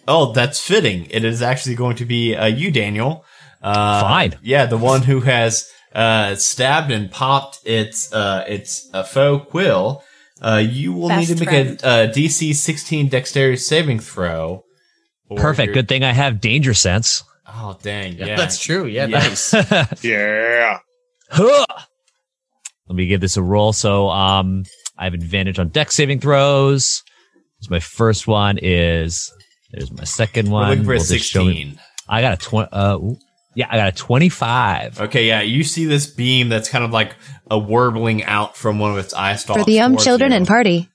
Speaker 1: oh, that's fitting. It is actually going to be uh, you, Daniel. Uh,
Speaker 3: Fine.
Speaker 1: Yeah, the one who has uh, stabbed and popped its uh, its uh, faux quill. Uh, you will
Speaker 2: Best
Speaker 1: need to make
Speaker 2: friend.
Speaker 1: a, uh DC 16 dexterity saving throw.
Speaker 3: Perfect.
Speaker 1: you're-
Speaker 3: Good thing I have danger sense.
Speaker 1: Oh dang, yeah.
Speaker 5: That's true. Yeah,
Speaker 1: Yeah.
Speaker 5: nice.
Speaker 4: Yeah.
Speaker 3: Huh. Let me give this a roll. So, um, I have advantage on deck saving throws. So my first one is there's my second
Speaker 1: We're
Speaker 3: one.
Speaker 1: looking for a
Speaker 3: We'll just show me-
Speaker 1: 16.
Speaker 3: I got a twenty. Uh, ooh. Yeah, I got a twenty-five.
Speaker 1: Okay, yeah, you see this beam that's kind of like a warbling out from one of its eye stalks.
Speaker 7: For the um children
Speaker 1: you.
Speaker 7: and party.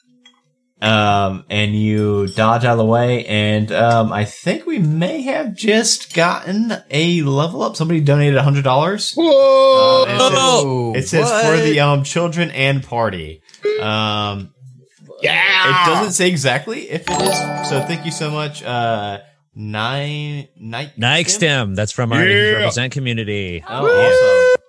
Speaker 1: um, and you dodge out of the way, and um, I think we may have just gotten a level up. Somebody donated a hundred dollars.
Speaker 4: Whoa.
Speaker 3: Oh,
Speaker 1: It says for the um children and party. Um,
Speaker 4: yeah.
Speaker 1: it doesn't say exactly if it is. So thank you so much. Uh, nine night
Speaker 3: Nike stem. That's from our
Speaker 4: Yeah.
Speaker 3: represent community.
Speaker 1: Oh,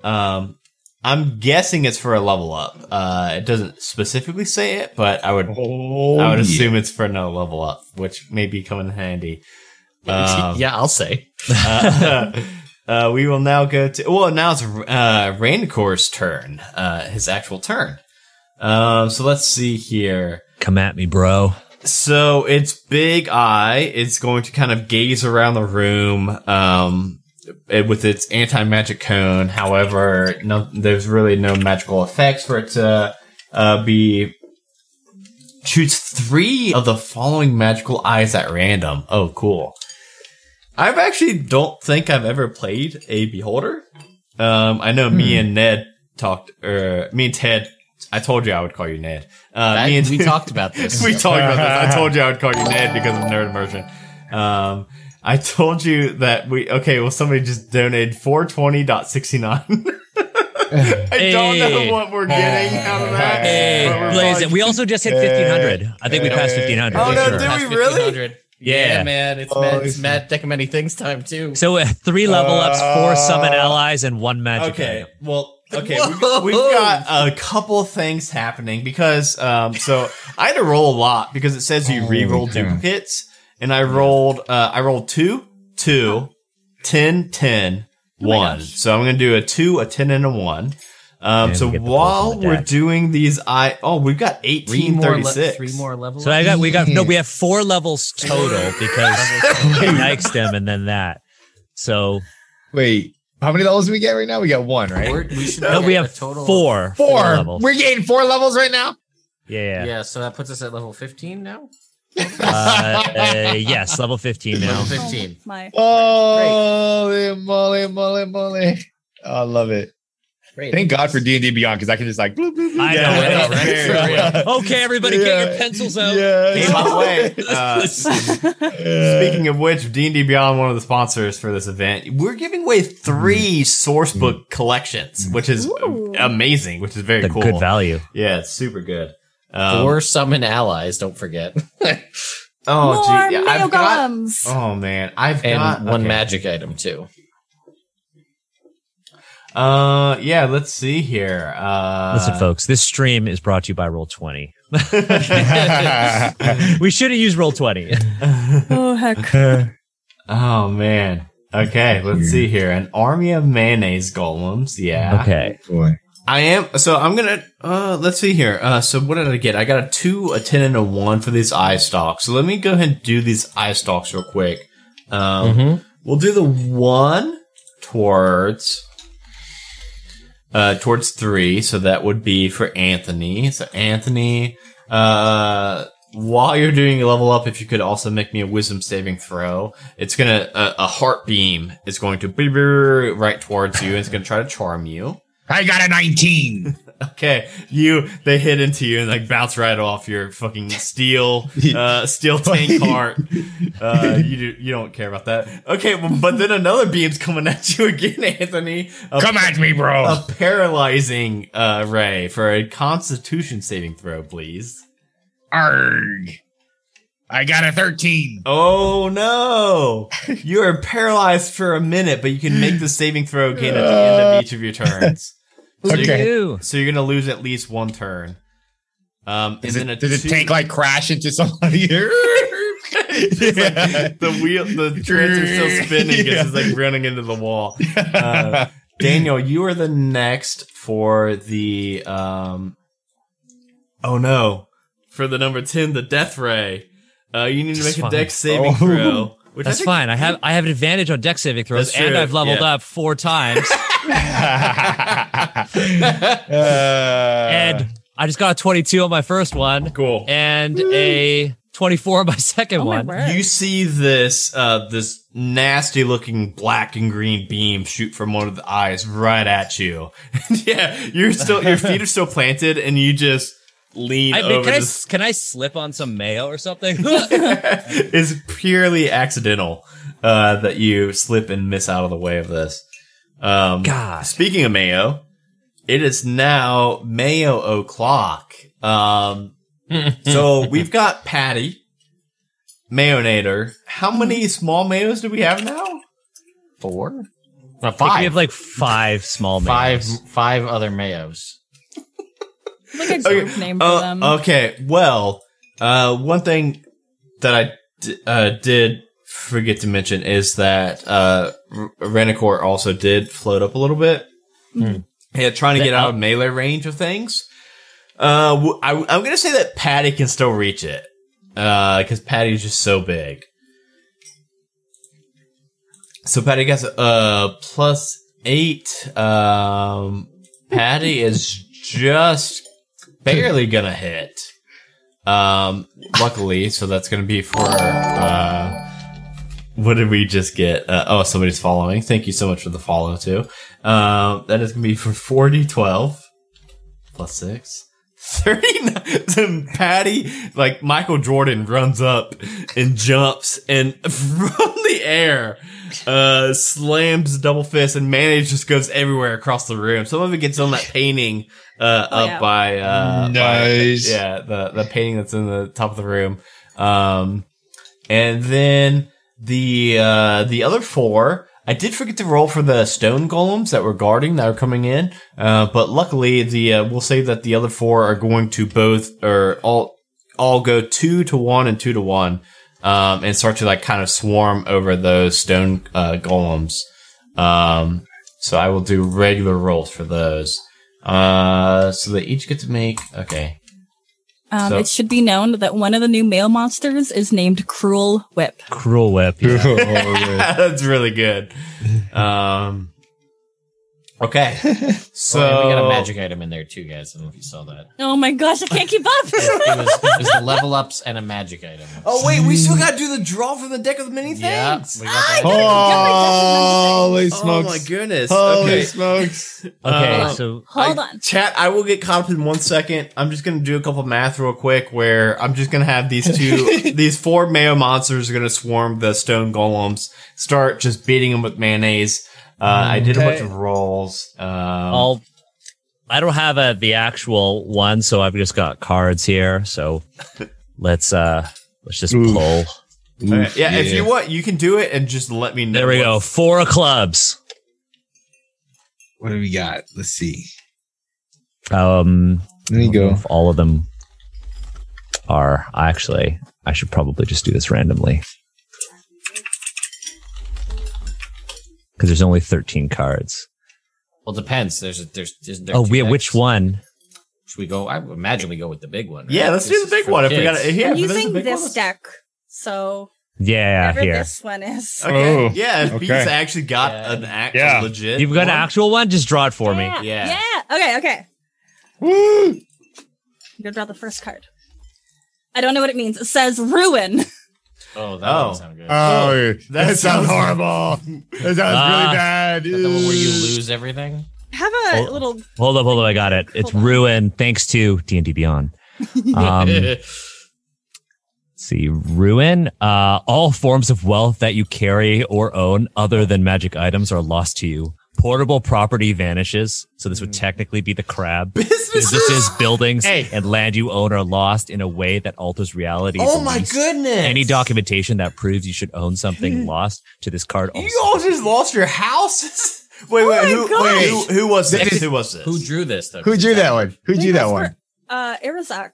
Speaker 1: awesome. Um, I'm guessing it's for a level up. Uh, it doesn't specifically say it, but I would
Speaker 4: Oh,
Speaker 1: I would
Speaker 4: yeah.
Speaker 1: assume it's for no level up, which may be coming in handy. Um,
Speaker 5: yeah, I'll say.
Speaker 1: uh, uh, we will now go to well now it's uh Rancor's turn, uh his actual turn. Um so let's see here.
Speaker 3: Come at me, bro.
Speaker 1: So it's big eye. It's going to kind of gaze around the room um it- with its anti-magic cone. However, no there's really no magical effects for it to uh be shoots three of the following magical eyes at random. Oh, cool. I've actually don't think I've ever played a beholder. Um, I know me and Ned talked, or me and Ted. I told you I would call you Ned. Uh,
Speaker 5: That-
Speaker 1: and
Speaker 5: we talked about this.
Speaker 1: we talked about this. I told you I would call you Ned because of nerd immersion. Um, I told you that we okay. Well, somebody just donated four twenty dot sixty nine. I don't know what we're getting out of that.
Speaker 3: Hey,
Speaker 1: we're
Speaker 3: Blaze,
Speaker 1: probably-
Speaker 3: we also just hit fifteen hundred. I think we passed fifteen hundred.
Speaker 1: Oh, no,
Speaker 3: sure.
Speaker 1: did we really?
Speaker 5: Yeah,
Speaker 3: Yeah.
Speaker 5: man. It's
Speaker 4: Oh,
Speaker 5: Matt,
Speaker 4: it's-
Speaker 5: it's Matt Deck of Many Things time, too.
Speaker 3: So uh, three level ups, four summon
Speaker 4: Uh,
Speaker 3: allies, and one magic.
Speaker 1: Okay,
Speaker 3: item.
Speaker 1: well, okay,
Speaker 5: Whoa.
Speaker 1: we've, we've got a couple things happening because, um, so I had to roll a lot because it says you re-roll
Speaker 6: Okay.
Speaker 1: duplicates, and I rolled, uh, I rolled two, two, 10, 10. So I'm gonna do a two, a ten, and a one. Um, so
Speaker 3: we get the pulse
Speaker 1: while we're doing these, I oh, we've got
Speaker 5: Three
Speaker 1: eighteen
Speaker 5: more, le-
Speaker 1: thirty-six.
Speaker 5: three more levels.
Speaker 3: So I got we got no, we have four levels total because Nike stem and then that. So
Speaker 4: Wait, how many levels do we get right now? We got one, right?
Speaker 5: We're- we should
Speaker 3: no, we have
Speaker 5: total
Speaker 3: four.
Speaker 4: Four.
Speaker 3: levels.
Speaker 4: We're getting four levels right now.
Speaker 3: Yeah, yeah.
Speaker 5: Yeah, so that puts us at level 15 now.
Speaker 3: Uh, uh, yes, level fifteen now.
Speaker 5: Level 15.
Speaker 2: Oh, my.
Speaker 4: Holy moly, moly, moly! Oh, I love it.
Speaker 5: Great.
Speaker 4: Thank God for D and D Beyond because I can just like. bloop, bloop, bloop.
Speaker 3: I know,
Speaker 1: yeah,
Speaker 3: right?
Speaker 1: right.
Speaker 3: Okay, everybody, get your pencils out.
Speaker 4: Yeah.
Speaker 1: Hey, by the way, uh, Speaking of which, D and D Beyond, one of the sponsors for this event, we're giving away three source book collections, which is
Speaker 2: Ooh.
Speaker 1: amazing, which is very
Speaker 3: The
Speaker 1: cool.
Speaker 3: good value.
Speaker 1: Yeah, it's super good. Um,
Speaker 5: Four summon allies, don't forget.
Speaker 1: oh,
Speaker 2: More
Speaker 1: gee, yeah, I've got. Oh man, I've
Speaker 5: and
Speaker 1: got
Speaker 5: one
Speaker 1: okay.
Speaker 5: magic item, too.
Speaker 1: Uh, yeah. Let's see here. Uh,
Speaker 3: Listen, folks, this stream is brought to you by Roll Twenty. we should have used Roll Twenty.
Speaker 2: Oh, heck.
Speaker 1: Oh man. Okay, let's see here. An army of mayonnaise golems. Yeah.
Speaker 3: Okay.
Speaker 4: Boy.
Speaker 1: I am. So I'm gonna. Uh, let's see here. Uh, so what did I get? I got a two, a ten, and a one for these eye stalks. So let me go ahead and do these eye stalks real quick. Um,
Speaker 5: Mhm.
Speaker 1: we'll do the one towards. Uh, towards three, so that would be for Anthony. So Anthony, uh, while you're doing a level up, if you could also make me a wisdom saving throw, it's gonna a, a heart beam is going to be right towards you. and It's gonna try to charm you.
Speaker 4: I got a 19.
Speaker 1: Okay, you they hit into you and like bounce right off your fucking steel uh steel tank heart. Uh you do, you don't care about that. Okay, well, but then another beam's coming at you again, Anthony. A,
Speaker 4: Come at me, bro.
Speaker 1: a paralyzing uh ray for a constitution saving throw, please.
Speaker 4: Arg. I got a 13.
Speaker 1: Oh no! You are paralyzed for a minute, but you can make the saving throw again at the end of each of your turns. So you're-
Speaker 4: Okay.
Speaker 3: Ew.
Speaker 1: So you're gonna lose at least one turn. Um,
Speaker 4: Does it,
Speaker 1: a
Speaker 4: does
Speaker 1: two-
Speaker 4: it tank like crash into somebody?
Speaker 1: It's just like the wheel, the treads are still spinning. It's like running into the wall. Uh, Daniel, you are the next for the um. Oh no! For the number ten, the death ray. Uh, you need to
Speaker 3: It's
Speaker 1: make a
Speaker 3: fine.
Speaker 1: dex saving
Speaker 4: Oh.
Speaker 1: throw, Which
Speaker 3: That's
Speaker 1: think-
Speaker 3: fine. I have I have an advantage on deck saving throws, and I've leveled
Speaker 1: yeah.
Speaker 3: up four times.
Speaker 4: Uh,
Speaker 3: and I just got a 22 on my first one,
Speaker 1: Cool.
Speaker 3: and a 24 on my second
Speaker 2: Oh my
Speaker 3: one.
Speaker 1: You see this uh this nasty looking black and green beam shoot from one of the eyes right at you. yeah, you're still your feet are still planted and you just lean
Speaker 3: I mean,
Speaker 1: over
Speaker 3: can I,
Speaker 1: this
Speaker 3: s- can I slip on some mayo or something?
Speaker 1: it's purely accidental uh that you slip and miss out of the way of this. Um
Speaker 3: God.
Speaker 1: speaking of mayo, it is now mayo o'clock. Um so we've got Patty, Mayonator. How many small mayos do we have now?
Speaker 5: Four?
Speaker 3: I
Speaker 5: Uh,
Speaker 3: think we have like five small mayos.
Speaker 5: five,
Speaker 3: mayos.
Speaker 5: five other mayos.
Speaker 2: Like a group name for
Speaker 1: Uh,
Speaker 2: them.
Speaker 1: okay, well, uh, one thing that I d- uh, did forget to mention is that uh, R- Renicor also did float up a little bit. Yeah, trying to get out of melee range of things. Uh, w- I, am gonna say that Patty can still reach it, uh, because Patty's just so big. So Patty gets uh plus eight. Um, Patty is just barely gonna hit. Um, luckily, so that's gonna be for uh, what did we just get? Uh, oh, somebody's following. Thank you so much for the follow too. Um, that is gonna be for forty twelve plus six. 39 then patty like michael jordan runs up and jumps and from the air uh slams double fist and mayonnaise just goes everywhere across the room some of it gets on that painting uh
Speaker 2: Oh,
Speaker 1: up
Speaker 2: yeah.
Speaker 1: by uh by-
Speaker 6: Nice.
Speaker 1: yeah the the painting that's in the top of the room um and then the uh the other four I did forget to roll for the stone golems that were guarding that are coming in, uh, but luckily the uh, we'll say that the other four are going to both or all all go two to one and two to one, um, and start to like kind of swarm over those stone uh, golems. Um, so I will do regular rolls for those. Uh, so they each get to make okay.
Speaker 2: Um,
Speaker 1: so-
Speaker 2: it should be known that one of the new male monsters is named Cruel Whip.
Speaker 3: Cruel whip. yeah.
Speaker 1: That's really good. Um, okay, so
Speaker 5: Oh, and we got a magic item in there too, guys. I don't know if you saw that.
Speaker 2: Oh my gosh, I can't keep up.
Speaker 5: It was, it was the level ups and a magic item.
Speaker 1: Oh wait, we still gotta do the draw for the deck of the many
Speaker 5: yeah,
Speaker 1: things.
Speaker 5: we got that.
Speaker 6: Holy
Speaker 1: Oh my goodness.
Speaker 6: Holy
Speaker 1: okay.
Speaker 6: smokes.
Speaker 3: Okay,
Speaker 1: Uh,
Speaker 3: so
Speaker 2: Hold
Speaker 1: I-
Speaker 2: on.
Speaker 1: Chat, I will get caught up in one second. I'm just gonna do a couple math real quick where I'm just gonna have these two, these four Mayo monsters are gonna swarm the stone golems, start just beating them with mayonnaise. Uh, I did a bunch of rolls. Um,
Speaker 3: I'll. I don't have a, the actual one, so I've just got cards here. So let's uh let's just
Speaker 6: Oof.
Speaker 3: pull.
Speaker 1: okay.
Speaker 6: Oof,
Speaker 1: yeah, if you want, you can do it and just let me know.
Speaker 3: There we go. Four of clubs.
Speaker 6: What do we got? Let's see.
Speaker 3: Um,
Speaker 6: There you
Speaker 3: I don't know
Speaker 6: go.
Speaker 3: If all of them are actually, I should probably just do this randomly because there's only 13 cards.
Speaker 5: Well, it depends. There's a, there's, isn't there
Speaker 3: Oh,
Speaker 5: two
Speaker 3: we
Speaker 5: decks?
Speaker 3: which one?
Speaker 5: Should we go? I imagine we go with the big one. right?
Speaker 1: Yeah, let's
Speaker 5: This
Speaker 1: do the big one. If we got yeah,
Speaker 2: I'm
Speaker 1: if there's
Speaker 2: using
Speaker 1: big
Speaker 2: this
Speaker 1: one,
Speaker 2: deck, so
Speaker 3: Yeah,
Speaker 2: whatever
Speaker 3: here.
Speaker 2: this one is.
Speaker 1: Okay.
Speaker 6: Oh,
Speaker 1: yeah, if
Speaker 6: okay.
Speaker 1: Beats actually got
Speaker 5: Yeah.
Speaker 1: an act
Speaker 6: Yeah.
Speaker 1: legit.
Speaker 3: You've got an actual one. Just draw it for me.
Speaker 2: Yeah.
Speaker 1: Yeah.
Speaker 2: Yeah. Okay. Okay.
Speaker 6: Woo!
Speaker 2: I'm gonna draw the first card. I don't know what it means. It says ruin.
Speaker 5: Oh, that
Speaker 1: Oh.
Speaker 5: doesn't sound good.
Speaker 6: Oh,
Speaker 1: that
Speaker 6: that,
Speaker 1: sounds-
Speaker 6: sounds horrible. That sounds
Speaker 3: Ah.
Speaker 6: really bad.
Speaker 5: Is that the one where you lose everything?
Speaker 2: Have a
Speaker 3: Oh.
Speaker 2: little.
Speaker 3: Hold up, hold up. I got it. It's
Speaker 2: Hold on.
Speaker 3: ruin thanks to D and D Beyond. Um, see, ruin. Uh, all forms of wealth that you carry or own, other than magic items, are lost to you. Portable property vanishes. So this would technically be the crab.
Speaker 1: Businesses.
Speaker 3: Businesses, buildings,
Speaker 6: Hey.
Speaker 3: and land you own are lost in a way that alters reality.
Speaker 1: Oh my
Speaker 3: least-
Speaker 1: goodness!
Speaker 3: Any documentation that proves you should own something lost to this card. Also.
Speaker 1: You all just lost your house. wait, wait,
Speaker 2: my
Speaker 1: who, wait, who, who was this?
Speaker 6: This
Speaker 1: Who was this?
Speaker 5: Who drew this? Though?
Speaker 6: Who drew that one? Who drew that one?
Speaker 2: for, Uh, Arizak.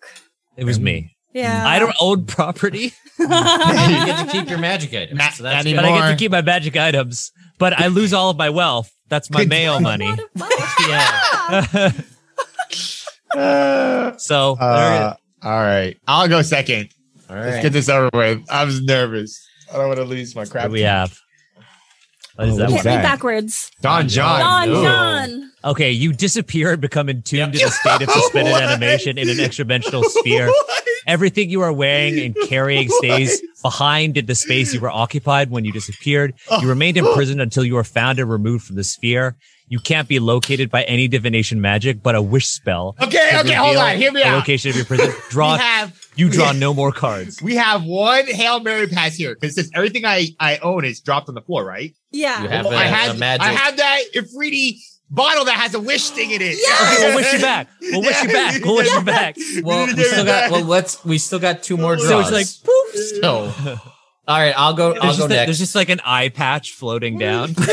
Speaker 3: It was me.
Speaker 2: Yeah.
Speaker 3: I don't own property.
Speaker 5: you get to keep your magic items.
Speaker 6: Not-
Speaker 5: so that's
Speaker 6: not
Speaker 5: good.
Speaker 3: but I get
Speaker 6: More.
Speaker 3: to keep my magic items. But I lose all of my wealth. That's my
Speaker 6: Good-
Speaker 3: mayo money.
Speaker 5: Yeah.
Speaker 6: Uh,
Speaker 3: So
Speaker 6: uh, all right. I'll go second.
Speaker 5: All
Speaker 6: Let's get this over with. I was nervous. I don't want to lose my crap.
Speaker 3: What we have? What is
Speaker 6: Oh,
Speaker 3: that
Speaker 6: what
Speaker 3: one?
Speaker 6: is
Speaker 2: Hit me backwards.
Speaker 4: Donjon.
Speaker 2: Don
Speaker 4: Ooh.
Speaker 2: John.
Speaker 3: Okay, you disappear and become entombed in a state of suspended animation in an extra dimensional sphere. Everything you are wearing and carrying stays behind in the space you were occupied when you disappeared. You oh. remained imprisoned until you were found and removed from the sphere. You can't be located by any divination magic, but a wish spell.
Speaker 4: Okay, okay, hold on. Hear me
Speaker 3: the
Speaker 4: out.
Speaker 3: Location of your prison. Draw.
Speaker 4: We have
Speaker 3: you draw
Speaker 4: we-
Speaker 3: no more cards.
Speaker 4: We have one Hail Mary pass here because since everything I, I own is dropped on the floor, right?
Speaker 2: Yeah.
Speaker 5: You have
Speaker 4: Well,
Speaker 5: a,
Speaker 4: I had
Speaker 5: a magic.
Speaker 4: I have that If Efreeti bottle that has a wish thing in it.
Speaker 3: Okay, we'll wish you back. We'll wish you back. We'll wish you back.
Speaker 5: well, we still got. Well, let's. We still got two more draws.
Speaker 3: So it's like poof.
Speaker 5: So, all right, I'll go. I'll
Speaker 3: There's
Speaker 5: go
Speaker 3: just, a-
Speaker 5: next.
Speaker 3: there's just like an eye patch floating down.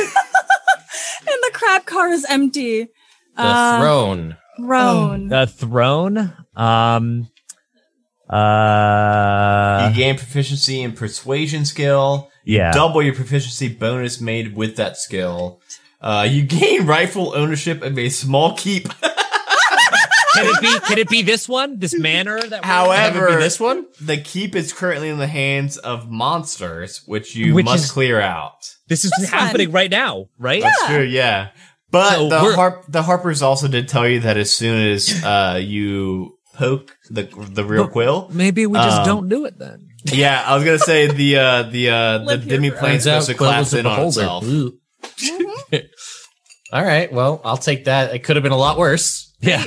Speaker 2: And the crab car is empty.
Speaker 5: the
Speaker 2: Uh,
Speaker 5: throne.
Speaker 2: Roan.
Speaker 3: the throne. Um. Uh.
Speaker 1: you gain proficiency in persuasion skill.
Speaker 3: Yeah.
Speaker 1: Double your proficiency bonus made with that skill. Uh, you gain rightful ownership of a small keep.
Speaker 3: Can it be? Can it be this one? This manor that? we're-
Speaker 1: However,
Speaker 5: be this one.
Speaker 1: the keep is currently in the hands of monsters, which you
Speaker 3: Which
Speaker 1: must
Speaker 3: is-
Speaker 1: clear out.
Speaker 3: this is
Speaker 2: That's
Speaker 3: happening
Speaker 2: fun.
Speaker 3: right now, right?
Speaker 1: That's true, yeah. But
Speaker 3: So
Speaker 1: the harp, the Harpers also did tell you that as soon as uh, you poke the the real quill,
Speaker 3: Maybe we just
Speaker 1: Um,
Speaker 3: don't do it then.
Speaker 1: yeah, I was gonna say the uh, the uh, the
Speaker 2: Live here
Speaker 1: demi
Speaker 2: forever.
Speaker 1: plane's supposed to
Speaker 5: Quill
Speaker 1: collapse in on
Speaker 5: beholder.
Speaker 1: itself.
Speaker 5: Ooh. all right. Well, I'll take that. It could have been a lot worse.
Speaker 3: Yeah.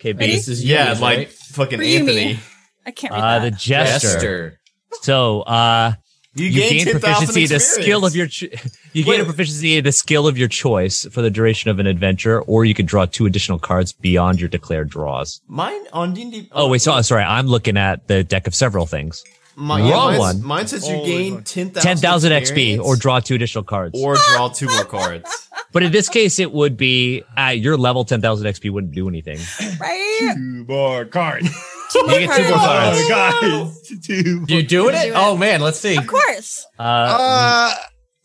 Speaker 3: Okay,
Speaker 2: Ready?
Speaker 5: This is
Speaker 1: Yeah,
Speaker 5: yours,
Speaker 1: like
Speaker 5: right?
Speaker 1: fucking
Speaker 2: What
Speaker 1: Anthony.
Speaker 2: mean? I can't read
Speaker 3: Uh, the
Speaker 2: that.
Speaker 3: jester.
Speaker 5: Jester.
Speaker 3: So, uh,
Speaker 1: You,
Speaker 3: you,
Speaker 1: gain,
Speaker 3: gain
Speaker 1: 10,000
Speaker 3: proficiency the
Speaker 1: experience.
Speaker 3: skill of your cho- you gain a proficiency in the skill of your choice for the duration of an adventure or you can draw two additional cards beyond your declared draws
Speaker 1: Mine on D&D.
Speaker 3: oh wait so sorry i'm looking at the deck of several things
Speaker 1: My,
Speaker 3: Wrong
Speaker 1: mine's-
Speaker 3: one.
Speaker 1: Mine says you
Speaker 4: Always
Speaker 1: gain
Speaker 4: one.
Speaker 1: 10,000
Speaker 3: 10000 xp
Speaker 1: experience
Speaker 3: or draw two additional cards
Speaker 1: or draw two more cards.
Speaker 3: but in this case it would be at your level 10000 xp wouldn't do anything
Speaker 2: right?
Speaker 4: Two more cards.
Speaker 2: Two more
Speaker 3: you get two more
Speaker 2: cards.
Speaker 3: cards.
Speaker 4: Oh, guys. Two.
Speaker 5: You doing it?
Speaker 2: Do it.
Speaker 5: Oh man, let's see.
Speaker 2: Of course.
Speaker 3: uh,
Speaker 4: Uh,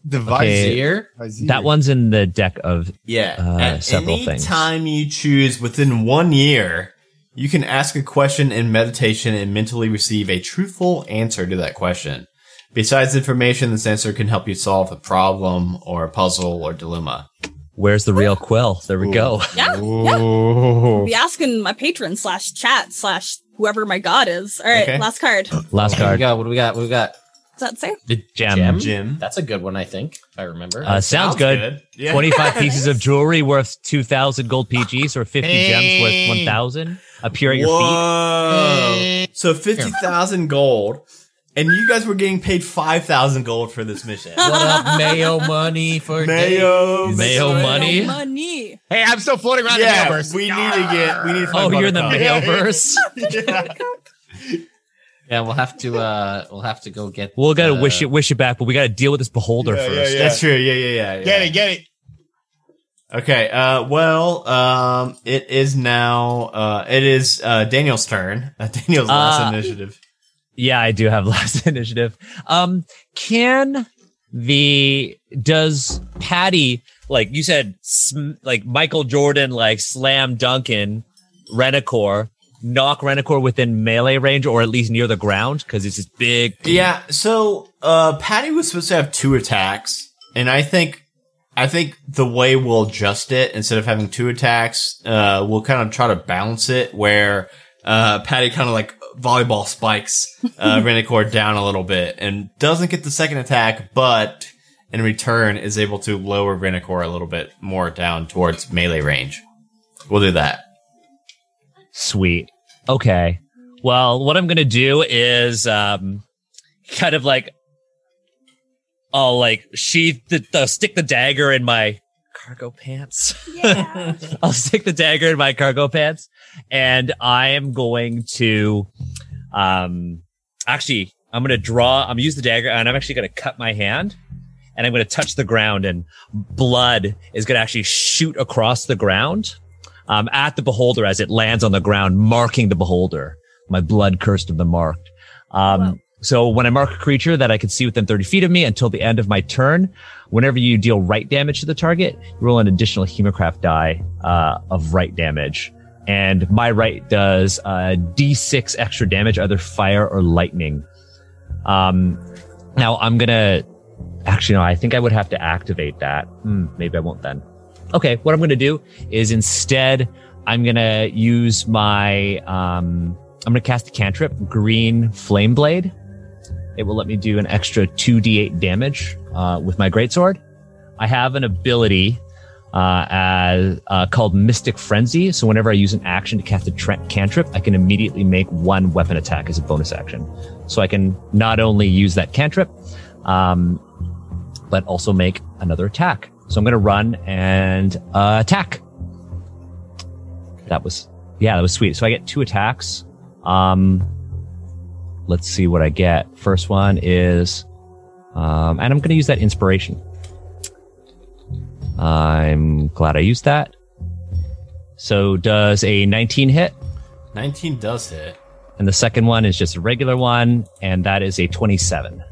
Speaker 4: the
Speaker 3: Okay.
Speaker 5: Vizier.
Speaker 4: Vizier.
Speaker 3: that one's in the deck of
Speaker 1: Yeah.
Speaker 3: Uh,
Speaker 1: At
Speaker 3: several
Speaker 1: any
Speaker 3: things.
Speaker 1: time you choose within one year, you can ask a question in meditation and mentally receive a truthful answer to that question. Besides information, this answer can help you solve a problem or a puzzle or dilemma.
Speaker 3: where's the real quill there we go
Speaker 2: Yeah. Yeah. Be asking my patron slash chat slash whoever my god is. All right.
Speaker 1: Okay.
Speaker 2: Last card. Does
Speaker 3: last
Speaker 5: What do we
Speaker 3: card
Speaker 5: got? What do we got? What do we got?
Speaker 2: that say?
Speaker 3: the gem,
Speaker 5: Gem?
Speaker 1: Jim.
Speaker 5: That's a good one, I think. If I remember.
Speaker 3: Uh, sounds, good.
Speaker 1: Yeah.
Speaker 3: 25 pieces of jewelry worth 2,000 gold PGs or 50 gems worth 1,000 appear at your feet.
Speaker 1: Whoa. So 50,000 gold. And you guys were getting paid 5,000 gold for this mission.
Speaker 5: what up, Mayo money for
Speaker 1: Mayo.
Speaker 3: Mayo money?
Speaker 2: Money.
Speaker 4: Hey, I'm still floating around the
Speaker 1: Yeah,
Speaker 4: universe.
Speaker 1: we need to get, we need to
Speaker 3: Oh, you're in the
Speaker 1: Buttercup.
Speaker 3: Mayo verse?
Speaker 5: Yeah, we'll have to. uh We'll have to go get.
Speaker 3: We'll gotta
Speaker 5: uh,
Speaker 3: wish it, wish it back, but we gotta deal with this beholder
Speaker 4: Yeah, yeah,
Speaker 3: first.
Speaker 4: yeah.
Speaker 1: That's true. Yeah, yeah, yeah. yeah.
Speaker 4: Get it, get it.
Speaker 1: Okay. Uh, well, um, it is now, uh, it is, uh, Daniel's turn. Uh, Daniel's last
Speaker 3: Uh,
Speaker 1: initiative.
Speaker 3: Yeah, I do have last initiative. Um, can the does Patty like you said, sm- like Michael Jordan, like slam Duncan, Renacor, knock Renacor within melee range or at least near the ground because it's this big.
Speaker 1: Yeah. So, uh, Patty was supposed to have two attacks, and I think, I think the way we'll adjust it instead of having two attacks, uh, we'll kind of try to balance it where, uh, Patty kind of like volleyball spikes, uh, Renacor down a little bit and doesn't get the second attack, but in return is able to lower Renacor a little bit more down towards melee range. We'll do that.
Speaker 3: Sweet. Okay. Well, what I'm gonna do is um kind of like I'll like sheath the, the stick the dagger in my cargo pants.
Speaker 2: Yeah.
Speaker 3: I'll stick the dagger in my cargo pants and I am going to um actually I'm gonna draw I'm gonna use the dagger and I'm actually gonna cut my hand and I'm gonna touch the ground and blood is gonna actually shoot across the ground um, at the beholder as it lands on the ground, marking the beholder. My blood cursed of the marked. Um,
Speaker 2: Wow.
Speaker 3: So when I mark a creature that I can see within 30 feet of me until the end of my turn, whenever you deal rite damage to the target, you roll an additional Hemocraft die, uh, of rite damage. And my rite does, uh, D6 extra damage, either fire or lightning. Um, Now I'm gonna actually no, I think I would have to activate that. Hmm, maybe I won't then. Okay, what I'm gonna do is instead I'm gonna use my um I'm gonna cast a cantrip, green flame blade. It will let me do an extra 2d8 damage uh, with my greatsword. I have an ability uh, as uh, called Mystic Frenzy. So whenever I use an action to cast a tra- cantrip, I can immediately make one weapon attack as a bonus action. So I can not only use that cantrip, um, but also make another attack. So I'm going to run and uh, attack. That was yeah, that was sweet. So I get two attacks. Um, let's see what I get. First one is, um, and I'm going to use that inspiration. I'm glad I used that. So does a 19 hit?
Speaker 1: 19 does hit.
Speaker 3: And the second one is just a regular one, and that is a 27.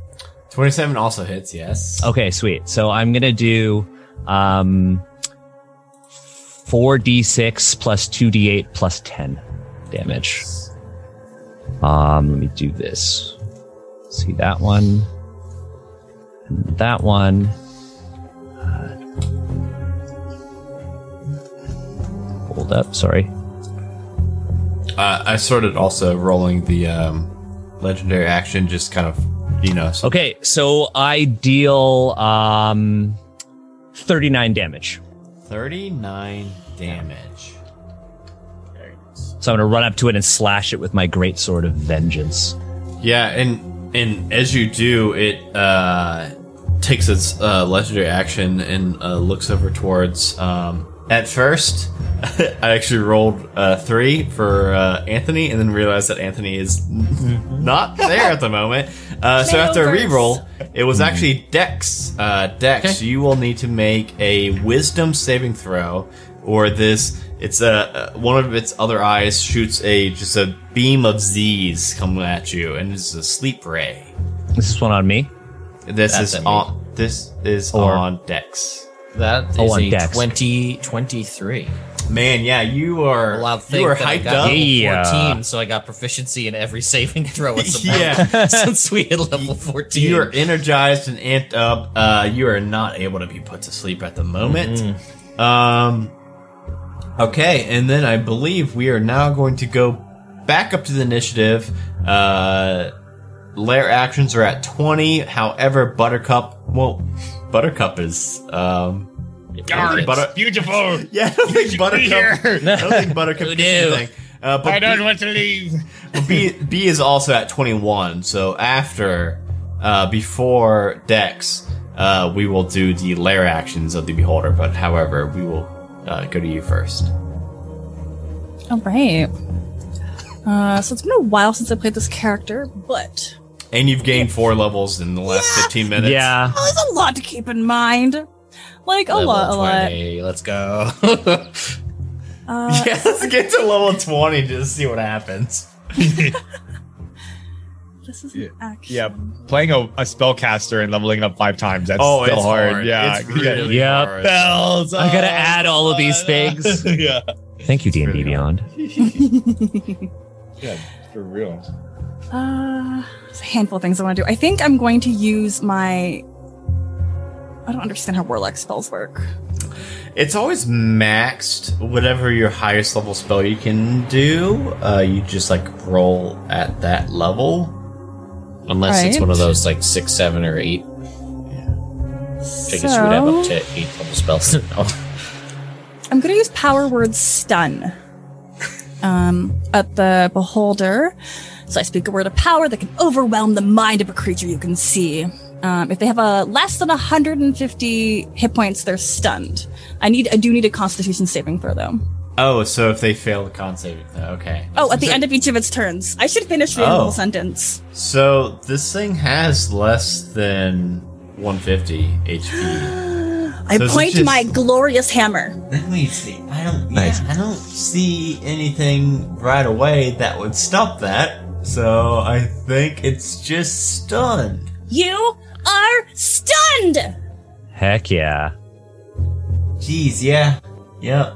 Speaker 1: 27 also hits, yes.
Speaker 3: Okay, sweet. So I'm gonna do um 4d6 plus 2d8 plus 10 damage. Um, let me do this. See that one. And that one. Uh, hold up, sorry.
Speaker 1: Uh, I started also rolling the um, legendary action, just kind of, you know. So
Speaker 3: Okay, so I deal um 39 damage.
Speaker 1: 39 damage.
Speaker 3: So I'm gonna run up to it and slash it with my great sword of vengeance.
Speaker 1: Yeah, and and as you do, it uh, takes its uh, legendary action and uh, looks over towards. Um, at first, I actually rolled uh, three for uh, Anthony, and then realized that Anthony is not there at the moment. Uh, so after a
Speaker 2: Mayoverse.
Speaker 1: reroll, it was actually Dex. Uh, Dex, you will need to make a Wisdom saving throw, or this. It's a one of its other eyes shoots a just a beam of Z's coming at you, and it's a sleep ray.
Speaker 3: This is one on me.
Speaker 1: This
Speaker 5: That's
Speaker 1: is
Speaker 5: at me.
Speaker 1: on. This is
Speaker 3: Or-
Speaker 1: on Dex.
Speaker 5: That is
Speaker 3: Oh, on
Speaker 5: a
Speaker 3: Dex.
Speaker 5: 2023.
Speaker 1: Man, yeah, you are.
Speaker 5: Well, I'll
Speaker 1: you are
Speaker 5: that
Speaker 1: hyped up.
Speaker 5: level
Speaker 3: Yeah.
Speaker 5: 14, so I got proficiency in every saving throw.
Speaker 1: Yeah.
Speaker 5: since we hit level 14.
Speaker 1: You are energized and amped up. Uh, you are not able to be put to sleep at the moment.
Speaker 5: Mm-hmm.
Speaker 1: Um. Okay, and then I believe we are now going to go back up to the initiative. Uh, lair actions are at twenty. However, Buttercup. Well, Buttercup is. Um. I don't think Butter-
Speaker 4: beautiful.
Speaker 1: yeah, I don't think Buttercup. I don't think Buttercup
Speaker 5: Who
Speaker 1: anything. Uh, but
Speaker 4: I don't
Speaker 1: B-
Speaker 4: want to leave.
Speaker 1: But B, B is also at 21. So after, uh, before Dex, uh, we will do the lair actions of the Beholder. But however, we will uh, go to you first.
Speaker 2: All right. Uh, so it's been a while since I played this character, but
Speaker 1: And you've gained four levels in the last 15 minutes.
Speaker 3: Yeah.
Speaker 2: oh, there's a lot to keep in mind. Like a
Speaker 5: Level
Speaker 2: lot, a lot.
Speaker 5: 20. Let's go.
Speaker 2: Uh,
Speaker 1: Yeah, let's get to level 20 just to see what happens.
Speaker 2: this is an action.
Speaker 4: Yeah, playing a, a spellcaster and leveling up five times. That's
Speaker 1: Oh,
Speaker 4: still
Speaker 1: it's
Speaker 4: hard.
Speaker 1: hard.
Speaker 4: Yeah,
Speaker 1: It's really
Speaker 3: Yep.
Speaker 1: hard.
Speaker 4: Bells.
Speaker 3: I gotta
Speaker 4: oh,
Speaker 3: add all of these
Speaker 4: God.
Speaker 3: things.
Speaker 4: yeah.
Speaker 3: Thank you, D&D Beyond.
Speaker 6: Yeah, for real.
Speaker 2: Uh, there's a handful of things I want to do. I think I'm going to use my. I don't understand how warlock spells work.
Speaker 1: It's always maxed whatever your highest level spell you can do. Uh, you just like roll at that level.
Speaker 5: Unless it's one of those like six, seven, or eight. I guess you would have up to eight level spells. Oh,
Speaker 2: I'm going to use power word stun um, at the beholder. So I speak a word of power that can overwhelm the mind of a creature you can see. Um, if they have a less than 150 hit points, they're stunned. I need, I do need a Constitution saving throw though.
Speaker 1: Oh, so if they fail the con saving throw, okay.
Speaker 2: Oh, at the end of each of its turns. I should finish reading the
Speaker 1: Oh.
Speaker 2: whole sentence.
Speaker 1: So this thing has less than 150 HP.
Speaker 2: I
Speaker 1: So is
Speaker 2: point to
Speaker 1: just-
Speaker 2: my glorious hammer.
Speaker 1: Let me see. I don't.
Speaker 3: Nice.
Speaker 1: Yeah, I don't see anything right away that would stop that. So I think it's just stunned.
Speaker 2: You are stunned.
Speaker 3: Heck yeah.
Speaker 1: Jeez, yeah, yep.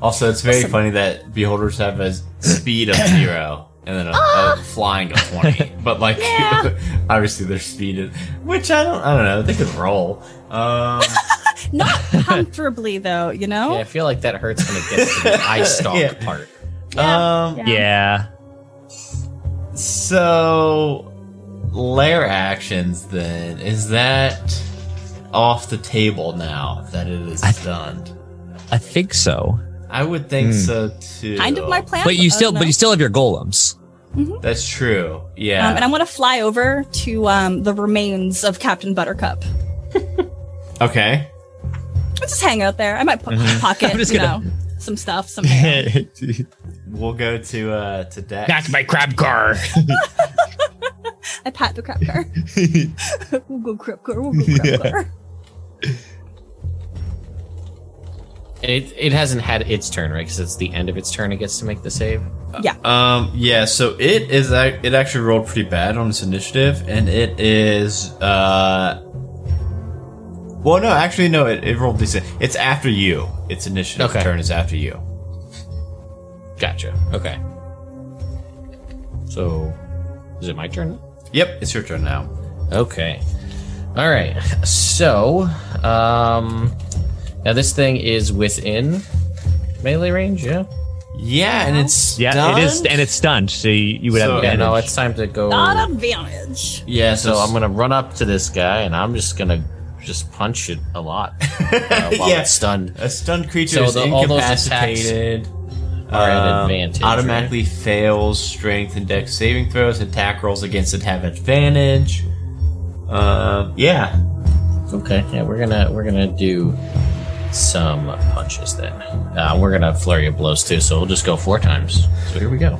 Speaker 1: Also, it's very funny that beholders have a speed of zero, and then a, a flying of 20. But like,
Speaker 2: Yeah.
Speaker 1: obviously their speed is, which I don't, I don't know. They could roll. Um,
Speaker 2: Not comfortably though, you know?
Speaker 5: Yeah, I feel like that hurts when it gets to the eye stalk
Speaker 1: Yeah.
Speaker 5: part.
Speaker 1: um,
Speaker 3: Yeah.
Speaker 1: so lair actions then is that off the table now that it is stunned?
Speaker 3: I think so.
Speaker 1: I would think so too.
Speaker 2: Kind of my plan.
Speaker 3: But you still but you still have your golems.
Speaker 1: That's true. Yeah.
Speaker 2: Um, and I want to fly over to um, the remains of Captain Buttercup.
Speaker 1: okay.
Speaker 2: I'll just hang out there. I might po- pocket,
Speaker 3: I'm just
Speaker 2: you
Speaker 3: gonna-
Speaker 2: know, some stuff, some.
Speaker 1: We'll go to uh to Dex.
Speaker 4: That's my crab car.
Speaker 2: I pat the crab car. we'll go crab car. We'll go crap car.
Speaker 5: It it hasn't had its turn, right? Because it's the end of its turn. It gets to make the save.
Speaker 2: Yeah.
Speaker 1: Um. Yeah. So it is. It actually rolled pretty bad on its initiative, and it is. Uh. Well, no. Actually, no. It, it rolled decent. It's after you. Its initiative
Speaker 5: Okay.
Speaker 1: turn is after you.
Speaker 5: Gotcha. Okay. So, is it my turn?
Speaker 1: Yep. It's your turn now.
Speaker 5: Okay. All right. So, um, now this thing is within melee range. Yeah.
Speaker 1: Yeah, and it's
Speaker 3: Yeah, it is and it's stunned, so you, you would
Speaker 1: So-
Speaker 3: have
Speaker 5: Yeah.
Speaker 3: advantage.
Speaker 5: No, it's time to go.
Speaker 2: Not advantage.
Speaker 1: yeah. So,
Speaker 5: So I'm gonna run up to this guy, and I'm just gonna just punch it a lot uh, while
Speaker 1: Yeah.
Speaker 5: it's stunned.
Speaker 1: a stunned creature
Speaker 5: So
Speaker 1: is
Speaker 5: the- all those attacks
Speaker 1: incapacitated.
Speaker 5: are at
Speaker 1: um,
Speaker 5: advantage,
Speaker 1: Automatically fails strength and dex saving throws. Attack rolls against it have advantage. Um. yeah.
Speaker 5: Okay, yeah, we're gonna we're gonna do some punches then. Uh, we're gonna flurry of blows too, so we'll just go four times. So here we go.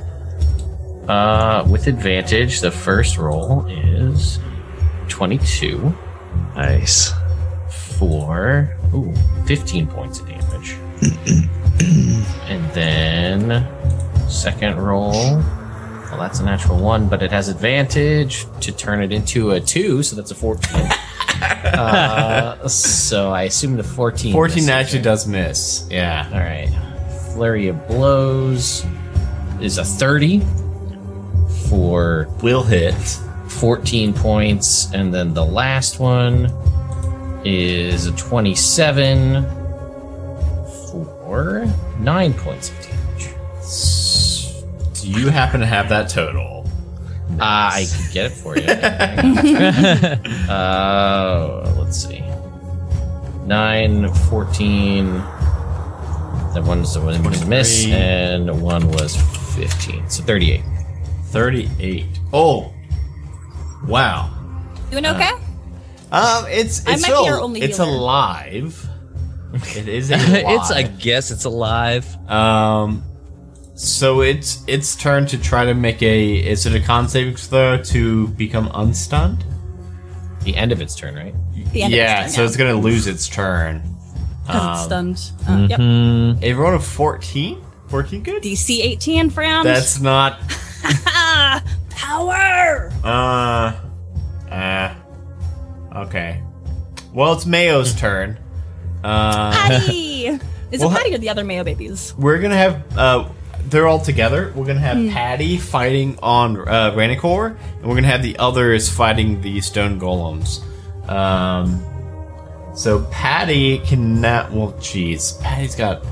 Speaker 5: Uh, with advantage, the first roll is twenty-two
Speaker 3: nice.
Speaker 5: for ooh, 15 points of damage, and then second roll. Well, that's a natural one, but it has advantage to turn it into a two, so that's a 14. uh, so I assume the 14.
Speaker 1: 14
Speaker 5: misses,
Speaker 1: actually
Speaker 5: right?
Speaker 1: does miss. Yeah.
Speaker 5: All right. Flurry of blows is a 30 for
Speaker 1: Will hit.
Speaker 5: 14 points, and then the last one is a 27 for 9 points of damage.
Speaker 1: Do you happen to have that total?
Speaker 5: Uh, I could get it for you. uh, let's see. 9, 14. That one's the one was a miss, and one was 15. So 38.
Speaker 1: 38. Oh. Wow.
Speaker 2: Doing okay?
Speaker 1: Um, it's it's still,
Speaker 2: your only
Speaker 1: it's
Speaker 2: healer.
Speaker 1: alive. It is a
Speaker 3: it's I guess it's alive.
Speaker 1: um. So it's its turn to try to make a. Is it a con saving throw to become unstunned?
Speaker 5: The end of its turn, right?
Speaker 2: The end of
Speaker 1: yeah.
Speaker 2: its
Speaker 1: so
Speaker 2: turn,
Speaker 1: it's gonna lose its turn.
Speaker 2: Because it's
Speaker 1: Um,
Speaker 2: stunned. Uh, Yep.
Speaker 3: Hmm.
Speaker 1: It rolled a fourteen. Fourteen good.
Speaker 2: DC 18, friend.
Speaker 1: That's not.
Speaker 2: power.
Speaker 1: Uh. Uh. Okay. Well, it's Mayo's turn. Uh.
Speaker 2: Patty. Is
Speaker 1: Well,
Speaker 2: it Patty or the other Mayo babies?
Speaker 1: we're gonna have uh they're all together we're gonna have
Speaker 2: Hmm.
Speaker 1: patty fighting on uh Ranicor, and we're gonna have the others fighting the stone golems um so patty can not well jeez patty's got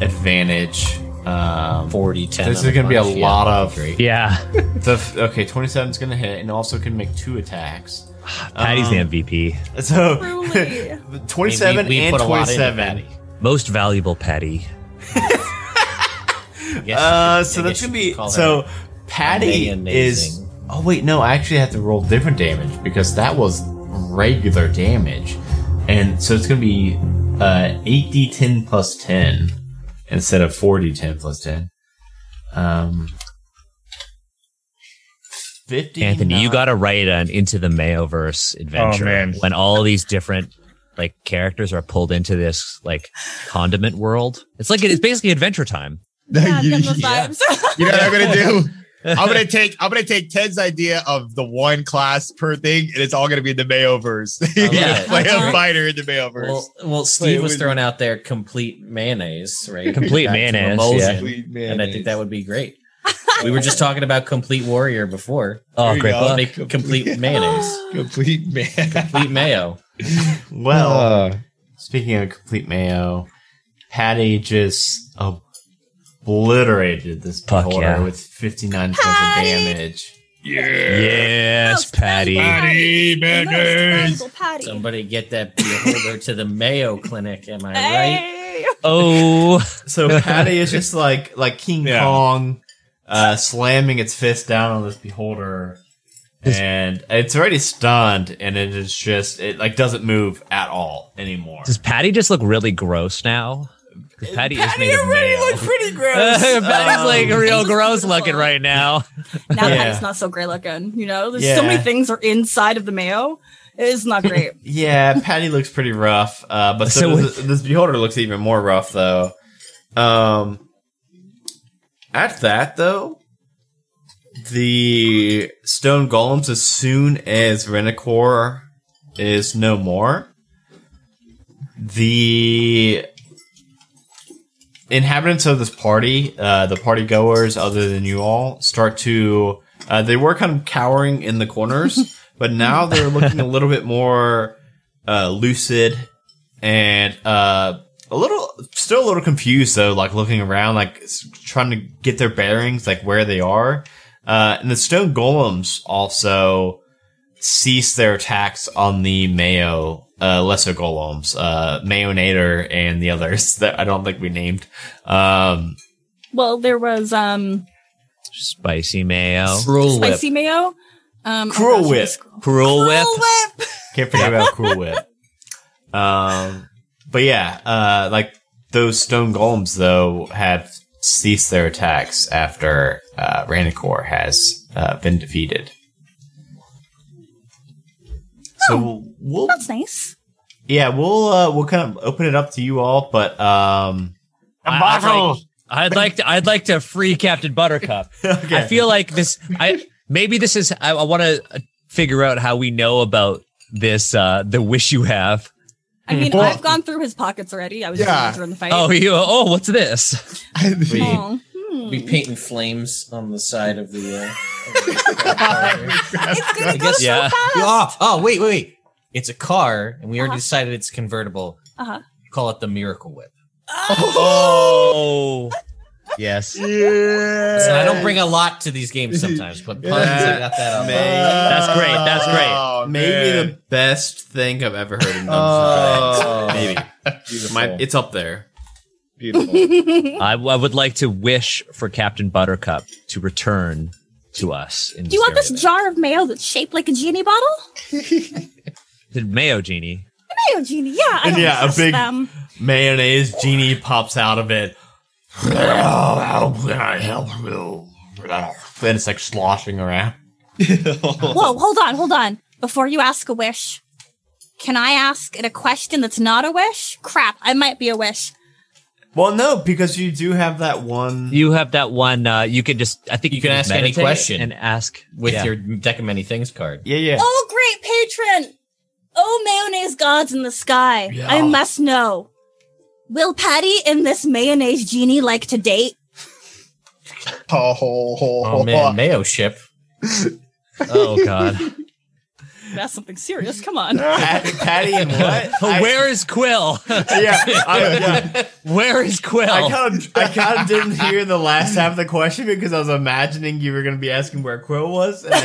Speaker 1: advantage um
Speaker 5: 40, 10.
Speaker 1: This is gonna be a.
Speaker 5: Yeah,
Speaker 1: lot of-
Speaker 3: Yeah,
Speaker 1: the okay 27 is gonna hit and also can make two attacks
Speaker 3: Patty's
Speaker 1: Um,
Speaker 3: the MVP.
Speaker 1: so
Speaker 2: Truly.
Speaker 1: 27
Speaker 5: we, we
Speaker 1: and
Speaker 5: put a lot into
Speaker 1: 27
Speaker 3: Most valuable Patty.
Speaker 5: Yes,
Speaker 1: Uh, so
Speaker 5: guess
Speaker 1: that's
Speaker 5: you
Speaker 1: gonna be so. Patty is. Oh wait, no. I actually have to roll different damage because that was regular damage, and so it's gonna be uh, eight d10 plus ten instead of four d10 plus ten. Um, fifty.
Speaker 3: Anthony, you got to write an Into the Mayoverse adventure
Speaker 4: Oh,
Speaker 3: when all these different like characters are pulled into this like condiment world. It's like it's basically Adventure Time.
Speaker 2: Yeah,
Speaker 4: you,
Speaker 2: getting
Speaker 4: yeah. You know what I'm gonna do? I'm gonna take I'm gonna take Ted's idea of the one class per thing, and it's all gonna be in the Mayoverse. You're
Speaker 5: love
Speaker 4: gonna
Speaker 5: it.
Speaker 4: play a fighter in the Mayoverse.
Speaker 5: Well, well, Steve was throwing out there complete mayonnaise, right?
Speaker 3: Complete mayonnaise,
Speaker 5: emulsion,
Speaker 3: yeah.
Speaker 4: Complete
Speaker 5: and I think that would be great. We were just talking about Complete Warrior before.
Speaker 3: Oh, great
Speaker 5: Make complete mayonnaise,
Speaker 6: Complete man.
Speaker 5: complete mayo.
Speaker 1: Well,
Speaker 6: Uh,
Speaker 1: speaking of complete mayo, Patty just obliterated this
Speaker 3: Fuck
Speaker 1: beholder
Speaker 3: yeah.
Speaker 1: with 59 points of
Speaker 2: Patty!
Speaker 1: damage.
Speaker 3: Yes,
Speaker 2: Most
Speaker 3: Patty.
Speaker 4: Patty,
Speaker 2: The most
Speaker 4: Benders.
Speaker 2: valuable Patty.
Speaker 5: Somebody get that beholder to the Mayo Clinic. Am I right?
Speaker 2: Hey.
Speaker 3: Oh,
Speaker 1: So Patty is just like like King
Speaker 4: Yeah.
Speaker 1: Kong, uh, slamming its fist down on this beholder, and it's already stunned, and it is just it like doesn't move at all anymore.
Speaker 3: does Patty just look really gross now? 'Cause Patty, is made of
Speaker 1: already
Speaker 3: mayo.
Speaker 1: looks pretty gross.
Speaker 3: Patty's
Speaker 1: Um,
Speaker 3: like real gross looking right now.
Speaker 2: Now
Speaker 1: Yeah.
Speaker 2: Patty's not so great looking. You know, there's
Speaker 1: Yeah.
Speaker 2: so many things are inside of the mayo. It's not great.
Speaker 1: Yeah, Patty looks pretty rough. Uh, but so,
Speaker 3: So
Speaker 1: does- this beholder looks even more rough though. Um, at that though, the stone golems, as soon as Renacor is no more, the inhabitants of this party, uh, the party goers, other than you all, start to. Uh, they were kind of cowering in the corners, but now they're looking a little bit more uh, lucid and uh, a little, still a little confused though. Like looking around, like trying to get their bearings, like where they are. Uh, and the stone golems also cease their attacks on the Mayo uh, lesser golems, uh, Mayonator and the others that I don't think we named. Um,
Speaker 2: well, there was um
Speaker 3: Spicy mayo.
Speaker 5: Cruel whip.
Speaker 2: spicy mayo. Um,
Speaker 1: Cruel
Speaker 2: oh
Speaker 1: whip.
Speaker 2: it
Speaker 3: Cruel whip.
Speaker 2: Cruel whip.
Speaker 1: Can't forget about cruel Whip. Um, but yeah, uh, like those stone golems though have ceased their attacks after uh, Ranicor has uh, been defeated. So we'll
Speaker 2: That's nice.
Speaker 1: yeah we'll uh, we'll kind of open it up to you all, but um,
Speaker 3: I- I'd like, I'd like to. I'd like to free Captain Buttercup.
Speaker 1: okay.
Speaker 3: I feel like this. I maybe this is. I, I want to figure out how we know about this. Uh, the wish you have.
Speaker 2: I mean,
Speaker 4: Well-
Speaker 2: I've gone through his pockets already. I was
Speaker 4: Yeah.
Speaker 2: yeah. during the fight.
Speaker 3: Oh, you. Oh, what's this?
Speaker 5: We,
Speaker 2: Oh, hmm.
Speaker 5: we painting flames on the side of the. Uh,
Speaker 2: It's gonna
Speaker 5: I
Speaker 2: go
Speaker 5: guess-
Speaker 2: so
Speaker 3: Yeah.
Speaker 2: fast.
Speaker 5: oh, oh, wait, wait, wait! It's a car, and we already
Speaker 2: Uh-huh.
Speaker 5: decided it's convertible.
Speaker 2: Uh-huh.
Speaker 5: Call it the Miracle Whip.
Speaker 3: Oh, yes.
Speaker 5: Listen, I don't bring a lot to these games sometimes, but puns, I got that on.
Speaker 1: May-
Speaker 3: That's great. That's great.
Speaker 4: Oh,
Speaker 1: maybe
Speaker 4: man.
Speaker 1: the best thing I've ever heard in Dungeons
Speaker 6: Oh.
Speaker 1: and Dragons. Maybe
Speaker 6: beautiful.
Speaker 1: My, it's up there.
Speaker 6: Beautiful.
Speaker 3: I, I would like to wish for Captain Buttercup to return to us. In
Speaker 2: Do you want this
Speaker 3: area.
Speaker 2: jar of mayo that's shaped like a genie bottle?
Speaker 3: The mayo genie?
Speaker 2: The mayo genie, yeah.
Speaker 1: And
Speaker 2: don't
Speaker 1: yeah, a big-
Speaker 2: them.
Speaker 1: mayonnaise genie pops out of it. How can I help you? And it's like sloshing around.
Speaker 2: Whoa, hold on, hold on. Before you ask a wish, can I ask it a question that's not a wish? Crap, I might be a wish.
Speaker 1: Well, no, because you do have that one.
Speaker 3: You have that one. Uh, you can just. I think
Speaker 5: You can
Speaker 3: just
Speaker 5: ask any question.
Speaker 3: and ask
Speaker 5: with
Speaker 3: yeah.
Speaker 5: your deck of many things card.
Speaker 1: yeah, yeah.
Speaker 2: Oh, great patron! Oh, mayonnaise gods in the sky.
Speaker 1: Yeah.
Speaker 2: I must know. Will Patty and this mayonnaise genie like to date?
Speaker 4: Oh, ho, ho,
Speaker 5: Oh man. Mayo ship.
Speaker 3: Oh God.
Speaker 2: That's something serious. Come on.
Speaker 1: Pat- Patty and what? I-
Speaker 3: Where is Quill?
Speaker 1: yeah, I, yeah.
Speaker 3: Where is Quill?
Speaker 1: I kind of, I kind of didn't hear the last half of the question because I was imagining you were going to be asking where Quill was, and I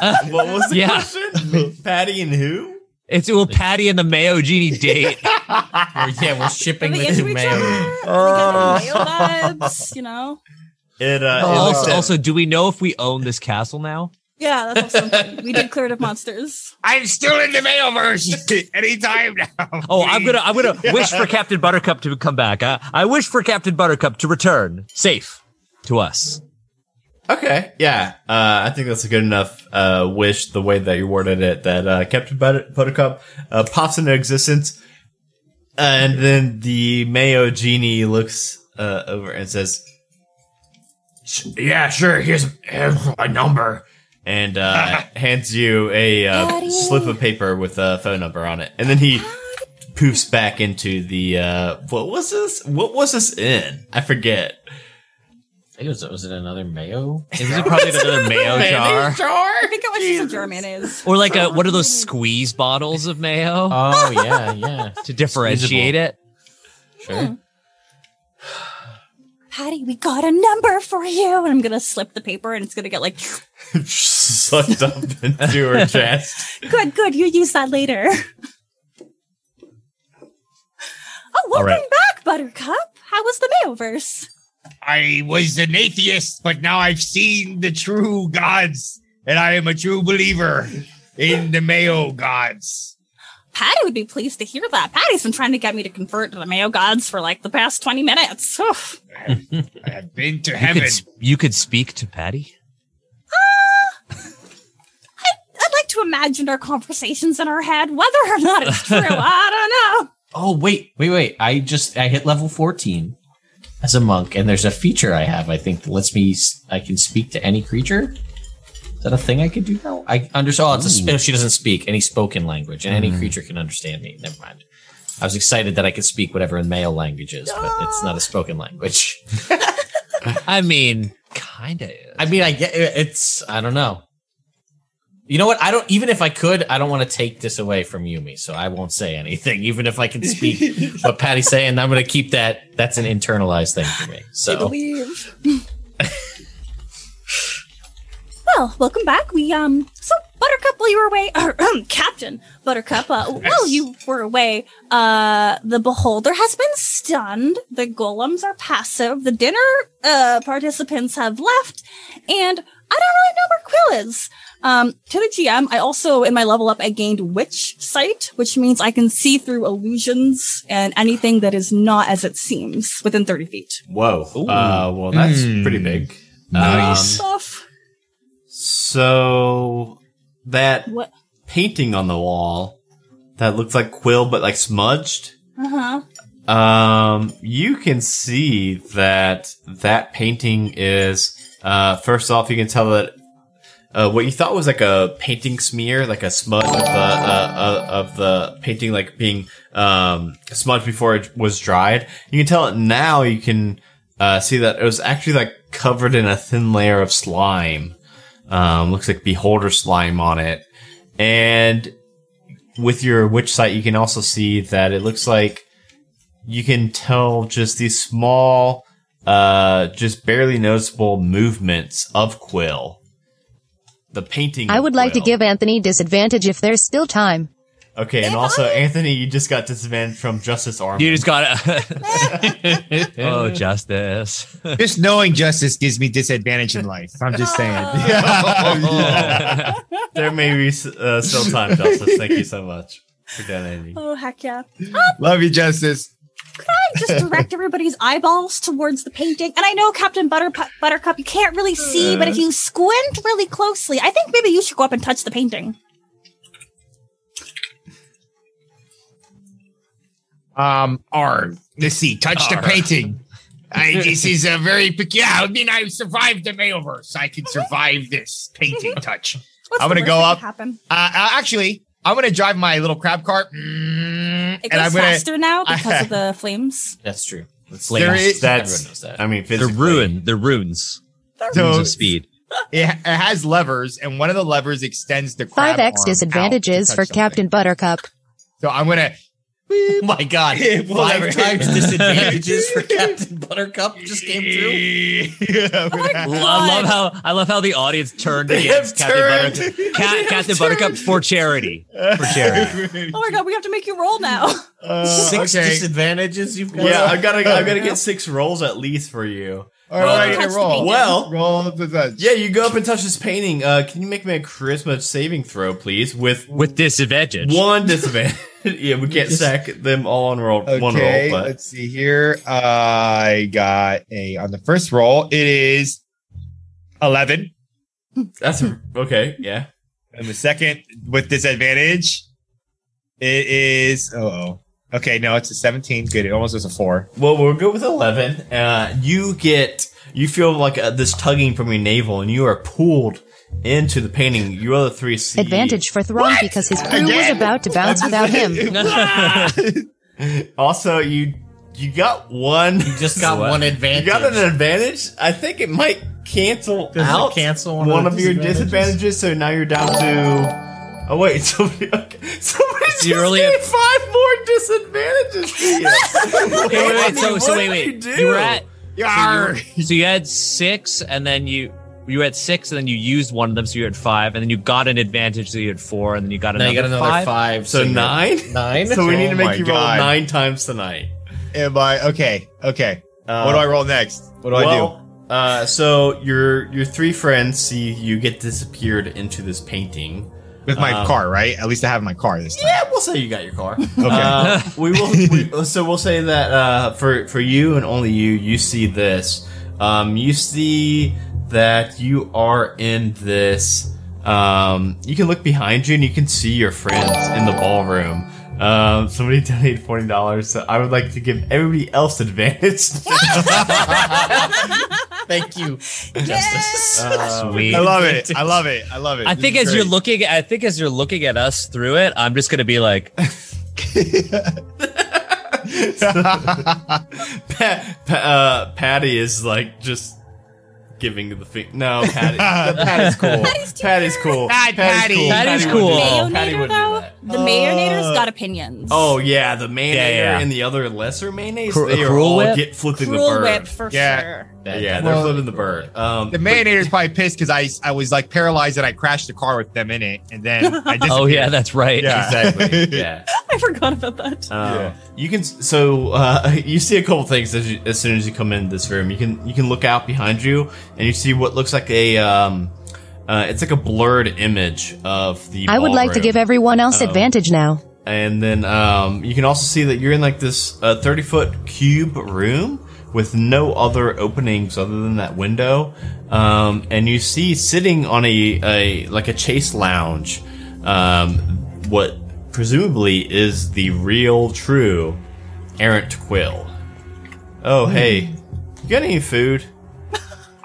Speaker 1: kind of, what was the
Speaker 3: Yeah.
Speaker 1: question? Patty and who?
Speaker 3: it's well, Patty and the Mayo Genie date?
Speaker 5: Or, yeah, we're shipping the
Speaker 2: into
Speaker 5: two Mayo.
Speaker 2: other? Are they getting mayo vibes? You know?
Speaker 1: It, uh, it
Speaker 3: also,
Speaker 1: looks-
Speaker 3: also, do we know if we own this castle now?
Speaker 2: Yeah, that's also something. We did clear it of monsters.
Speaker 4: I'm still in the Mayoverse. Anytime now.
Speaker 3: Oh, I'm gonna, I'm gonna wish for Captain Buttercup to come back. I, I wish for Captain Buttercup to return safe to us.
Speaker 1: Okay, yeah, uh, I think that's a good enough uh, wish. The way that you worded it, that uh, Captain Butter- Buttercup uh, pops into existence, and then the Mayo genie looks uh, over and says, "Yeah, sure. Here's, here's my number," and uh, hands you a uh, slip of paper with a phone number on it, and then he poofs back into the uh, what was this? What was this in? I forget.
Speaker 5: I think it was was it another mayo?
Speaker 3: It was probably another mayo jar. jar?
Speaker 2: I think it was just a jar mayonnaise.
Speaker 3: Or like a, what are those squeeze bottles of mayo
Speaker 5: Oh yeah, yeah.
Speaker 3: to differentiate it?
Speaker 5: Sure.
Speaker 2: Patty, we got a number for you. And I'm going to slip the paper and it's going to get like,
Speaker 1: Sucked up into her chest.
Speaker 2: good, good. You use that later. Oh, welcome
Speaker 3: right.
Speaker 2: back, Buttercup. How was the Mayoverse?
Speaker 4: I was an atheist, but now I've seen the true gods, and I am a true believer in the Mayo gods.
Speaker 2: Patty would be pleased to hear that. Patty's been trying to get me to convert to the Mayo gods for like the past 20 minutes. Oof.
Speaker 4: I have been to
Speaker 3: You
Speaker 4: heaven.
Speaker 3: could, you could speak to Patty.
Speaker 2: I'd like to imagine our conversations in our head, whether or not it's true. I don't know.
Speaker 5: Oh wait, wait, wait! I just I hit level fourteen as a monk, and there's a feature I have. I think that lets me I can speak to any creature. Is that a thing I could do now? I understand. Oh, it's a sp- she doesn't speak any spoken language, and any mm. creature can understand me. Never mind. I was excited that I could speak whatever in male language is, but it's not a spoken language.
Speaker 3: I mean, kind of.
Speaker 5: I mean, I get it's. I don't know. You know what? I don't. Even if I could, I don't want to take this away from Yumi, so I won't say anything. Even if I can speak what Patty's saying, I'm going to keep that. That's an internalized thing for me.
Speaker 2: I
Speaker 5: So
Speaker 2: believe. well, welcome back. We um so Buttercup while you were away or um, Captain Buttercup, uh, while you were away, uh the beholder has been stunned, the golems are passive, the dinner uh participants have left, and I don't really know where Quill is. Um, to the GM, I also, in my level up, I gained Witch Sight, which means I can see through illusions and anything that is not as it seems within 30 feet.
Speaker 1: Whoa. Uh, well, that's
Speaker 4: Hmm.
Speaker 1: pretty big.
Speaker 4: Nice.
Speaker 1: Um,
Speaker 2: Stuff.
Speaker 1: so that
Speaker 2: What?
Speaker 1: painting on the wall that looks like quill but like smudged.
Speaker 2: Uh huh.
Speaker 1: Um, you can see that that painting is. Uh, first off, you can tell that uh, what you thought was like a painting smear, like a smudge of the uh, uh, of the painting, like being um, smudged before it was dried. You can tell it now. You can uh, see that it was actually like covered in a thin layer of slime. Um, looks like beholder slime on it, and with your witch sight, you can also see that it looks like you can tell just these small, uh, just barely noticeable movements of Quill. The painting.
Speaker 7: I
Speaker 1: of
Speaker 7: would like to give Anthony disadvantage if there's still time.
Speaker 1: Okay, and also Anthony, you just got disadvantage from Justice Armor.
Speaker 3: You just got to. oh, justice.
Speaker 4: Just knowing justice gives me disadvantage in life. I'm just saying.
Speaker 1: there may be uh, still time, Justice. Thank you so much for donating.
Speaker 2: Oh, heck yeah.
Speaker 4: Love you, Justice.
Speaker 2: I just direct everybody's eyeballs towards the painting. And I know Captain Butterpu- Buttercup, you can't really see, but if you squint really closely, I think maybe you should go up and touch the painting.
Speaker 4: Um, R. Let's see. Touch the painting. I, this is a very peculiar. I mean, I survived the Mayoverse. I can survive this painting touch.
Speaker 2: What's
Speaker 4: I'm gonna go up.
Speaker 2: could Happen?
Speaker 4: Uh, uh, actually, I'm gonna drive my little crab cart, mm,
Speaker 2: It
Speaker 4: and
Speaker 2: goes
Speaker 4: I'm gonna.
Speaker 2: faster now because of the flames.
Speaker 5: that's true. That's
Speaker 4: There is-
Speaker 1: That's-
Speaker 5: everyone knows that.
Speaker 1: I mean,
Speaker 3: They're
Speaker 1: physically.
Speaker 3: ruin. They're runes. Runes
Speaker 4: So
Speaker 3: of speed.
Speaker 4: it, it has levers, and one of the levers extends the crab
Speaker 7: 5x
Speaker 4: arm out
Speaker 7: disadvantages
Speaker 4: to
Speaker 7: for
Speaker 4: something.
Speaker 7: Captain Buttercup.
Speaker 4: So I'm gonna.
Speaker 5: Oh my god! Five
Speaker 4: lever.
Speaker 5: times disadvantages for Captain Buttercup just came through.
Speaker 4: I'm gonna-
Speaker 3: I love how I love how the audience turned against Captain
Speaker 1: turned.
Speaker 3: Buttercup. Ca- Captain Buttercup for charity. For charity.
Speaker 2: Oh my god, we have to make you roll now.
Speaker 4: Uh,
Speaker 5: Six
Speaker 4: okay.
Speaker 5: disadvantages you've got.
Speaker 1: Yeah, I've got to. I've got to get six rolls at least for you.
Speaker 4: All right,
Speaker 2: Touch the
Speaker 4: roll.
Speaker 2: painting.
Speaker 1: Well,
Speaker 4: roll the touch.
Speaker 1: yeah, you go up and touch this painting. Uh, can you make me a charisma saving throw, please? With
Speaker 3: With disadvantage.
Speaker 1: one disadvantage. yeah, we can't stack them all on roll one roll,
Speaker 4: Okay,
Speaker 1: but
Speaker 4: let's see here. I got a on the first roll. It is eleven,
Speaker 1: that's a, okay. Yeah.
Speaker 4: and the second with disadvantage, it is oh. Okay, no, it's a seventeen. Good, it almost was a four.
Speaker 1: Well, we'll go with 11. Uh, you get, you feel like uh, this tugging from your navel and you are pulled into the painting. You other three see.
Speaker 7: Advantage for Thrawn because his crew was about to bounce without him.
Speaker 1: Also, you you got one.
Speaker 5: You just got one advantage.
Speaker 1: You got an advantage. I think it might cancel
Speaker 5: Does it
Speaker 1: out
Speaker 5: cancel one
Speaker 1: one,
Speaker 5: of
Speaker 1: of, your
Speaker 5: disadvantages?
Speaker 1: disadvantages. So now you're down to. Oh wait, somebody, okay. somebody just
Speaker 3: you only
Speaker 1: gave
Speaker 3: have-
Speaker 1: five more disadvantages to you.
Speaker 3: Okay, wait, wait. So, so wait, wait.
Speaker 1: You, do?
Speaker 3: You were at
Speaker 4: Yar.
Speaker 3: so you had six, and then you you were at six, and then you used one of them, so you had five, and then you got an advantage, so you had four, and then you got another,
Speaker 5: you got another
Speaker 3: five.
Speaker 5: five.
Speaker 1: so
Speaker 5: you're-
Speaker 1: nine.
Speaker 5: Nine.
Speaker 1: So we need
Speaker 4: Oh
Speaker 1: to make you roll
Speaker 4: God.
Speaker 1: nine times tonight.
Speaker 4: Am I okay? Okay.
Speaker 1: Uh,
Speaker 4: what do I roll next? What do I do?
Speaker 1: well, Uh, so your your three friends see you get disappeared into this painting.
Speaker 4: With my
Speaker 1: um,
Speaker 4: car, right? At least I have my car this time.
Speaker 1: Yeah, we'll say you got your car.
Speaker 4: Okay.
Speaker 1: Uh, we will. We, so we'll say that uh, for for you and only you, you see this. Um, you see that you are in this. Um, you can look behind you and you can see your friends in the ballroom. Um, somebody donated forty dollars, so I would like to give everybody else advantage.
Speaker 5: Thank you.
Speaker 2: Yes.
Speaker 1: Um,
Speaker 3: Sweet.
Speaker 4: I love it. I love it. I love it.
Speaker 3: I
Speaker 4: This
Speaker 3: think
Speaker 4: is
Speaker 3: as you're looking, I think as you're looking at us through it, I'm just gonna be like,
Speaker 1: Pa- pa- uh, Patty is like just giving the fi- no Patty. Patty's cool. Patty's, cool.
Speaker 4: Hi, Patty.
Speaker 3: Patty's
Speaker 1: wouldn't
Speaker 3: cool.
Speaker 1: do that. Patty
Speaker 2: Mayonator
Speaker 1: wouldn't do
Speaker 2: though,
Speaker 1: that.
Speaker 2: the Mayonator's got opinions.
Speaker 1: Oh yeah, the mayonnaise
Speaker 3: Yeah, yeah.
Speaker 1: and the other lesser mayonnaise.
Speaker 3: Cru-
Speaker 1: they are all
Speaker 3: Whip?
Speaker 1: get flipping
Speaker 2: Cruel
Speaker 1: the bird.
Speaker 2: whip for
Speaker 4: Yeah.
Speaker 2: sure.
Speaker 1: Yeah, they're
Speaker 4: Well-
Speaker 1: flipping the bird. Um,
Speaker 4: The Mayonator's probably pissed because I I was like paralyzed and I crashed the car with them in it, and then I disappeared.
Speaker 3: oh yeah, that's right.
Speaker 4: Yeah.
Speaker 1: exactly. Yeah.
Speaker 2: I forgot about that.
Speaker 1: Um,
Speaker 4: Yeah.
Speaker 1: You can so uh, you see a couple things as, you, as soon as you come in this room. You can you can look out behind you and you see what looks like a um, uh, it's like a blurred image of the.
Speaker 7: I would like to give everyone else
Speaker 1: Oh.
Speaker 7: advantage now.
Speaker 1: And then um, you can also see that you're in like this uh, 30 foot cube room with no other openings other than that window. Um, and you see sitting on a, a like a chase lounge, um, what presumably is the real true errant quill. Oh hey, you got any food?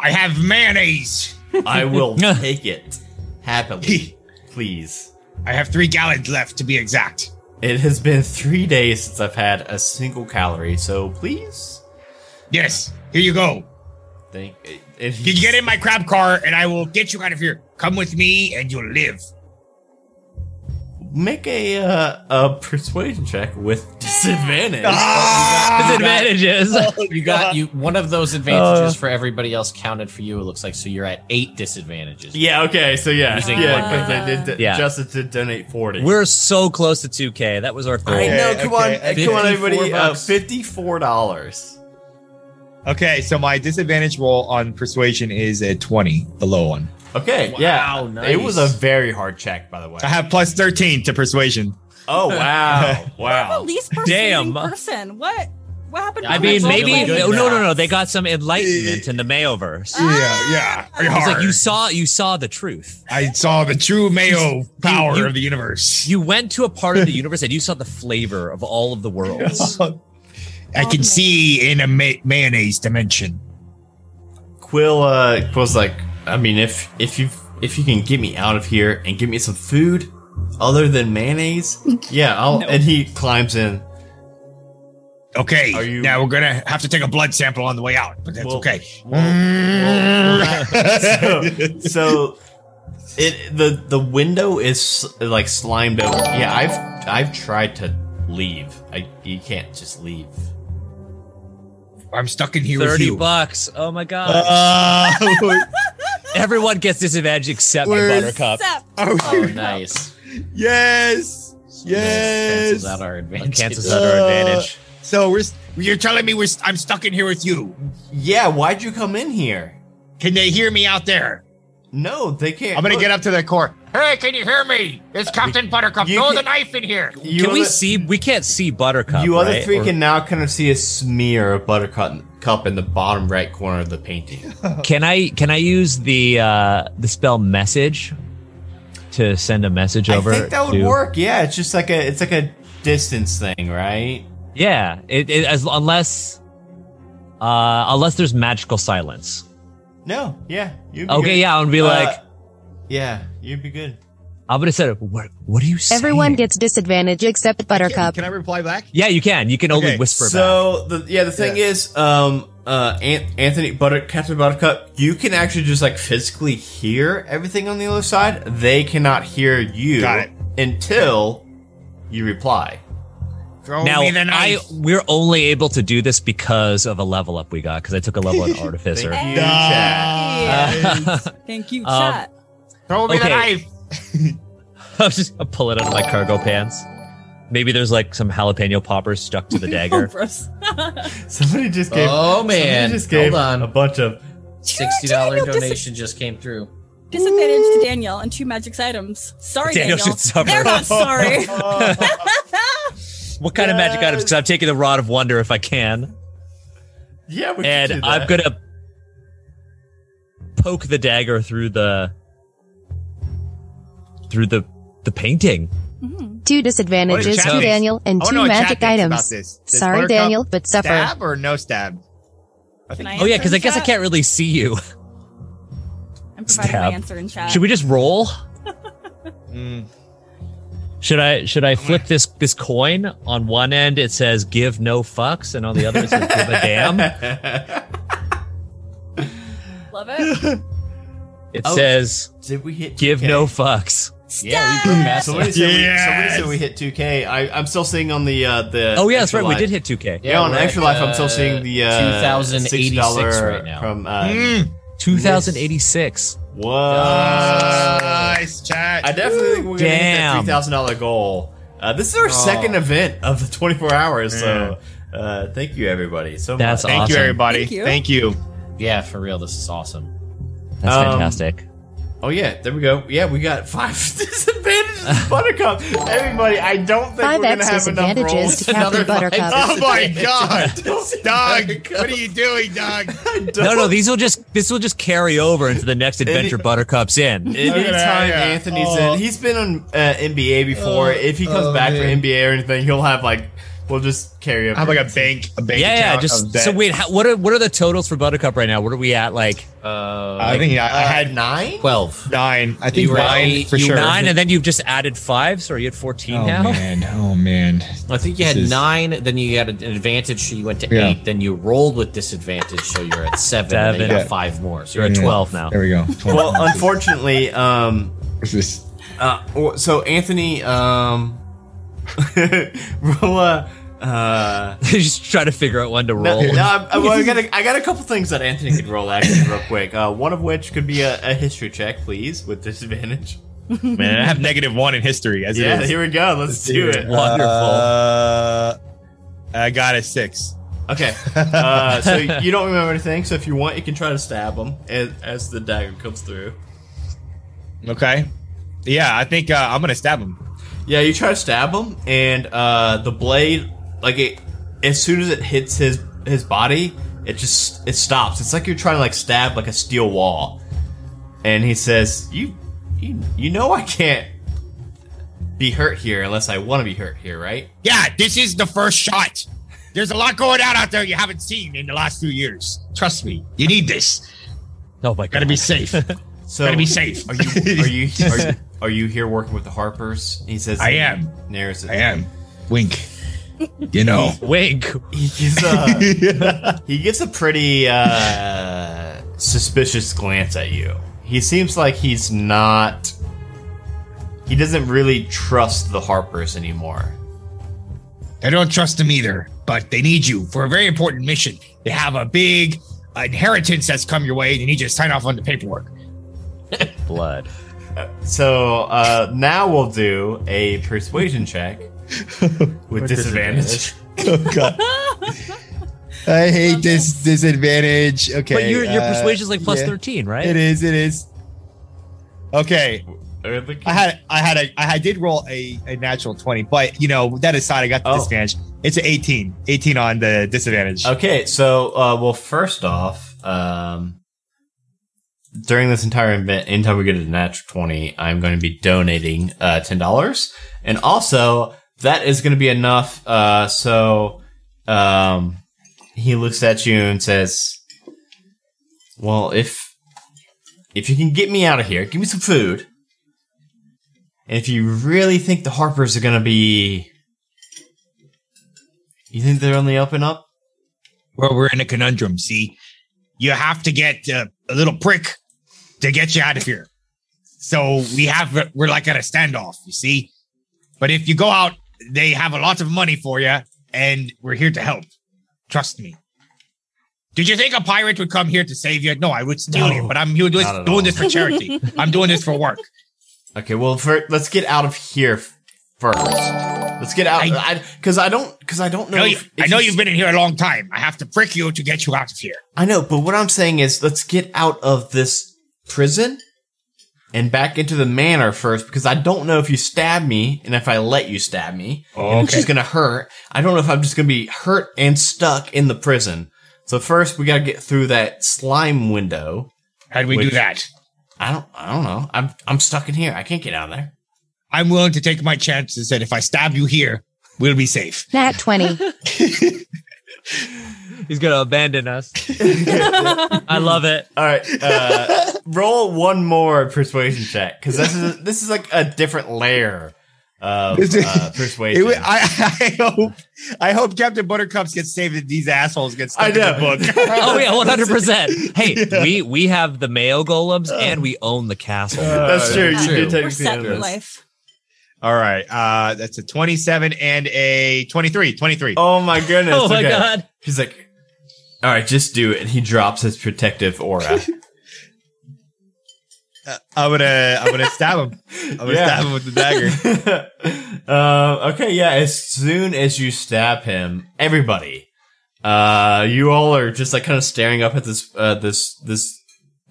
Speaker 4: I have mayonnaise.
Speaker 1: I will take it happily, please.
Speaker 4: I have three gallons left to be exact.
Speaker 1: It has been three days since I've had a single calorie, so please.
Speaker 4: Yes, here you go.
Speaker 1: Thank. It,
Speaker 4: Can you get in my crab car and I will get you out of here? Come with me and you'll live.
Speaker 1: Make a uh, a persuasion check with disadvantage.
Speaker 3: Disadvantages.
Speaker 5: You got you one of those advantages for everybody else counted for you. It looks like so you're at eight disadvantages.
Speaker 1: Yeah. Okay. So yeah,
Speaker 5: Using
Speaker 1: yeah,
Speaker 5: one
Speaker 1: because I did.
Speaker 3: Yeah.
Speaker 1: Justin did donate forty.
Speaker 3: We're so close to 2K. That was our goal.
Speaker 1: I know. Come
Speaker 4: okay,
Speaker 1: on, come on, everybody. Uh. Fifty-four dollars.
Speaker 4: Okay, so my disadvantage roll on persuasion is a 20, the low one.
Speaker 1: Okay. yeah.
Speaker 5: Wow,
Speaker 1: It was a very hard check, by the way.
Speaker 4: I have plus 13 to persuasion.
Speaker 1: Oh wow! wow.
Speaker 2: The
Speaker 1: wow.
Speaker 2: least persuading
Speaker 3: Damn.
Speaker 2: person. What? What happened?
Speaker 3: I mean, maybe
Speaker 2: role-playing
Speaker 3: no, no, no, no. They got some enlightenment in the Mayoverse.
Speaker 4: Yeah, yeah.
Speaker 2: Ah.
Speaker 4: pretty
Speaker 3: It's like
Speaker 4: hard.
Speaker 3: you saw, you saw the truth.
Speaker 4: I saw the true Mayo power
Speaker 3: you-
Speaker 4: of the universe.
Speaker 3: You went to a part of the universe and you saw the flavor of all of the worlds.
Speaker 4: I can see in a ma- mayonnaise dimension.
Speaker 1: Quill uh Quill's like, I mean if if you if you can get me out of here and give me some food other than mayonnaise, yeah, I'll and he climbs in.
Speaker 4: Okay,
Speaker 1: Are you-
Speaker 4: now we're gonna have to take a blood sample on the way out, but that's
Speaker 1: Well-
Speaker 4: okay.
Speaker 1: so, so it the the window is like slimed over. Yeah, I've I've tried to leave. I you can't just leave.
Speaker 4: I'm stuck in here with
Speaker 3: Thirty
Speaker 4: you.
Speaker 3: bucks. Oh my god!
Speaker 4: Uh,
Speaker 3: Everyone gets disadvantage except me,
Speaker 4: Where's-
Speaker 3: Buttercup.
Speaker 2: Except-
Speaker 4: oh,
Speaker 5: Oh, nice.
Speaker 4: yes,
Speaker 5: Cancels
Speaker 4: yes.
Speaker 5: out our advantage.
Speaker 3: Cancels out our advantage.
Speaker 4: So we're you're telling me we're I'm stuck in here with you.
Speaker 1: Yeah, why'd you come in here?
Speaker 4: Can they hear me out there?
Speaker 1: No, they can't.
Speaker 4: I'm gonna
Speaker 1: Look,
Speaker 4: get up to the core. Hey, can you hear me? It's Captain Buttercup.
Speaker 1: You
Speaker 4: Throw
Speaker 1: can-
Speaker 4: the knife in here.
Speaker 1: You
Speaker 3: Can we
Speaker 1: other-
Speaker 3: see? We can't see Buttercup.
Speaker 1: You other
Speaker 3: right?
Speaker 1: three
Speaker 3: Or-
Speaker 1: can now kind of see a smear of buttercup cup in the bottom right corner of the painting.
Speaker 3: Can I? Can I use the uh the spell message to send a message over?
Speaker 1: I think that would
Speaker 3: to-
Speaker 1: work. Yeah, it's just like a it's like a distance thing, right?
Speaker 3: Yeah, it, it as unless uh unless there's magical silence.
Speaker 1: No, yeah, you'd be
Speaker 3: Okay,
Speaker 1: good.
Speaker 3: yeah, I'm gonna be
Speaker 1: Uh,
Speaker 3: like,
Speaker 1: yeah, you'd be good.
Speaker 3: I'm gonna say, what? What are you saying?
Speaker 7: Everyone gets disadvantage except Buttercup.
Speaker 4: Can I reply back?
Speaker 3: Yeah, you can. You can only
Speaker 4: Okay,
Speaker 3: whisper back.
Speaker 1: So the yeah, the thing is, um, uh, An- Anthony Butter Captain Buttercup, you can actually just like physically hear everything on the other side. They cannot hear you
Speaker 4: Got it.
Speaker 1: until you reply.
Speaker 4: Throw
Speaker 3: Now,
Speaker 4: me the
Speaker 3: I we're only able to do this because of a level up we got because I took a level in Artificer.
Speaker 1: Thank you, chat.
Speaker 2: Thank you,
Speaker 3: Um,
Speaker 2: chat.
Speaker 4: Throw me the knife.
Speaker 3: I'll just I'll pull it out of my cargo pants. Maybe there's like some jalapeno poppers stuck to the dagger.
Speaker 2: Gross.
Speaker 1: Somebody just gave.
Speaker 5: Oh,
Speaker 1: somebody
Speaker 5: man.
Speaker 1: just gave
Speaker 5: Hold on.
Speaker 1: a bunch of.
Speaker 5: Sixty dollar
Speaker 2: Daniel, dis-
Speaker 5: donation just came through.
Speaker 2: Disadvantage to Daniel and two magic items. Sorry,
Speaker 3: Daniel
Speaker 2: Daniel.
Speaker 3: should suffer.
Speaker 2: They're not sorry.
Speaker 3: what kind of magic items? Because I'm taking the Rod of Wonder if I can,
Speaker 1: Yeah, we can do
Speaker 3: and
Speaker 1: that.
Speaker 3: I'm gonna poke the dagger through the through the the painting.
Speaker 7: Two disadvantages
Speaker 4: chat
Speaker 7: to? Daniel and
Speaker 4: I wanna
Speaker 7: two
Speaker 4: know what chat
Speaker 7: magic items.
Speaker 4: about this.
Speaker 7: Sorry, Daniel, but suffer.
Speaker 4: Stab or no stab?
Speaker 2: Can I
Speaker 3: Oh yeah, because I
Speaker 2: in
Speaker 3: guess I can't really see you.
Speaker 2: I'm providing
Speaker 3: Stab.
Speaker 2: my answer in chat.
Speaker 3: Should we just roll?
Speaker 4: Mm.
Speaker 3: Should I should I flip this this coin? On one end it says "give no fucks," and on the other it says "give a damn."
Speaker 2: Love it.
Speaker 3: It
Speaker 1: Oh.
Speaker 3: says
Speaker 1: Did we hit?
Speaker 3: "give
Speaker 1: 2K?
Speaker 3: no fucks."
Speaker 5: Yeah, we put massive.
Speaker 1: Somebody said, we, somebody
Speaker 4: Yes.
Speaker 1: said we hit 2K. I, I'm still seeing on the uh, the.
Speaker 3: Oh yeah, that's
Speaker 1: Extra
Speaker 3: right. We
Speaker 1: Life.
Speaker 3: did hit 2K.
Speaker 1: Yeah, on
Speaker 5: we're
Speaker 1: Extra
Speaker 5: at,
Speaker 1: Life, I'm still seeing the uh,
Speaker 5: 2086
Speaker 1: $60
Speaker 5: right now.
Speaker 1: from. Uh,
Speaker 4: Mm.
Speaker 3: 2086.
Speaker 1: What?
Speaker 4: Nice chat.
Speaker 1: I definitely think we're gonna hit that
Speaker 3: Damn.
Speaker 1: three thousand dollar goal. Uh, this is our second event of the 24 hours, so uh, thank you everybody so
Speaker 3: That's
Speaker 1: much.
Speaker 4: Thank you,
Speaker 3: Awesome.
Speaker 4: everybody.
Speaker 2: Thank you.
Speaker 4: Thank you.
Speaker 5: Yeah, for real, this is awesome.
Speaker 3: That's
Speaker 1: Um,
Speaker 3: fantastic.
Speaker 1: Oh yeah, there we go. Yeah, we got five disadvantages. to Buttercup, everybody. I don't think
Speaker 7: Five
Speaker 1: we're gonna
Speaker 7: X
Speaker 1: have enough rolls.
Speaker 7: to Captain Buttercup.
Speaker 4: Oh my god, Doug! What are you doing, Doug?
Speaker 3: No, no, these will just this will just carry over into the next adventure Buttercup's in.
Speaker 1: Anytime
Speaker 4: yeah.
Speaker 1: Anthony's
Speaker 4: Oh.
Speaker 1: in, he's been on uh, NBA before. if he comes
Speaker 6: oh,
Speaker 1: back
Speaker 6: man.
Speaker 1: for NBA or anything, he'll have like we'll just carry over.
Speaker 4: I have like a bank, a bank
Speaker 3: Yeah, yeah. Just
Speaker 4: of that.
Speaker 3: so wait, how, what are what are the totals for Buttercup right now? What are we at? Like
Speaker 5: Uh,
Speaker 4: I think I, I
Speaker 1: Uh,
Speaker 4: had
Speaker 1: nine.
Speaker 5: twelve.
Speaker 4: nine. I think
Speaker 5: You were
Speaker 4: nine
Speaker 5: eight-
Speaker 4: for
Speaker 5: you
Speaker 4: sure.
Speaker 3: nine, and then you've just added five, so are you at fourteen
Speaker 6: Oh
Speaker 3: now?
Speaker 6: man, oh man.
Speaker 5: I think you had
Speaker 6: is-
Speaker 5: nine. Then you had an advantage, so you went to
Speaker 6: Yeah.
Speaker 5: eight. Then you rolled with disadvantage, so you're at seven. And then you
Speaker 3: Seven.
Speaker 5: got five more, so you're at
Speaker 6: Yeah.
Speaker 5: twelve.
Speaker 3: Twelve now.
Speaker 6: There we go.
Speaker 1: Well, unfortunately, um,
Speaker 6: What's this?
Speaker 1: uh, so Anthony, um, roll a. Uh,
Speaker 3: just try to figure out when to roll.
Speaker 1: no, I, I- well, I got a, I got a couple things that Anthony could roll actually real quick. Uh, one of which could be a, a history check, please, with disadvantage.
Speaker 4: Man, I have negative one in history. As
Speaker 1: Yeah,
Speaker 4: it is.
Speaker 1: here we go. Let's do it.
Speaker 3: Wonderful.
Speaker 4: Uh, I got a six.
Speaker 1: Okay. Uh, so you don't remember anything. So if you want, you can try to stab him as, as the dagger comes through.
Speaker 4: Okay. Yeah, I think uh, I'm gonna stab him.
Speaker 1: Yeah, you try to stab him, and uh, the blade, like it, as soon as it hits his his body, it just it stops. It's like you're trying to like stab like a steel wall. And he says, "You, you, you know, I can't be hurt here unless I want to be hurt here, right?"
Speaker 4: Yeah, this is the first shot. There's a lot going on out there you haven't seen in the last few years. Trust me, you need this.
Speaker 3: Oh my god.
Speaker 4: Gotta be safe.
Speaker 1: So
Speaker 4: Gotta be safe.
Speaker 1: Are you are you are you, are you here working with the Harpers? He says,
Speaker 4: I am.
Speaker 1: Narrows it.
Speaker 6: I am. Wink. You know.
Speaker 3: Wink.
Speaker 1: He gives a he gives a pretty uh, suspicious glance at you. He seems like he's not. He doesn't really trust the Harpers anymore.
Speaker 4: I don't trust them either, but they need you for a very important mission. They have a big inheritance that's come your way, and they need you to sign off on the paperwork.
Speaker 3: Blood.
Speaker 1: So uh, now we'll do a persuasion check with disadvantage.
Speaker 6: Oh god. I hate this disadvantage. Okay.
Speaker 3: But your your
Speaker 6: uh,
Speaker 3: persuasion's like plus
Speaker 6: yeah.
Speaker 3: thirteen, right?
Speaker 6: It is. It is.
Speaker 4: Okay, I had, I had a, I did roll a, a natural twenty, but you know that aside, I got the
Speaker 1: Oh.
Speaker 4: disadvantage. It's an 18, 18 on the disadvantage.
Speaker 1: Okay, so uh, well, first off, um, during this entire event, anytime we get a natural twenty, I'm going to be donating uh, ten dollars, and also that is going to be enough. Uh, so, um, he looks at you and says, "Well, if if you can get me out of here, give me some food, And if you really think the Harpers are gonna be, you think they're on the up and up?
Speaker 4: Well, we're in a conundrum. See, you have to get uh, a little prick to get you out of here. So we have we're like at a standoff. You see, but if you go out, they have a lot of money for you, and we're here to help. Trust me. Did you think a pirate would come here to save you? No, I would steal
Speaker 1: No,
Speaker 4: you, but I'm doing this, doing this for charity. I'm doing this for work.
Speaker 1: Okay, well, for, let's get out of here first. Let's get out,
Speaker 4: I-
Speaker 1: because I, don't, because I don't know.
Speaker 4: I
Speaker 1: if- if
Speaker 4: I know
Speaker 1: you-
Speaker 4: you've been in here a long time. I have to prick you to get you out of here.
Speaker 1: I know, but what I'm saying is, let's get out of this prison and back into the manor first, because I don't know if you stab me and if I let you stab me, and it's just gonna hurt. I don't know if I'm just gonna be hurt and stuck in the prison. So first, we gotta get through that slime window.
Speaker 4: How do we do that?
Speaker 1: I don't, I don't know. I'm, I'm stuck in here. I can't get out of there.
Speaker 4: I'm willing to take my chances that if I stab you here, we'll be safe.
Speaker 7: Nat 20.
Speaker 3: He's gonna abandon us. I love it.
Speaker 1: All right, uh, roll one more persuasion check because this is this is like a different layer of uh, persuasion.
Speaker 6: wa- I, I hope I hope Captain Buttercups gets saved and these assholes get stuck
Speaker 1: I
Speaker 6: in the book.
Speaker 3: Oh yeah, one hundred percent. Hey, we we have the male golems and we own the castle.
Speaker 1: That's true. You
Speaker 5: True.
Speaker 1: did
Speaker 2: We're
Speaker 1: technically
Speaker 2: set for life.
Speaker 6: All right. Uh, that's a 27 and a 23. 23.
Speaker 1: Oh my goodness!
Speaker 3: oh my
Speaker 1: okay.
Speaker 3: god.
Speaker 1: He's like, all right, just do it. And he drops his protective aura.
Speaker 6: I'm gonna I'm gonna stab him. I'm gonna
Speaker 1: Yeah.
Speaker 6: stab him with the dagger.
Speaker 1: uh, okay, yeah. As soon as you stab him, everybody, uh, you all are just like kind of staring up at this, uh, this, this,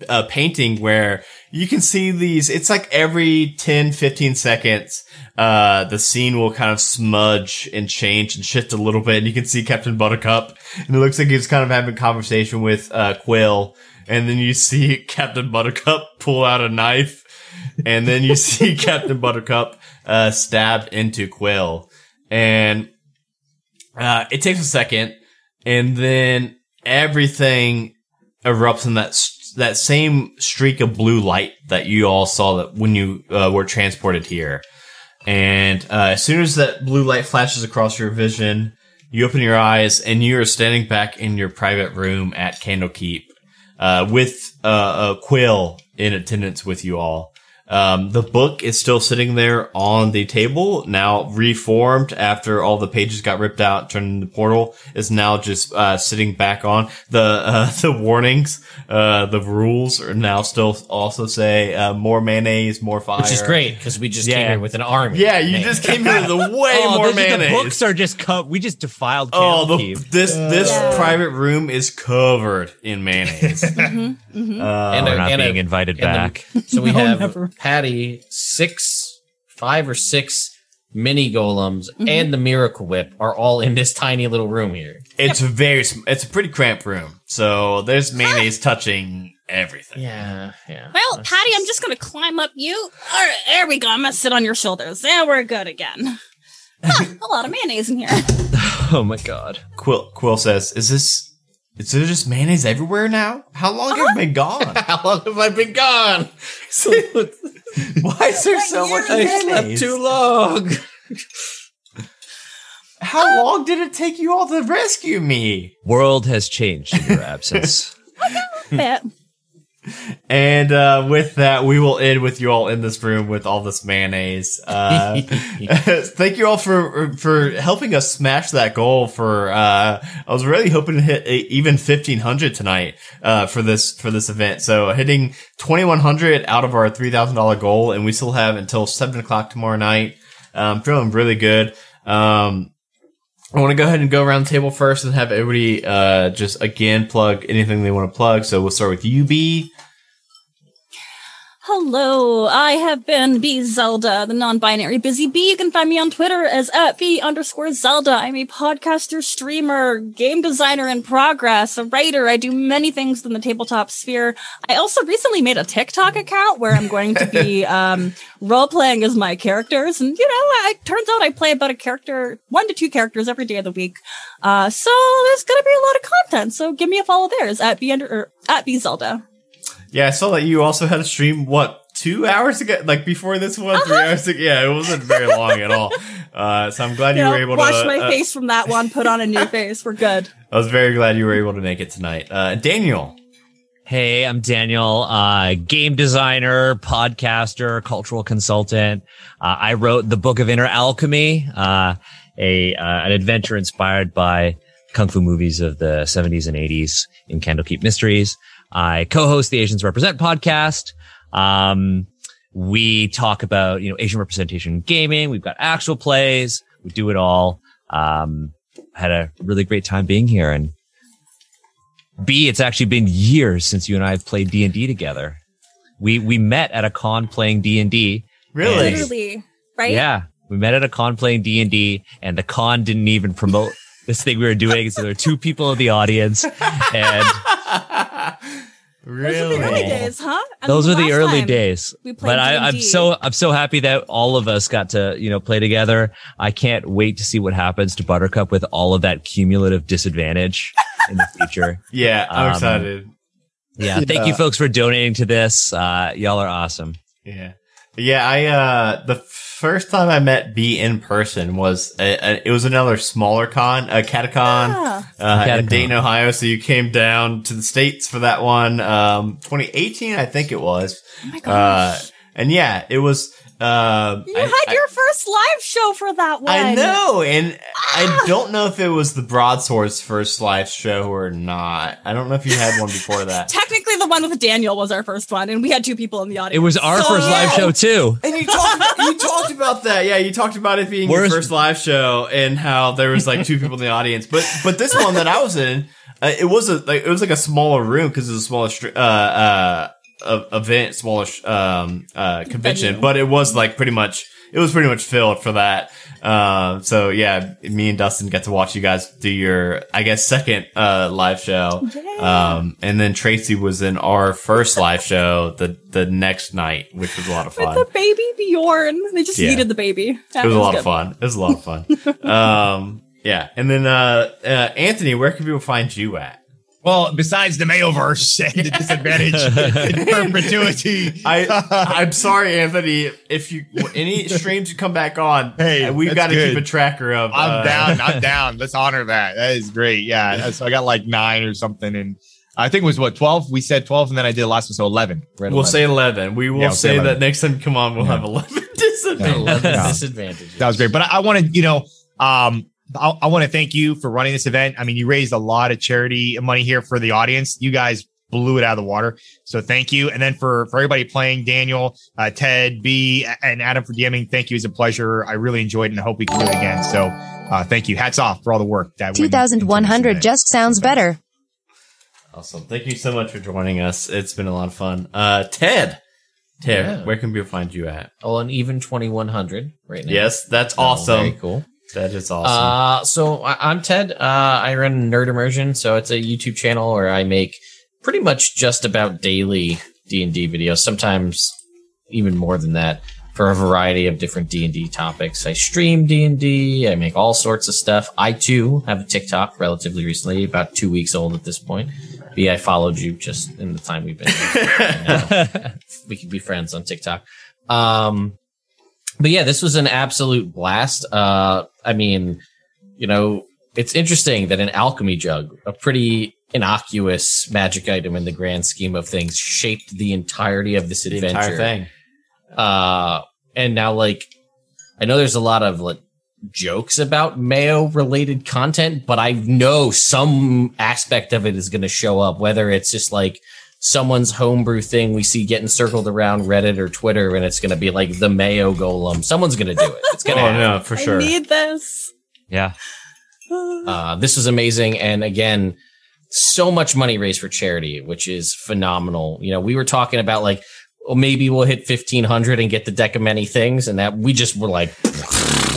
Speaker 1: uh, painting where you can see these. It's like every 10, 15 seconds, uh, the scene will kind of smudge and change and shift a little bit. And you can see Captain Buttercup, and it looks like he's kind of having a conversation with uh, Quill. And then you see Captain Buttercup pull out a knife, and then you see Captain Buttercup uh, stabbed into Quill, and uh, it takes a second, and then everything erupts in that that same streak of blue light that you all saw that when you uh, were transported here. And uh, as soon as that blue light flashes across your vision, you open your eyes and you are standing back in your private room at Candlekeep uh, with uh, a Quill in attendance with you all. Um, the book is still sitting there on the table, now reformed after all the pages got ripped out, turned into portal. Is now just uh, sitting back on the uh, the warnings. Uh, the rules are now still also say uh, more mayonnaise, more fire,
Speaker 5: Which is great because we just
Speaker 3: Yeah.
Speaker 5: came here with an army.
Speaker 1: Yeah, you
Speaker 5: Man.
Speaker 1: just came here with a way
Speaker 3: oh,
Speaker 1: more
Speaker 3: the, the
Speaker 1: mayonnaise.
Speaker 3: books are just cut. We just defiled
Speaker 1: Oh, the,
Speaker 3: Candlekeep.
Speaker 1: this this
Speaker 2: Yeah.
Speaker 1: private room is covered in mayonnaise.
Speaker 2: hmm
Speaker 1: Uh,
Speaker 5: And
Speaker 3: We're
Speaker 5: a-
Speaker 3: not
Speaker 5: and a-
Speaker 3: being invited
Speaker 5: and the-
Speaker 3: back.
Speaker 5: So we
Speaker 2: No,
Speaker 5: have
Speaker 2: never.
Speaker 5: Patty six, five or six mini golems
Speaker 2: Mm-hmm.
Speaker 5: and the miracle whip are all in this tiny little room here.
Speaker 1: it's a very it's a pretty cramped room, so there's mayonnaise touching everything.
Speaker 5: Yeah, yeah.
Speaker 2: Well, Patty, I'm just gonna climb up you. All right, there we go. I'm gonna sit on your shoulders. There we're good again. Huh, a lot of mayonnaise in here.
Speaker 3: Oh my god.
Speaker 1: Quill Quill says, "Is this is there just mayonnaise everywhere now? How long have you been gone?
Speaker 5: How long have I been gone?
Speaker 1: Why is there so much
Speaker 5: I slept
Speaker 1: mayonnaise?
Speaker 5: too long.
Speaker 1: How long did it take you all to rescue me?"
Speaker 3: World has changed in your absence.
Speaker 2: Bit.
Speaker 1: And uh, with that, we will end with you all in this room with all this mayonnaise. Uh, thank you all for for helping us smash that goal. For uh, I was really hoping to hit even fifteen hundred tonight uh, for this for this event. So hitting twenty one hundred out of our three thousand dollar goal, and we still have until seven o'clock tomorrow night. I'm feeling really good. Um, I want to go ahead and go around the table first and have everybody uh, just again plug anything they want to plug. So we'll start with you, B.
Speaker 2: Hello, I have been B Zelda, the non-binary busy bee. You can find me on Twitter as at B underscore Zelda. I'm a podcaster, streamer, game designer in progress, a writer. I do many things in the tabletop sphere. I also recently made a TikTok account where I'm going to be um, role playing as my characters, and you know, I, it turns out I play about a character, one to two characters every day of the week. Uh, so there's gonna be a lot of content. So give me a follow there. Is at B under or at B Zelda.
Speaker 1: Yeah, I saw that you also had a stream. What two hours ago, like before this one, three hours ago. Yeah, it wasn't very long at all. Uh, so I'm glad you,
Speaker 2: You
Speaker 1: were
Speaker 2: know,
Speaker 1: able
Speaker 2: wash
Speaker 1: to.
Speaker 2: my
Speaker 1: uh,
Speaker 2: face from that one, put on a new face. We're good.
Speaker 1: I was very glad you were able to make it tonight. Uh, Daniel.
Speaker 3: Hey, I'm Daniel, uh, game designer, podcaster, cultural consultant. Uh, I wrote the Book of Inner Alchemy, uh, a uh, an adventure inspired by kung fu movies of the 70s and 80s in Candlekeep Mysteries. I co-host the Asians Represent podcast. Um, we talk about you know Asian representation in gaming. We've got actual plays. We do it all. Um, had a really great time being here and B, it's actually been years since you and I have played D and D together. We we met at a con playing D and D.
Speaker 1: Really?
Speaker 2: Literally, right?
Speaker 3: Yeah, we met at a con playing D and D, and the con didn't even promote this thing we were doing. So there were two people in the audience, and
Speaker 2: Those are the early days, huh? And
Speaker 3: those were the early days.
Speaker 2: We played
Speaker 3: But I, I'm
Speaker 2: D&D.
Speaker 3: so I'm so happy that all of us got to you know play together. I can't wait to see what happens to Buttercup with all of that cumulative disadvantage in the future.
Speaker 1: Yeah, I'm
Speaker 3: Um,
Speaker 1: excited.
Speaker 3: Yeah, thank you folks for donating to this. Uh, y'all are awesome.
Speaker 1: Yeah. Yeah, I uh the first time I met B in person was a, a, it was another smaller con, a catacon
Speaker 2: Yeah.
Speaker 1: uh, in Dayton, Ohio. So you came down to the states for that one, um, 2018, I think it was.
Speaker 2: Oh my
Speaker 1: Uh, and yeah, it was. Uh,
Speaker 2: you
Speaker 1: I-
Speaker 2: had
Speaker 1: I-
Speaker 2: your first live show for that one.
Speaker 1: I know, and I don't know if it was the Broadsword's first live show or not. I don't know if you had one before that.
Speaker 2: Technically, the one with Daniel was our first one, and we had two people in the audience.
Speaker 3: It was our
Speaker 2: So,
Speaker 3: first live show too.
Speaker 1: And you talked, you talked about that, yeah. You talked about it being your first live show and how there was like two people in the audience. But but this one that I was in, uh, it was a like it was like a smaller room because it was a smaller str- uh uh, event, smaller sh- um uh convention. But it was like pretty much it was pretty much filled for that. Um, so yeah, me and Dustin got to watch you guys do your, I guess, second uh live show. Um, and then Tracy was in our first live show the the next night, which was a lot of fun.
Speaker 2: With the baby Bjorn. They just
Speaker 1: Yeah.
Speaker 2: needed the baby. That
Speaker 1: It was a lot
Speaker 2: good.
Speaker 1: of fun. It was a lot of fun. um, yeah. And then, uh, uh, Anthony, where can people find you at?
Speaker 4: Well, besides the Mayoverse and the disadvantage in perpetuity,
Speaker 1: I, I'm sorry, Anthony. If you, any streams you come back on,
Speaker 4: Hey,
Speaker 1: uh, we've got to keep a tracker of,
Speaker 4: I'm
Speaker 1: uh,
Speaker 4: down. I'm down. Let's honor that. That is great. Yeah. So I got like nine or something, and I think it was what twelve. We said twelve, and then I did the last one, so eleven. We're at
Speaker 1: We'll
Speaker 4: 11.
Speaker 1: say 11. We will
Speaker 4: Yeah, we'll say
Speaker 1: say
Speaker 4: 11.
Speaker 1: that next time come on, we'll have 11 disadvantage.
Speaker 5: Eleven
Speaker 4: Yeah.
Speaker 5: disadvantages.
Speaker 4: That was great. But I, I want to, you know, um, I, I want to thank you for running this event. I mean, you raised a lot of charity money here for the audience. You guys blew it out of the water. So thank you. And then for, for everybody playing, Daniel, uh, Ted, B, and Adam for DMing, thank you. It's a pleasure. I really enjoyed it and I hope we can do it again. So, uh, thank you. Hats off for all the work that went
Speaker 7: 2100 just sounds better.
Speaker 1: Awesome. Thank you so much for joining us. It's been a lot of fun. Uh, Ted, Ted,
Speaker 5: Yeah.
Speaker 1: where can people find you at?
Speaker 5: Oh, an even 2100 right now.
Speaker 1: Yes, that's
Speaker 5: Oh,
Speaker 1: awesome.
Speaker 5: Very cool.
Speaker 1: That is awesome.
Speaker 5: Uh, so I, I'm Ted. Uh, I run Nerd Immersion. So it's a YouTube channel where I make pretty much just about daily D and D videos. Sometimes even more than that for a variety of different D and D topics. I stream D and D. I make all sorts of stuff. I too have a TikTok relatively recently, about two weeks old at this point. B, I followed you just in the time we've been. here. we could be friends on TikTok. Um, but yeah, this was an absolute blast. Uh, I mean, you know, it's interesting that an alchemy jug, a pretty innocuous magic item in the grand scheme of things, shaped the entirety of this
Speaker 1: the
Speaker 5: adventure.
Speaker 1: entire thing.
Speaker 5: Uh, and now like, I know there's a lot of like jokes about Mayo related content, but I know some aspect of it is going to show up, whether it's just like someone's homebrew thing we see getting circled around Reddit or Twitter, and it's going to be like the Mayo golem. Someone's going to do it. It's going to
Speaker 1: Oh,
Speaker 5: happen.
Speaker 1: no, for sure.
Speaker 2: I need this.
Speaker 3: Yeah.
Speaker 5: Uh, this was amazing. And again, so much money raised for charity, which is phenomenal. You know, we were talking about like, well, maybe we'll hit 1500 and get the deck of many things. And that we just were like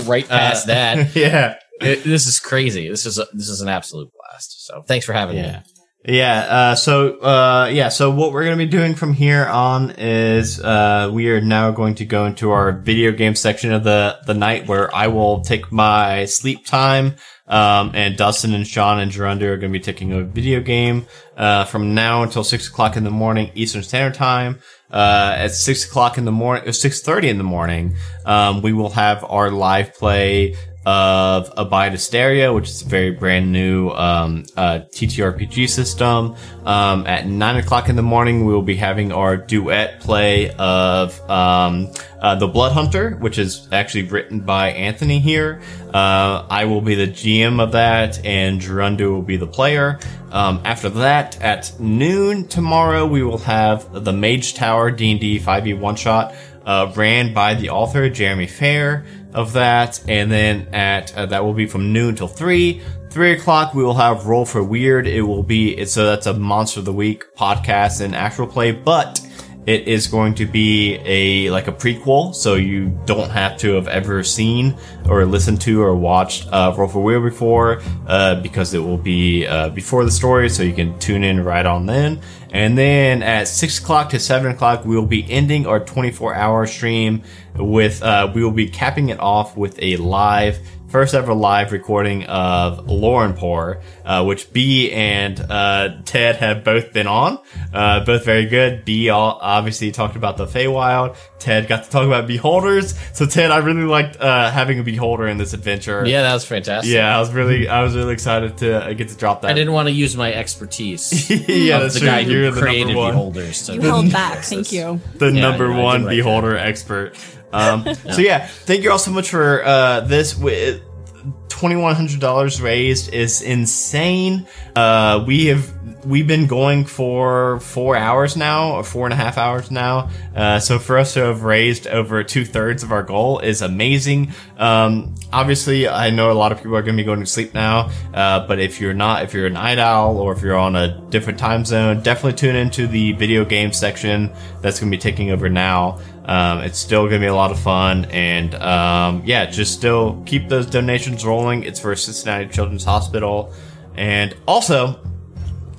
Speaker 5: right past
Speaker 1: Uh,
Speaker 5: that.
Speaker 1: yeah.
Speaker 5: It- this is crazy. This is, a, this is an absolute blast. So thanks for having
Speaker 1: Yeah.
Speaker 5: me.
Speaker 1: Yeah. Uh, so, uh, yeah. So what we're going to be doing from here on is, uh, we are now going to go into our video game section of the, the night where I will take my sleep time. Um, and Dustin and Sean and Gerunda are going to be taking a video game, uh, from now until six o'clock in the morning Eastern Standard Time. uh, at six o'clock in the morning, six thirty in the morning, um, we will have our live play of Abide Asteria, which is a very brand new um, uh, TTRPG system. Um, at nine o'clock in the morning, we will be having our duet play of um, uh, The Blood Hunter, which is actually written by Anthony here. Uh, I will be the GM of that, and Gerundu will be the player. Um, after that, at noon tomorrow, we will have the Mage Tower D&D 5e one shot uh, ran by the author Jeremy Fair of that, and then at uh, that will be from noon till three. Three o'clock, we will have Roll for Weird. It will be it's so that's a Monster of the Week podcast and actual play, but it is going to be a like a prequel, so you don't have to have ever seen or listened to or watched uh, Roll for Weird before, uh, because it will be uh, before the story, so you can tune in right on then. And then at six o'clock to seven o'clock, we will be ending our 24 hour stream with uh, we will be capping it off with a live first ever live recording of Laurenpour, uh, which B and uh, Ted have both been on. Uh, both very good. B all, obviously talked about the Feywild. Ted got to talk about Beholders. So Ted, I really liked uh, having a Beholder in this adventure.
Speaker 5: Yeah, that was fantastic.
Speaker 1: Yeah, I was really, I was really excited to uh, get to drop that.
Speaker 5: I didn't want to use my expertise.
Speaker 1: yeah,
Speaker 5: of
Speaker 1: that's
Speaker 5: the
Speaker 1: true.
Speaker 5: guy
Speaker 1: You're
Speaker 5: who
Speaker 1: the
Speaker 5: created
Speaker 1: number one,
Speaker 5: beholders. So
Speaker 2: You held back. Thank you.
Speaker 1: the
Speaker 5: Yeah,
Speaker 1: number
Speaker 5: I
Speaker 1: one
Speaker 5: like that.
Speaker 1: Beholder expert. Um, So yeah, thank you all so much for uh, this. Wi- $2100 raised is insane. Uh we have we've been going for four hours now or four and a half hours now uh so for us to have raised over two-thirds of our goal is amazing um obviously i know a lot of people are going to be going to sleep now uh but if you're not if you're a night owl or if you're on a different time zone definitely tune into the video game section that's going to be taking over now um, it's still going to be a lot of fun. And um, yeah, just still keep those donations rolling. It's for Cincinnati Children's Hospital. And also,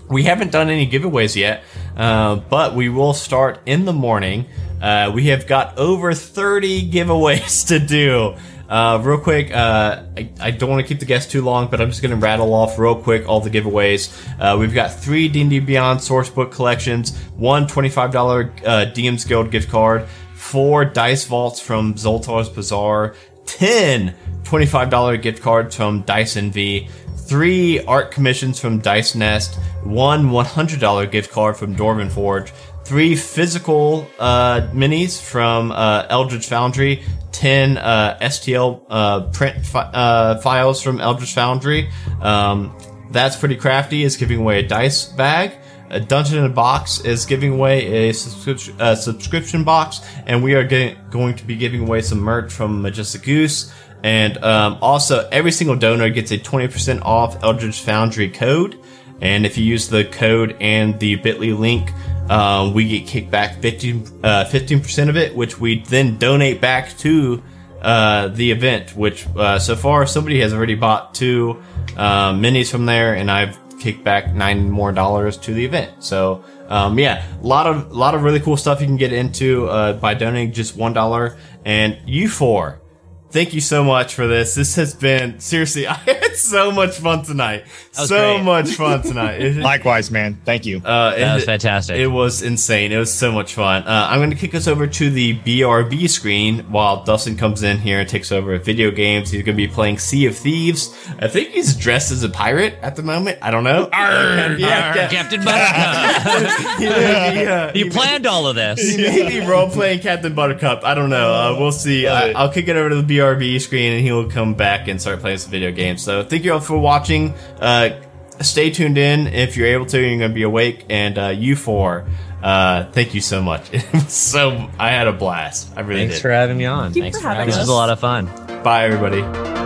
Speaker 1: we haven't done any giveaways yet, uh, but we will start in the morning. Uh, we have got over 30 giveaways to do. Uh, real quick, uh, I, I don't want to keep the guests too long, but I'm just going to rattle off real quick all the giveaways. Uh, we've got three D&D Beyond sourcebook collections, one $25 uh, DM's Guild gift card, four dice vaults from Zoltar's Bazaar, 10 $25 gift cards from Dice Envy, three art commissions from Dice Nest, one $100 gift card from Dwarven Forge, three physical uh, minis from uh, Eldritch Foundry, 10 uh, STL uh, print fi- uh, files from Eldritch Foundry. Um, that's pretty crafty, is giving away a dice bag. A Dungeon in a Box is giving away a subscription, uh, subscription box, and we are getting, going to be giving away some merch from Majestic Goose. And um, also, every single donor gets a 20% off Eldritch Foundry code. And if you use the code and the bit.ly link, um, we get kicked back 15, uh, 15% of it, which we then donate back to uh, the event, which uh, so far somebody has already bought two uh, minis from there, and I've kicked back nine more dollars to the event. So um, yeah, a lot of a lot of really cool stuff you can get into uh, by donating just one dollar. And you four, thank you so much for this. This has been seriously, I had so much fun tonight. So
Speaker 3: great.
Speaker 1: much fun tonight.
Speaker 4: Likewise, man. Thank you.
Speaker 1: uh,
Speaker 3: That was
Speaker 1: it-
Speaker 3: fantastic.
Speaker 1: It was insane. It was so much fun. Uh, I'm going to kick us over to the BRB screen while Dustin comes in here and takes over video games. He's going to be playing Sea of Thieves. I think he's dressed as a pirate at the moment. I don't know.
Speaker 3: Arr,
Speaker 1: yeah,
Speaker 3: arr,
Speaker 1: yeah.
Speaker 3: Captain Buttercup.
Speaker 1: He uh,
Speaker 3: he
Speaker 1: he
Speaker 3: planned all of this.
Speaker 1: he may be role playing Captain Buttercup. I don't know. Uh, we'll see. I, I'll kick it over to the BRB screen and he'll come back and start playing some video games. So thank you all for watching. Uh, stay tuned in if you're able to. You're going to be awake. And uh, you four, uh, thank you so much. So I had a blast. I really
Speaker 3: Thanks
Speaker 1: did.
Speaker 3: for having me on.
Speaker 2: Thank
Speaker 5: Thanks
Speaker 2: for
Speaker 5: for
Speaker 2: having
Speaker 5: having
Speaker 3: This was a lot of fun.
Speaker 1: Bye, everybody.